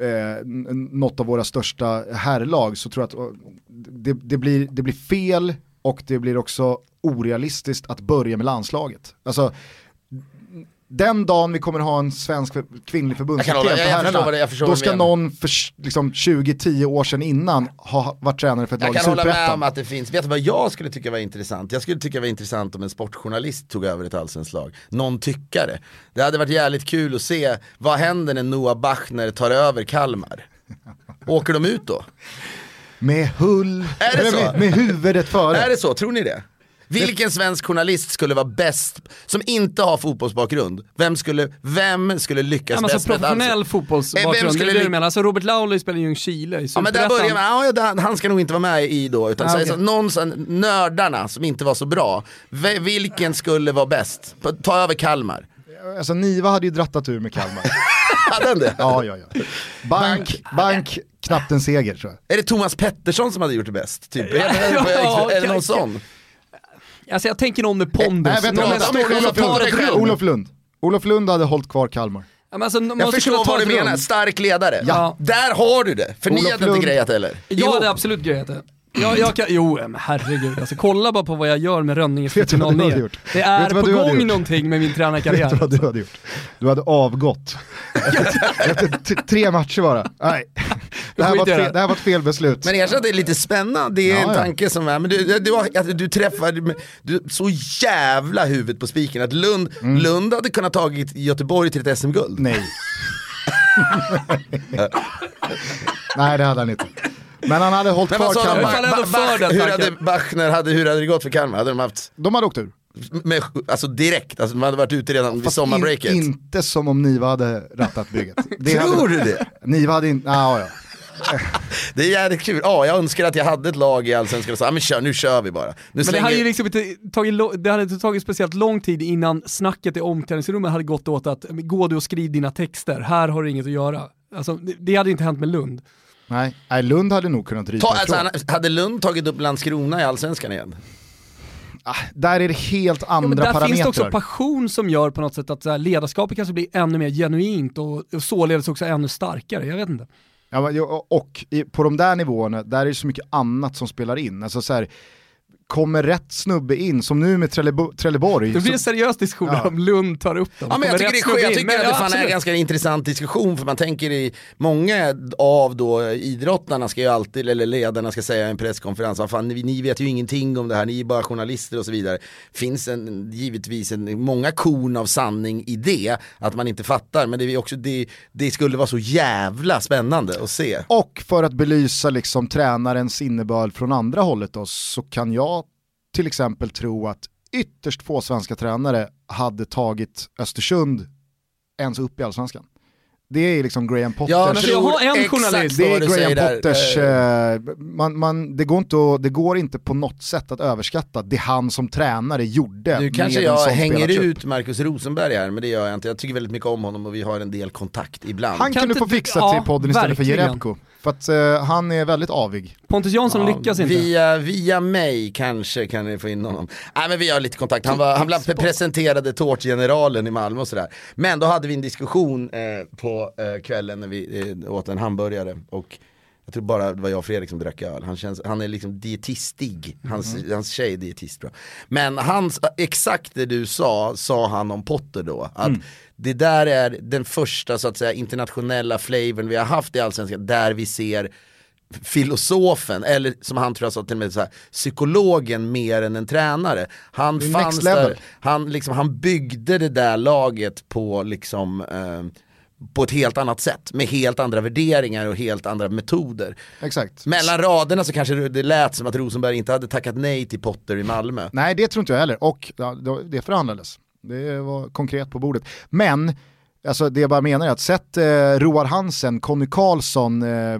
eh, något av våra största herrlag så tror jag att det, det, blir, det blir fel och det blir också orealistiskt att börja med landslaget. Alltså, den dagen vi kommer ha en svensk kvinnlig förbundskapten för jag- jag herrarna, jag då ska någon för liksom 20-10 år sedan innan ha varit tränare för ett Jag lag i kan hålla med om Superettan. att det finns, vet du vad jag skulle tycka var intressant? Jag skulle tycka det var intressant om en sportjournalist tog över ett allsvenskt lag. Någon tyckare. Det hade varit jävligt kul att se, vad händer när Noah Bachner tar över Kalmar? Åker de ut då? Med hull, med, med huvudet före. Är det så? Tror ni det? Vilken svensk journalist skulle vara bäst, som inte har fotbollsbakgrund? Vem skulle, vem skulle lyckas Ja, men bäst alltså professionell Eh, fotbollsbakgrund, vem det skulle är det du menar. Alltså Robert Lauley spelar ju i Ljungskile i Ja men där börjar man, ja, där- han ska nog inte vara med i då, utan Ah, okej. så, någon nördarna som inte var så bra, vilken skulle vara bäst? Ta över Kalmar. Alltså Niva hade ju drattat ur med Kalmar. Hade han det? ja, ja, ja. Bank, bank, knappt en seger tror jag. Är det Thomas Pettersson som hade gjort det bäst? Typ? Det- det- Ja, är det någon kan- sån? Alltså jag tänker någon med pondus. Nej, någon med. Olof Lund. Olof Lund hade hållit kvar Kalmar. Ja, alltså, Jag förstår vad du menar, stark ledare. Ja. Där har du det, för ni Olof hade inte Lund. grejat heller. Jag hade absolut grejat det. Jag, jag kan, jo men herregud, alltså, kolla bara på vad jag gör med Rönninges Vet du vad du hade 49. gjort? Det är på gång gjort? någonting med min tränarkarriär. Vet du vad du hade gjort? Du hade avgått. Efter tre matcher bara. Nej. Det här, var fel, det. här var ett felbeslut. Men erkänn att det är lite spännande, det är Ja, en ja. tanke som är, men du, du, du träffar, du, så jävla huvudet på spiken att Lund, Mm. Lund hade kunnat tagit Göteborg till ett SM-guld. Nej. Nej det hade han inte. Men han hade hållit kvar sa du? Kalmar. Ba- Ba- hur hade Bachner, hade, hur hade det gått för Kalmar? Hade de haft, De hade åkt ur. med, alltså direkt, alltså de hade varit ute redan vid Fast sommarbreaket? In, inte som om Niva hade rattat bygget. Det Tror hade, du det? Niva hade inte, ah, ja. Det är jävligt kul, ja jag önskar att jag hade ett lag i Allsvenskan och sa, "Ja, men kör, nu kör vi bara. Nu Men det hade ju liksom inte tagit, det hade inte tagit speciellt lång tid innan snacket i omklädningsrummet hade gått åt att gå du och skriv dina texter, här har du inget att göra. Alltså, det, det hade inte hänt med Lund. Nej, nej, Lund hade nog kunnat ryka Ta, alltså, han- hade Lund tagit upp Landskrona i Allsvenskan igen? Ah, där är det helt Ja, andra men där parametrar. finns det också passion som gör på något sätt att här, ledarskapet kanske blir ännu mer genuint och, och således också ännu starkare. Jag vet inte. Ja, och på de där nivåerna, där är det så mycket annat som spelar in. Alltså så här, kommer rätt snubbe in, som nu med Trellebo- Trelleborg. Det blir en seriös diskussion Ja. om Lund tar upp dem. Ja, men jag tycker, det jag in. tycker Men, att det ja, fan är en ganska intressant diskussion för man tänker i många av då idrottarna ska ju alltid, eller ledarna ska säga i en presskonferens, vad fan, ni, ni vet ju ingenting om det här, ni är bara journalister och så vidare. Finns en, givetvis en, många korn av sanning i det, att man inte fattar, men det, är också, det, det skulle vara så jävla spännande att se. Och för att belysa liksom tränarens innebörd från andra hållet då, så kan jag till exempel tro att ytterst få svenska tränare hade tagit Östersund ens upp i allsvenskan. Det är liksom Graham Potters. Ja, Men jag har en journalist. det är Graham. Potters, Eh, eh, man, man, det, går inte att, det går inte på något sätt att överskatta det han som tränare gjorde Nu kanske jag hänger spelartrupp. ut Marcus Rosenberg här, men det gör jag inte. Jag tycker väldigt mycket om honom och vi har en del kontakt ibland. Han Kan kan du inte få du- fixa ja, till podden istället för verkligen. Jerebko. För att eh, han är väldigt avig. Pontus Jansson lyckas inte. Via, via mig kanske kan ni få in honom. Nej men vi har lite kontakt, han, var, han blev presenterade tårtgeneralen i Malmö och sådär. Men då hade vi en diskussion eh, på eh, kvällen när vi eh, åt en hamburgare och jag tror bara det var jag och Fredrik som drack öl. Han, känns, han är liksom dietistig, hans, hans tjej är dietist jag. Men hans, exakt det du sa, sa han om Potter då. Att det där är den första så att säga internationella flavorn vi har haft i Allsvenskan där vi ser filosofen, eller som han tror jag sa till med så här, psykologen mer än en tränare. Han fanns där, han, liksom, han byggde det där laget på liksom eh, på ett helt annat sätt. Med helt andra värderingar och helt andra metoder. Exakt. Mellan raderna så kanske det lät som att Rosenberg inte hade tackat nej till Potter i Malmö. Nej, det tror inte jag heller. Och ja, det förhandlades. Det var konkret på bordet. Men, alltså det jag bara menar är att sett eh, Roar Hansen, Conny Karlsson, eh, Ja,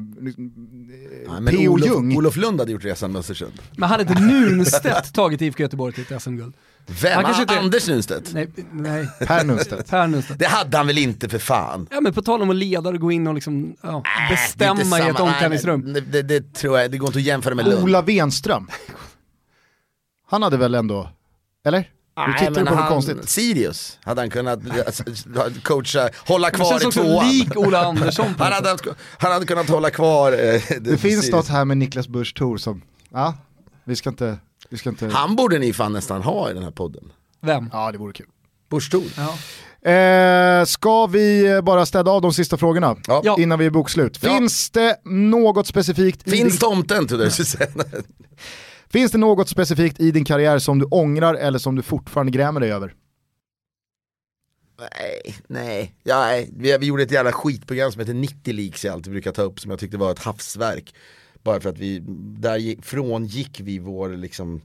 men P.O. Olof, Ljung. Olof Lund hade gjort resan med Östersund. Men hade inte Nunstedt tagit IFK Göteborg till ett SM-guld? Vem? Han kanske inte- Anders Nunstedt? Nej, nej. Per Nunstedt. Per Nunstedt. Det hade han väl inte för fan? Ja men på tal om att leda och gå in och liksom, ja, inte bestämma i ett omklädningsrum. Nej, det, det, det tror jag, det går inte att jämföra med Lund. Ola Wenström. Han hade väl ändå, eller? Du tittar men på han- konstigt. Sirius hade han kunnat alltså, coacha, hålla Han kvar i tvåan. lik Ola Andersson Han hade, han hade kunnat hålla kvar eh, Det finns Sirius. något här med Niklas Busch Thor som, ja, vi ska inte, vi ska inte, Han borde ni fan nästan ha i den här podden. Vem? ja det vore kul. Busch Thor. Ja. Eh, ska vi bara städa av de sista frågorna Ja. Innan vi är bokslut? Ja. Finns det något specifikt Finns din, tomten trodde jag du skulle säga. Finns det något specifikt i din karriär som du ångrar eller som du fortfarande grämer dig över? Nej, nej. Ja, nej. Vi, vi gjorde ett jävla skitprogram som heter 90 leaks jag alltid brukar ta upp som jag tyckte var ett havsverk. Bara för att vi, där gick, frångick vi vår liksom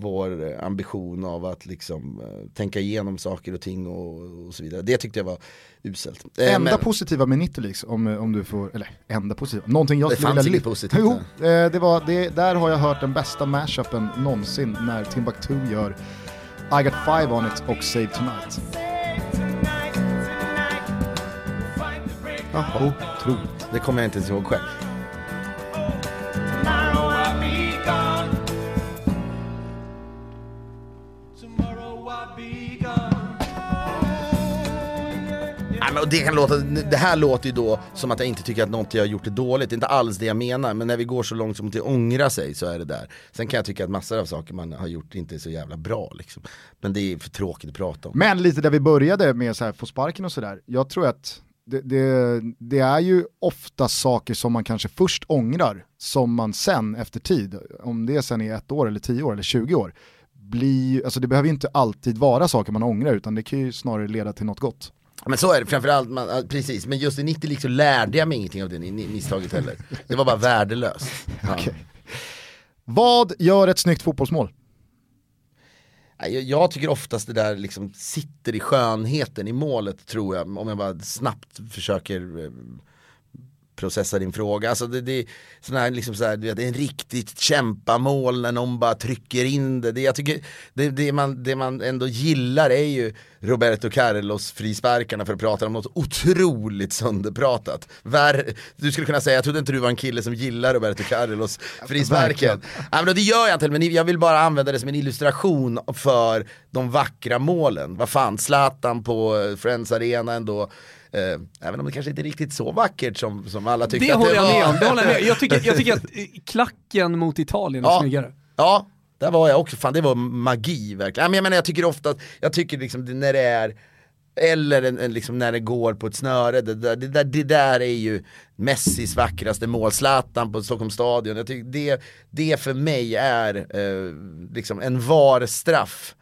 vår eh, ambition av att liksom eh, tänka igenom saker och ting och, och så vidare. Det tyckte jag var uselt. Eh, enda men- positiva med Nittelix, om, om du får, eller enda positiva, någonting jag skulle vilja inget ly- positivt Jo, eh, det var, det, där har jag hört den bästa mashupen någonsin när Timbuktu gör I got five on it och Save Tonight. Jaha, otroligt. Det kommer jag inte ens ihåg själv. Men det, kan låta, det här låter ju då som att jag inte tycker att något jag har gjort är dåligt, det är inte alls det jag menar. Men när vi går så långt som till att ångra sig så är det där. Sen kan jag tycka att massor av saker man har gjort inte är så jävla bra liksom. Men det är för tråkigt att prata om. Men lite där vi började med så här, få sparken och sådär, jag tror att det, det, det är ju ofta saker som man kanske först ångrar, som man sen efter tid, om det sen är ett år eller tio år eller 20 år, blir, alltså det behöver ju inte alltid vara saker man ångrar utan det kan ju snarare leda till något gott. Men så är det framförallt, man, precis. Men just i 90 liksom lärde jag mig ingenting av det misstaget heller. Det var bara värdelöst. Ja. Okej. Vad gör ett snyggt fotbollsmål? Jag tycker oftast det där liksom sitter i skönheten i målet tror jag, om jag bara snabbt försöker eh, processa din fråga. Alltså det, det är sån här, liksom så här, det är en riktigt kämpamål när någon bara trycker in det. det jag tycker, det, det, man, det man ändå gillar är ju Roberto Carlos frisparkarna för att prata om något otroligt sönderpratat. Vär, du skulle kunna säga, jag trodde inte du var en kille som gillar Roberto Carlos frisparken. Nej, men det gör jag inte, men jag vill bara använda det som en illustration för de vackra målen. Vad fan, Zlatan på Friends Arena ändå. Eh, även om det kanske inte är riktigt så vackert som, som alla tyckte Det att håller det jag var. med om. Det håller jag, med. Jag, tycker, jag tycker att eh, klacken mot Italien är Ja. snyggare. Ja, där var jag också, fan det var magi verkligen. Jag menar jag tycker ofta att, jag tycker liksom när det är eller en, en liksom när det går på ett snöre, det där, det, där, det där är ju Messis vackraste mål, Zlatan på Stockholms stadion. Jag tycker det, det för mig är eh, liksom en VAR-straff.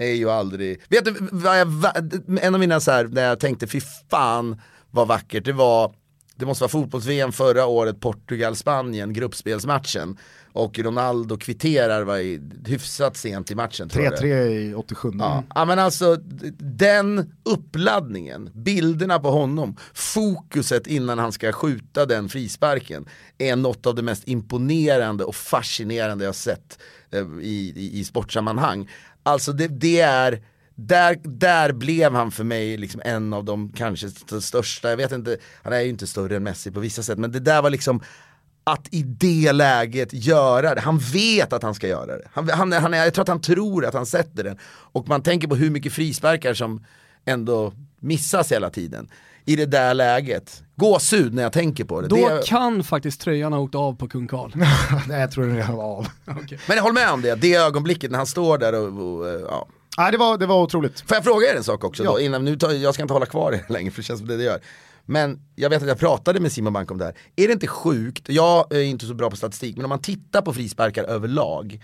Är ju aldrig, vet du vad jag, en av mina så här, när jag tänkte fy fan vad vackert, det var det måste vara fotbolls-VM förra året, Portugal-Spanien, gruppspelsmatchen. Och Ronaldo kvitterar var i, hyfsat sent i matchen. tror jag det. 3-3 i 87. Ja. ja men alltså den uppladdningen, bilderna på honom, fokuset innan han ska skjuta den frisparken är något av det mest imponerande och fascinerande jag sett eh, i, i, i sportsammanhang. Alltså det, det är där, där blev han för mig liksom en av de kanske största, jag vet inte, han är ju inte större än Messi på vissa sätt, men det där var liksom att i det läget göra det. Han vet att han ska göra det. Han, han, han, jag tror att han tror att han sätter den. Och man tänker på hur mycket frisparkar som ändå missas hela tiden. I det där läget. Gåshud när jag tänker på det. Då det kan faktiskt tröjan ha åkt av på kung Karl. Nej jag tror den redan var av. men jag håller med om det, det ögonblicket när han står där och, och ja. Nej det var, det var otroligt. Får jag fråga er en sak också Ja. då? Innan, nu tar, jag ska inte hålla kvar er längre för det känns som det det gör. Men jag vet att jag pratade med Simon Bank om det här. Är det inte sjukt, jag är inte så bra på statistik, men om man tittar på frisparkar överlag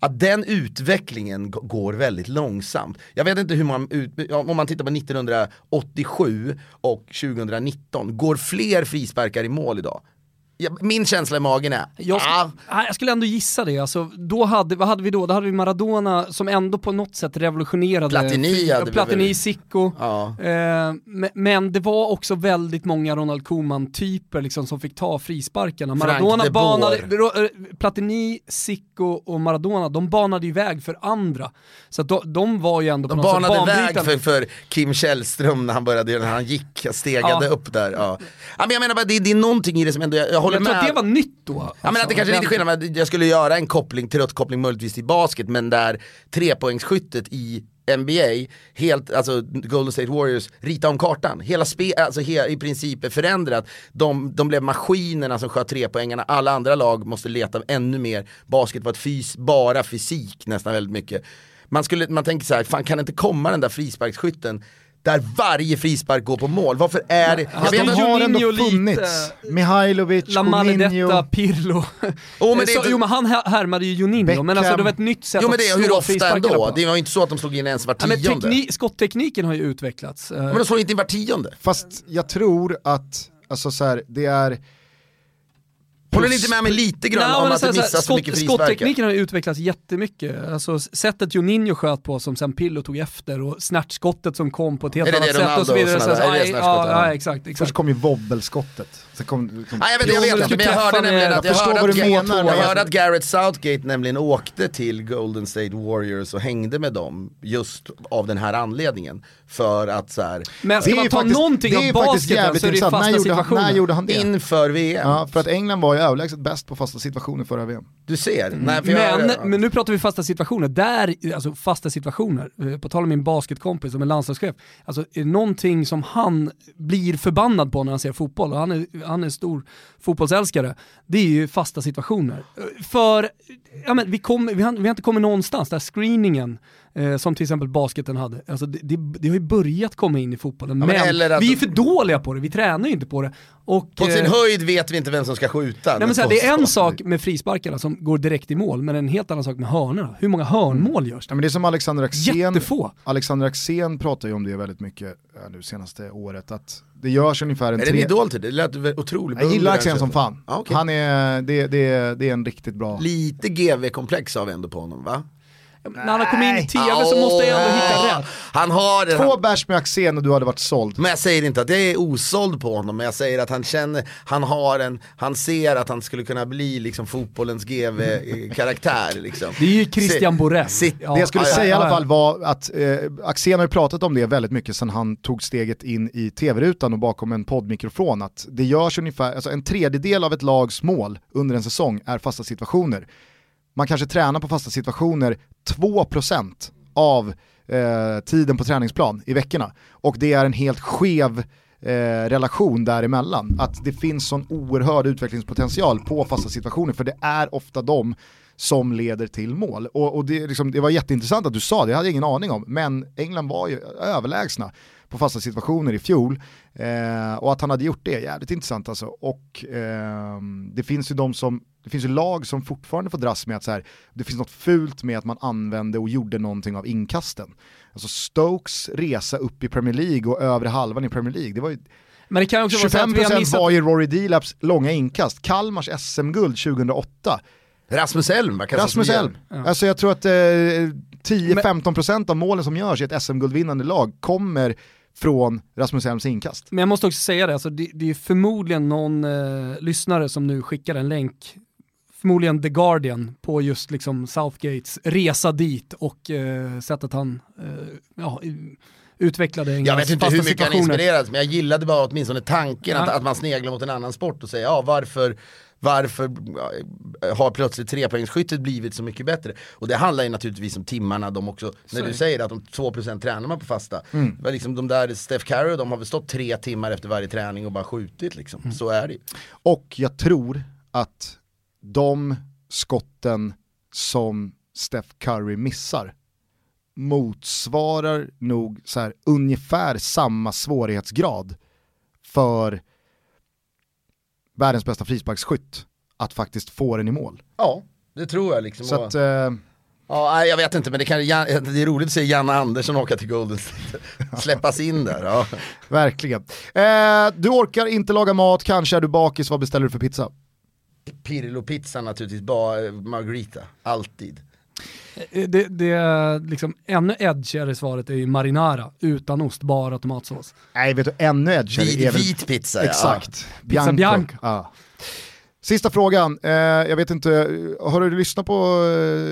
att den utvecklingen går väldigt långsamt. Jag vet inte hur man, ut, om man tittar på 1987 och 2019, går fler frisparkar i mål idag? Min känsla i magen är, Jag, sk- ah, jag skulle ändå gissa det. Alltså, då hade, vad hade vi då? Då hade vi Maradona som ändå på något sätt revolutionerade. Platini hade vi Platini, väl- Sicko. ja. Eh, men, det var också väldigt många Ronald Koeman-typer liksom, som fick ta frisparkarna. Maradona de banade, eh, Platini, Sicko och Maradona, de banade ju väg för andra. Så de, de var ju ändå på De något sätt banade väg för, för Kim Källström när han började, när han gick, stegade Ja. upp där. Ja, men jag menar bara, det, det är någonting i det som ändå, jag, jag håller Jag tror med. att det var nytt då. Ja men alltså. att det kanske är lite skillnad, med jag skulle göra en koppling, tröttkoppling möjligtvis till basket, men där trepoängsskyttet i NBA, helt, alltså Golden State Warriors, rita om kartan. Hela spe, alltså he, i princip är förändrat. De, de blev maskinerna som sköt trepoängarna, alla andra lag måste leta ännu mer. Basket var fys, bara fysik nästan väldigt mycket. Man, skulle, man tänker så här, fan kan det inte komma den där frisparksskytten där varje frispark går på mål? Varför är det... Alltså, jag vet de har ändå Juninho lite- funnits. Mihailovic, Coutinho. Pirlo. Oh, men det är så, jo men han här- härmade ju Juninho, men alltså Beckham. det var ett nytt sätt Jo men att det, är slå hur ofta ändå? på. Det var ju inte så att de slog in ens var Ja, men tionde. tekni- skotttekniken har ju utvecklats. Eh, Men de slår inte in var tionde. Fast jag tror att, alltså så här, det är... Håller ni inte med mig lite grann Nej, om att det så här, missas så skott, mycket frisparkar? Skotttekniken har utvecklats jättemycket. Alltså sättet Juninho sköt på som sen Pillo tog efter och snärtskottet som kom på ett helt Är det annat det sätt Ronaldo och så vidare. och Så, sådana där? Är det ja, Ja. ja, exakt, Först exakt. kom ju wobbelskottet. Sen kom, kom Nej jag vet, jag vet Jo, inte, men jag hörde nämligen att, jag hörde att, menar, jag men- hörde att Garrett Southgate nämligen åkte till Golden State Warriors och hängde med dem just av den här anledningen. För att så här, Men ska man ta faktiskt- någonting det av basketen så är det fasta När gjorde, han, när gjorde han det? inför VM, Ja, för att England var ju överlägset bäst på fasta situationer förra VM. du ser. Nej, för jag, Men, men nu pratar vi fasta situationer. Där, alltså fasta situationer, eh, på tal om min basketkompis som är landslagschef, alltså är det någonting som han blir förbannad på när han ser fotboll, och han är, han är stor fotbollsälskare, det är ju fasta situationer. För, ja men vi, kom, vi, har, vi har inte kommit någonstans, där screeningen, eh, som till exempel basketen hade, alltså det, det, det har ju börjat komma in i fotbollen, men men, att- vi är för dåliga på det, vi tränar ju inte på det. Och, på sin eh, höjd vet vi inte vem som ska skjuta. Nej, men så här, det är en sak med frisparkarna som går direkt i mål, men en helt annan sak med hörnorna. Hur många hörnmål görs Ja, det? men det är som Alexander Axén, Jättefå. Alexander Axén pratar ju om det väldigt mycket äh, nu senaste året, att det görs ungefär en Är det en tre... idol till det? Det lät otroligt Jag gillar. Axén som fan. Ja, okej. Han är, det, det, det är en riktigt bra... Lite GV-komplex har vi ändå på honom va? När han har kommit in i tv så måste jag ändå hitta rätt. Han har det. Två bärs med Axén och du hade varit såld. Men jag säger inte att jag är osåld på honom, men jag säger att han känner, han har en, han ser att han skulle kunna bli liksom fotbollens GV-karaktär liksom. Det är ju Christian Borrell. Ja, det jag skulle ja, säga i alla fall var att eh, Axén har ju pratat om det väldigt mycket sedan han tog steget in i tv-rutan och bakom en poddmikrofon. Att det görs ungefär, alltså en tredjedel av ett lags mål under en säsong är fasta situationer. Man kanske tränar på fasta situationer 2% av eh, tiden på träningsplan i veckorna. Och det är en helt skev eh, relation däremellan. Att det finns sån oerhörd utvecklingspotential på fasta situationer, för det är ofta de som leder till mål. Och, och det, liksom, det var jätteintressant att du sa det, det hade jag ingen aning om. Men England var ju överlägsna på fasta situationer i fjol. Eh, och att han hade gjort det är jävligt intressant alltså. Och ehm, det finns ju de som det finns ju lag som fortfarande får dras med att så här, det finns något fult med att man använde och gjorde någonting av inkasten. Alltså Stokes resa upp i Premier League och övre halvan i Premier League, det var ju Men det kan också vara så att vi har 25% missat... var ju Rory Delaps långa inkast. Kalmars SM-guld 2008. Rasmus Elm va? Kastas Rasmus. Elm. Alltså jag tror att eh, 10-15% av målen som görs i ett SM-guldvinnande lag kommer från Rasmus Elms inkast. Men jag måste också säga det, alltså det, det är förmodligen någon eh, lyssnare som nu skickar en länk, förmodligen The Guardian, på just liksom Southgates resa dit och eh, sättet han eh, ja, utvecklade Jag Englands vet inte hur mycket han inspirerats, men jag gillade bara åtminstone tanken att, Ja. att man sneglar mot en annan sport och säger ja varför varför har plötsligt trepoängsskyttet blivit så mycket bättre? Och det handlar ju naturligtvis om timmarna de också, när du säger att de 2% tränar man på fasta. Mm. Var liksom de där Steph Curry, de har väl stått tre timmar efter varje träning och bara skjutit liksom. Mm. Så är det ju. Och jag tror att de skotten som Steph Curry missar motsvarar nog så här, ungefär samma svårighetsgrad för världens bästa frisparksskytt att faktiskt få den i mål. Ja, det tror jag liksom. Så att, eh, Ja, jag vet inte, men det, kan, det är roligt att se Janne Andersson åka till Golden. Släppas in där. Ja. Verkligen. Eh, du orkar inte laga mat, kanske är du bakis, vad beställer du för pizza? Pirlo-pizza naturligtvis, bara Margarita, alltid. Eh, Det, det liksom, ännu edgigare svaret är ju marinara, utan ost, bara tomatsås. Nej, vet du, ännu edgigare Vit, är väl... vit pizza, Exakt. Pizza Bianco. Ja. Sista frågan, eh, jag vet inte, har du lyssnat på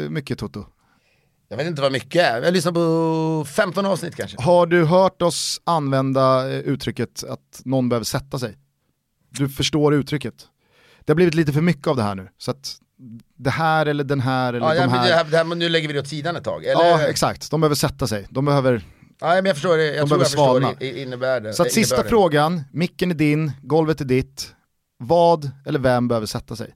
eh, mycket Toto? Jag vet inte vad mycket är, jag lyssnar på 15 avsnitt kanske. Har du hört oss använda eh, uttrycket att någon behöver sätta sig? Du förstår uttrycket. Det har blivit lite för mycket av det här nu, så att det här eller den här eller Ja, de ja, här. det här, här, nu lägger vi det åt sidan ett tag. Eller? Ja, exakt. De behöver sätta sig. De behöver... Ja, men jag förstår det, jag tror behöver jag förstår svalna. i- innebörden. Så att sista innebörden. frågan, micken är din, golvet är ditt. Vad eller vem behöver sätta sig?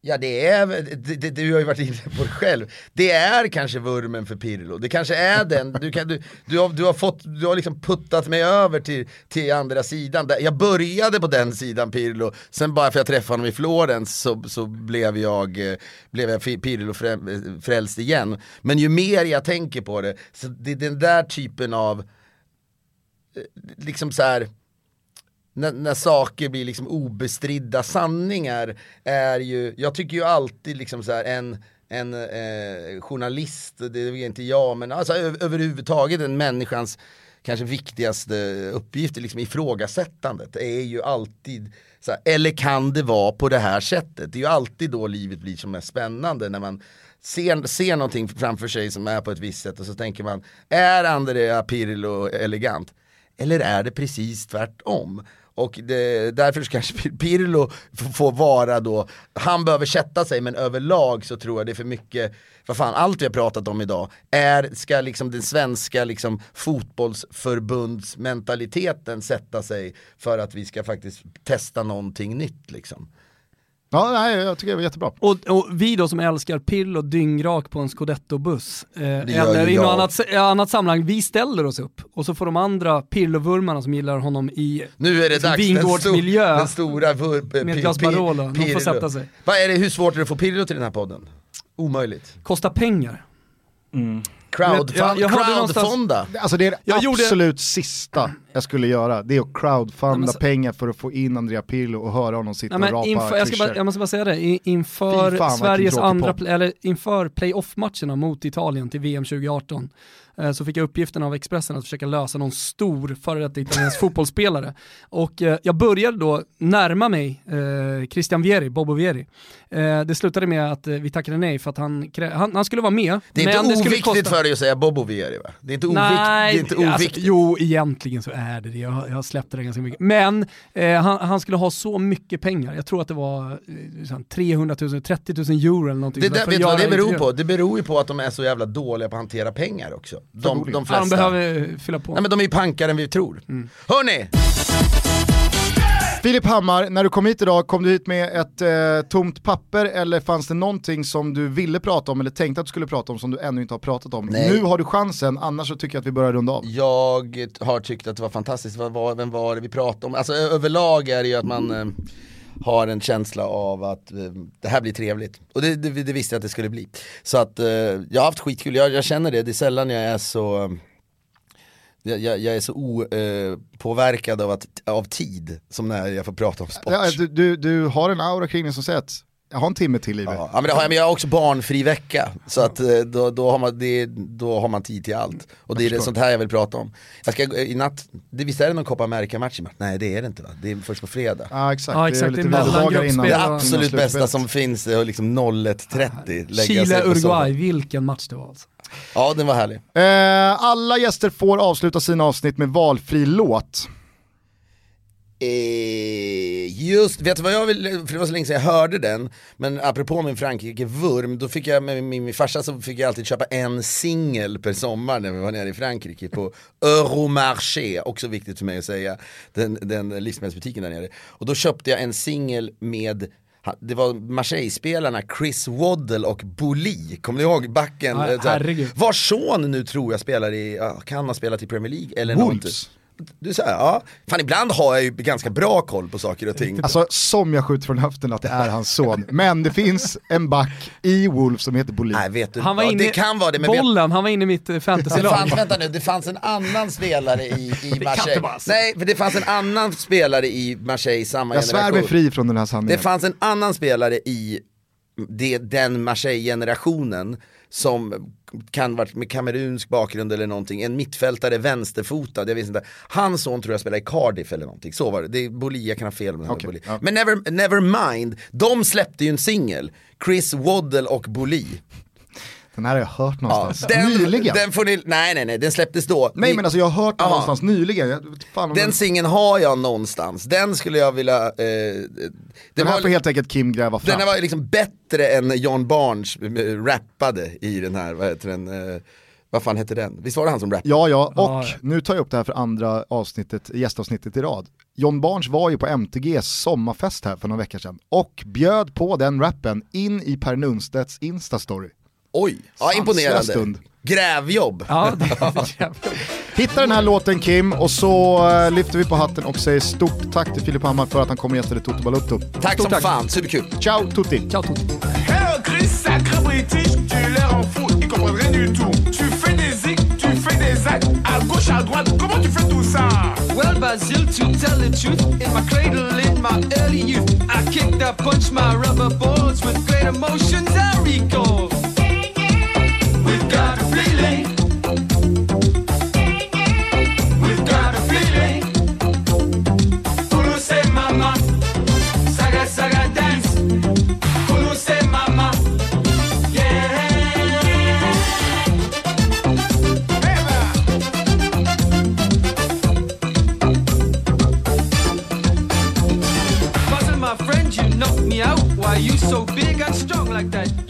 Ja det är, det, det, du har ju varit inne på det själv, det är kanske vurmen för Pirlo, det kanske är den, du, kan, du, du, har, du har fått, du har liksom puttat mig över till, till andra sidan, jag började på den sidan Pirlo, sen bara för att jag träffade honom i Florens så, så blev jag, eh, blev jag Pirlo-frälst eh, igen. Men ju mer jag tänker på det, så det är den där typen av, eh, liksom så här när, när saker blir liksom obestridda sanningar är ju, jag tycker ju alltid liksom så här en, en eh, journalist, det är inte jag, men alltså överhuvudtaget en människans kanske viktigaste uppgift, liksom ifrågasättandet, är ju alltid så här, eller kan det vara på det här sättet? Det är ju alltid då livet blir som mest spännande när man ser, ser någonting framför sig som är på ett visst sätt och så tänker man, är Andrea Pirlo elegant? Eller är det precis tvärtom? Och det, därför kanske Pirlo får vara då, han behöver sätta sig men överlag så tror jag det är för mycket, vad fan allt vi har pratat om idag, är, ska liksom den svenska liksom fotbollsförbundsmentaliteten sätta sig för att vi ska faktiskt testa någonting nytt liksom. Ja, nej, jag tycker det var jättebra. Och, och vi då som älskar Pirlo dyngrak på en scudetto-buss, eh, eller i något annat, annat sammanhang, vi ställer oss upp och så får de andra Pirlo-vurmarna som gillar honom i Nu är det dags, den, vingårdsmiljö den stora vur, med ett glas Barolo, de får sätta sig. Vad är det, hur svårt är det att få Pirlo till den här podden? Omöjligt. Kostar pengar. Crowdfund, Jag- jag crowdfunda. Alltså det är det Jag gjorde- absolut sista jag skulle göra, det är att crowdfunda Nej, så- pengar för att få in Andrea Pirlo och höra honom sitta Nej, och rapa inför, jag, bara, jag måste bara säga det, inför fan, Sveriges andra, eller inför playoff-matcherna mot Italien till VM 2018 eh, så fick jag uppgiften av Expressen att försöka lösa någon stor före detta italiensk fotbollsspelare. Och eh, jag började då närma mig eh, Christian Vieri, Bobo Vieri. Eh, det slutade med att eh, vi tackade nej för att han, han, han skulle vara med. Det är inte oviktigt kosta... för dig att säga Bobo Vieri va? Det är inte, ovikt, Nej, det är inte oviktigt. Alltså, jo egentligen så är det det, jag, jag har släppt det ganska mycket. Men eh, han, han skulle ha så mycket pengar, jag tror att det var eh, sån 300 000, 30 000 euro eller någonting det där, vet vad det beror på? Det beror ju på att de är så jävla dåliga på att hantera pengar också. De, de flesta. de behöver eh, fylla på. Nej men de är ju pankare än vi tror. Mm. Hörni! Filip Hammar, när du kom hit idag, kom du hit med ett eh, tomt papper eller fanns det någonting som du ville prata om eller tänkte att du skulle prata om som du ännu inte har pratat om? Nej. Nu har du chansen, annars så tycker jag att vi börjar runda av. Jag har tyckt att det var fantastiskt, vad var, vem var det vi pratade om? Alltså överlag är det ju att man eh, har en känsla av att eh, det här blir trevligt. Och det, det, det visste jag att det skulle bli. Så att eh, jag har haft skitkul, jag, jag känner det, det är sällan jag är så eh, jag, jag jag är så eh, opåverkad av, att, av tid som när jag får prata om sport. Ja, du, du, du har en aura kring dig som säger att jag har en timme till livet. Ja, men, det har jag, men jag har också barnfri vecka, så att eh, då, då, har man, det, då har man tid till allt. Och det är det, sånt här jag vill prata om. Jag ska, i natt, det, visst är det någon Copa America-match i natt? Nej det är det inte va? Det är först på fredag. Ja exakt, Ja, det är exakt, lite det är väderdagar innan. mellangruppspel Det och- innan absolut bästa som finns är liksom 01.30 lägga sig på Chile-Uruguay, vilken match det var alltså. Ja den var härlig. Eh, alla gäster får avsluta sina avsnitt med valfri låt. Eh, just, vet du vad jag vill, för det var så länge sedan jag hörde den, men apropå min Frankrike-vurm, då fick jag med min, min farsa så fick jag alltid köpa en singel per sommar när vi var nere i Frankrike på Euromarché, också viktigt för mig att säga, den, den livsmedelsbutiken där nere. Och då köpte jag en singel med det var Marseille-spelarna Chris Waddle och Bouli, kommer ni ihåg backen? Ja, Eh. Vars son nu tror jag spelar i, kan ha spelat i Premier League eller Wolves. något. Du säger ja. Fan ibland har jag ju ganska bra koll på saker och ting. Alltså som jag skjuter från höften att det är hans son. Men det finns en back i Wolf som heter Bolin. Nej vet du, Han var ja, inne, det kan vara det men vet, bollen, han var inne i mitt eh, det fantasylag. fanns, vänta nu, det fanns en annan spelare i, i Marseille. Nej, för det fanns en annan spelare i Marseille samma Jag svär mig generation. fri från den här sanningen. Det fanns en annan spelare i det, den Marseille-generationen som kan varit med kamerunsk bakgrund eller någonting, en mittfältare vänsterfotad, jag vet inte. Hans son tror jag spelar i Cardiff eller någonting, så var det. det är Boli, jag kan ha fel Boli. ja. Men never, never mind, de släppte ju en singel, Chris Waddle och Boli. Den här har jag hört Ja, någonstans. den, nyligen. Den får ni, nej nej nej, den släpptes då. Nej men alltså jag har hört den någonstans nyligen. Jag, fan Den den, singeln har jag någonstans, den skulle jag vilja... Eh, den, den här var, får helt enkelt Kim gräva fram. den var liksom bättre än John Barnes eh, rappade i den här, vad heter den, eh, vad fan hette den? Visst var det han som rappade? Ja, ja, och Ja, ja. nu tar jag upp det här för andra avsnittet, gästavsnittet i rad. John Barnes var ju på MTGs sommarfest här för några veckor sedan och bjöd på den rappen in i Per Nunstedts Insta-story. Oj, ja, imponerande. stund. Grävjobb. Ja, jävligt. Hitta den här låten Kim och så eh, lyfter vi på hatten och säger stort tack till Filip Hammar för att han kom och gästade Toto Balutto. Tack Stort som tack. fan, superkul. Ciao tutti! Ciao Tutti. Hey, Chris, sacré british, tu l'air en fou, ils comprennent rien du tout. Tu fais des zigs, tu fais des actes, à gauche, à droite, comment tu fais tout ça Well, Basil, to tell the truth, in my cradle, in my early youth, I kicked, I punched my rubber balls with great emotions I recall. Like that?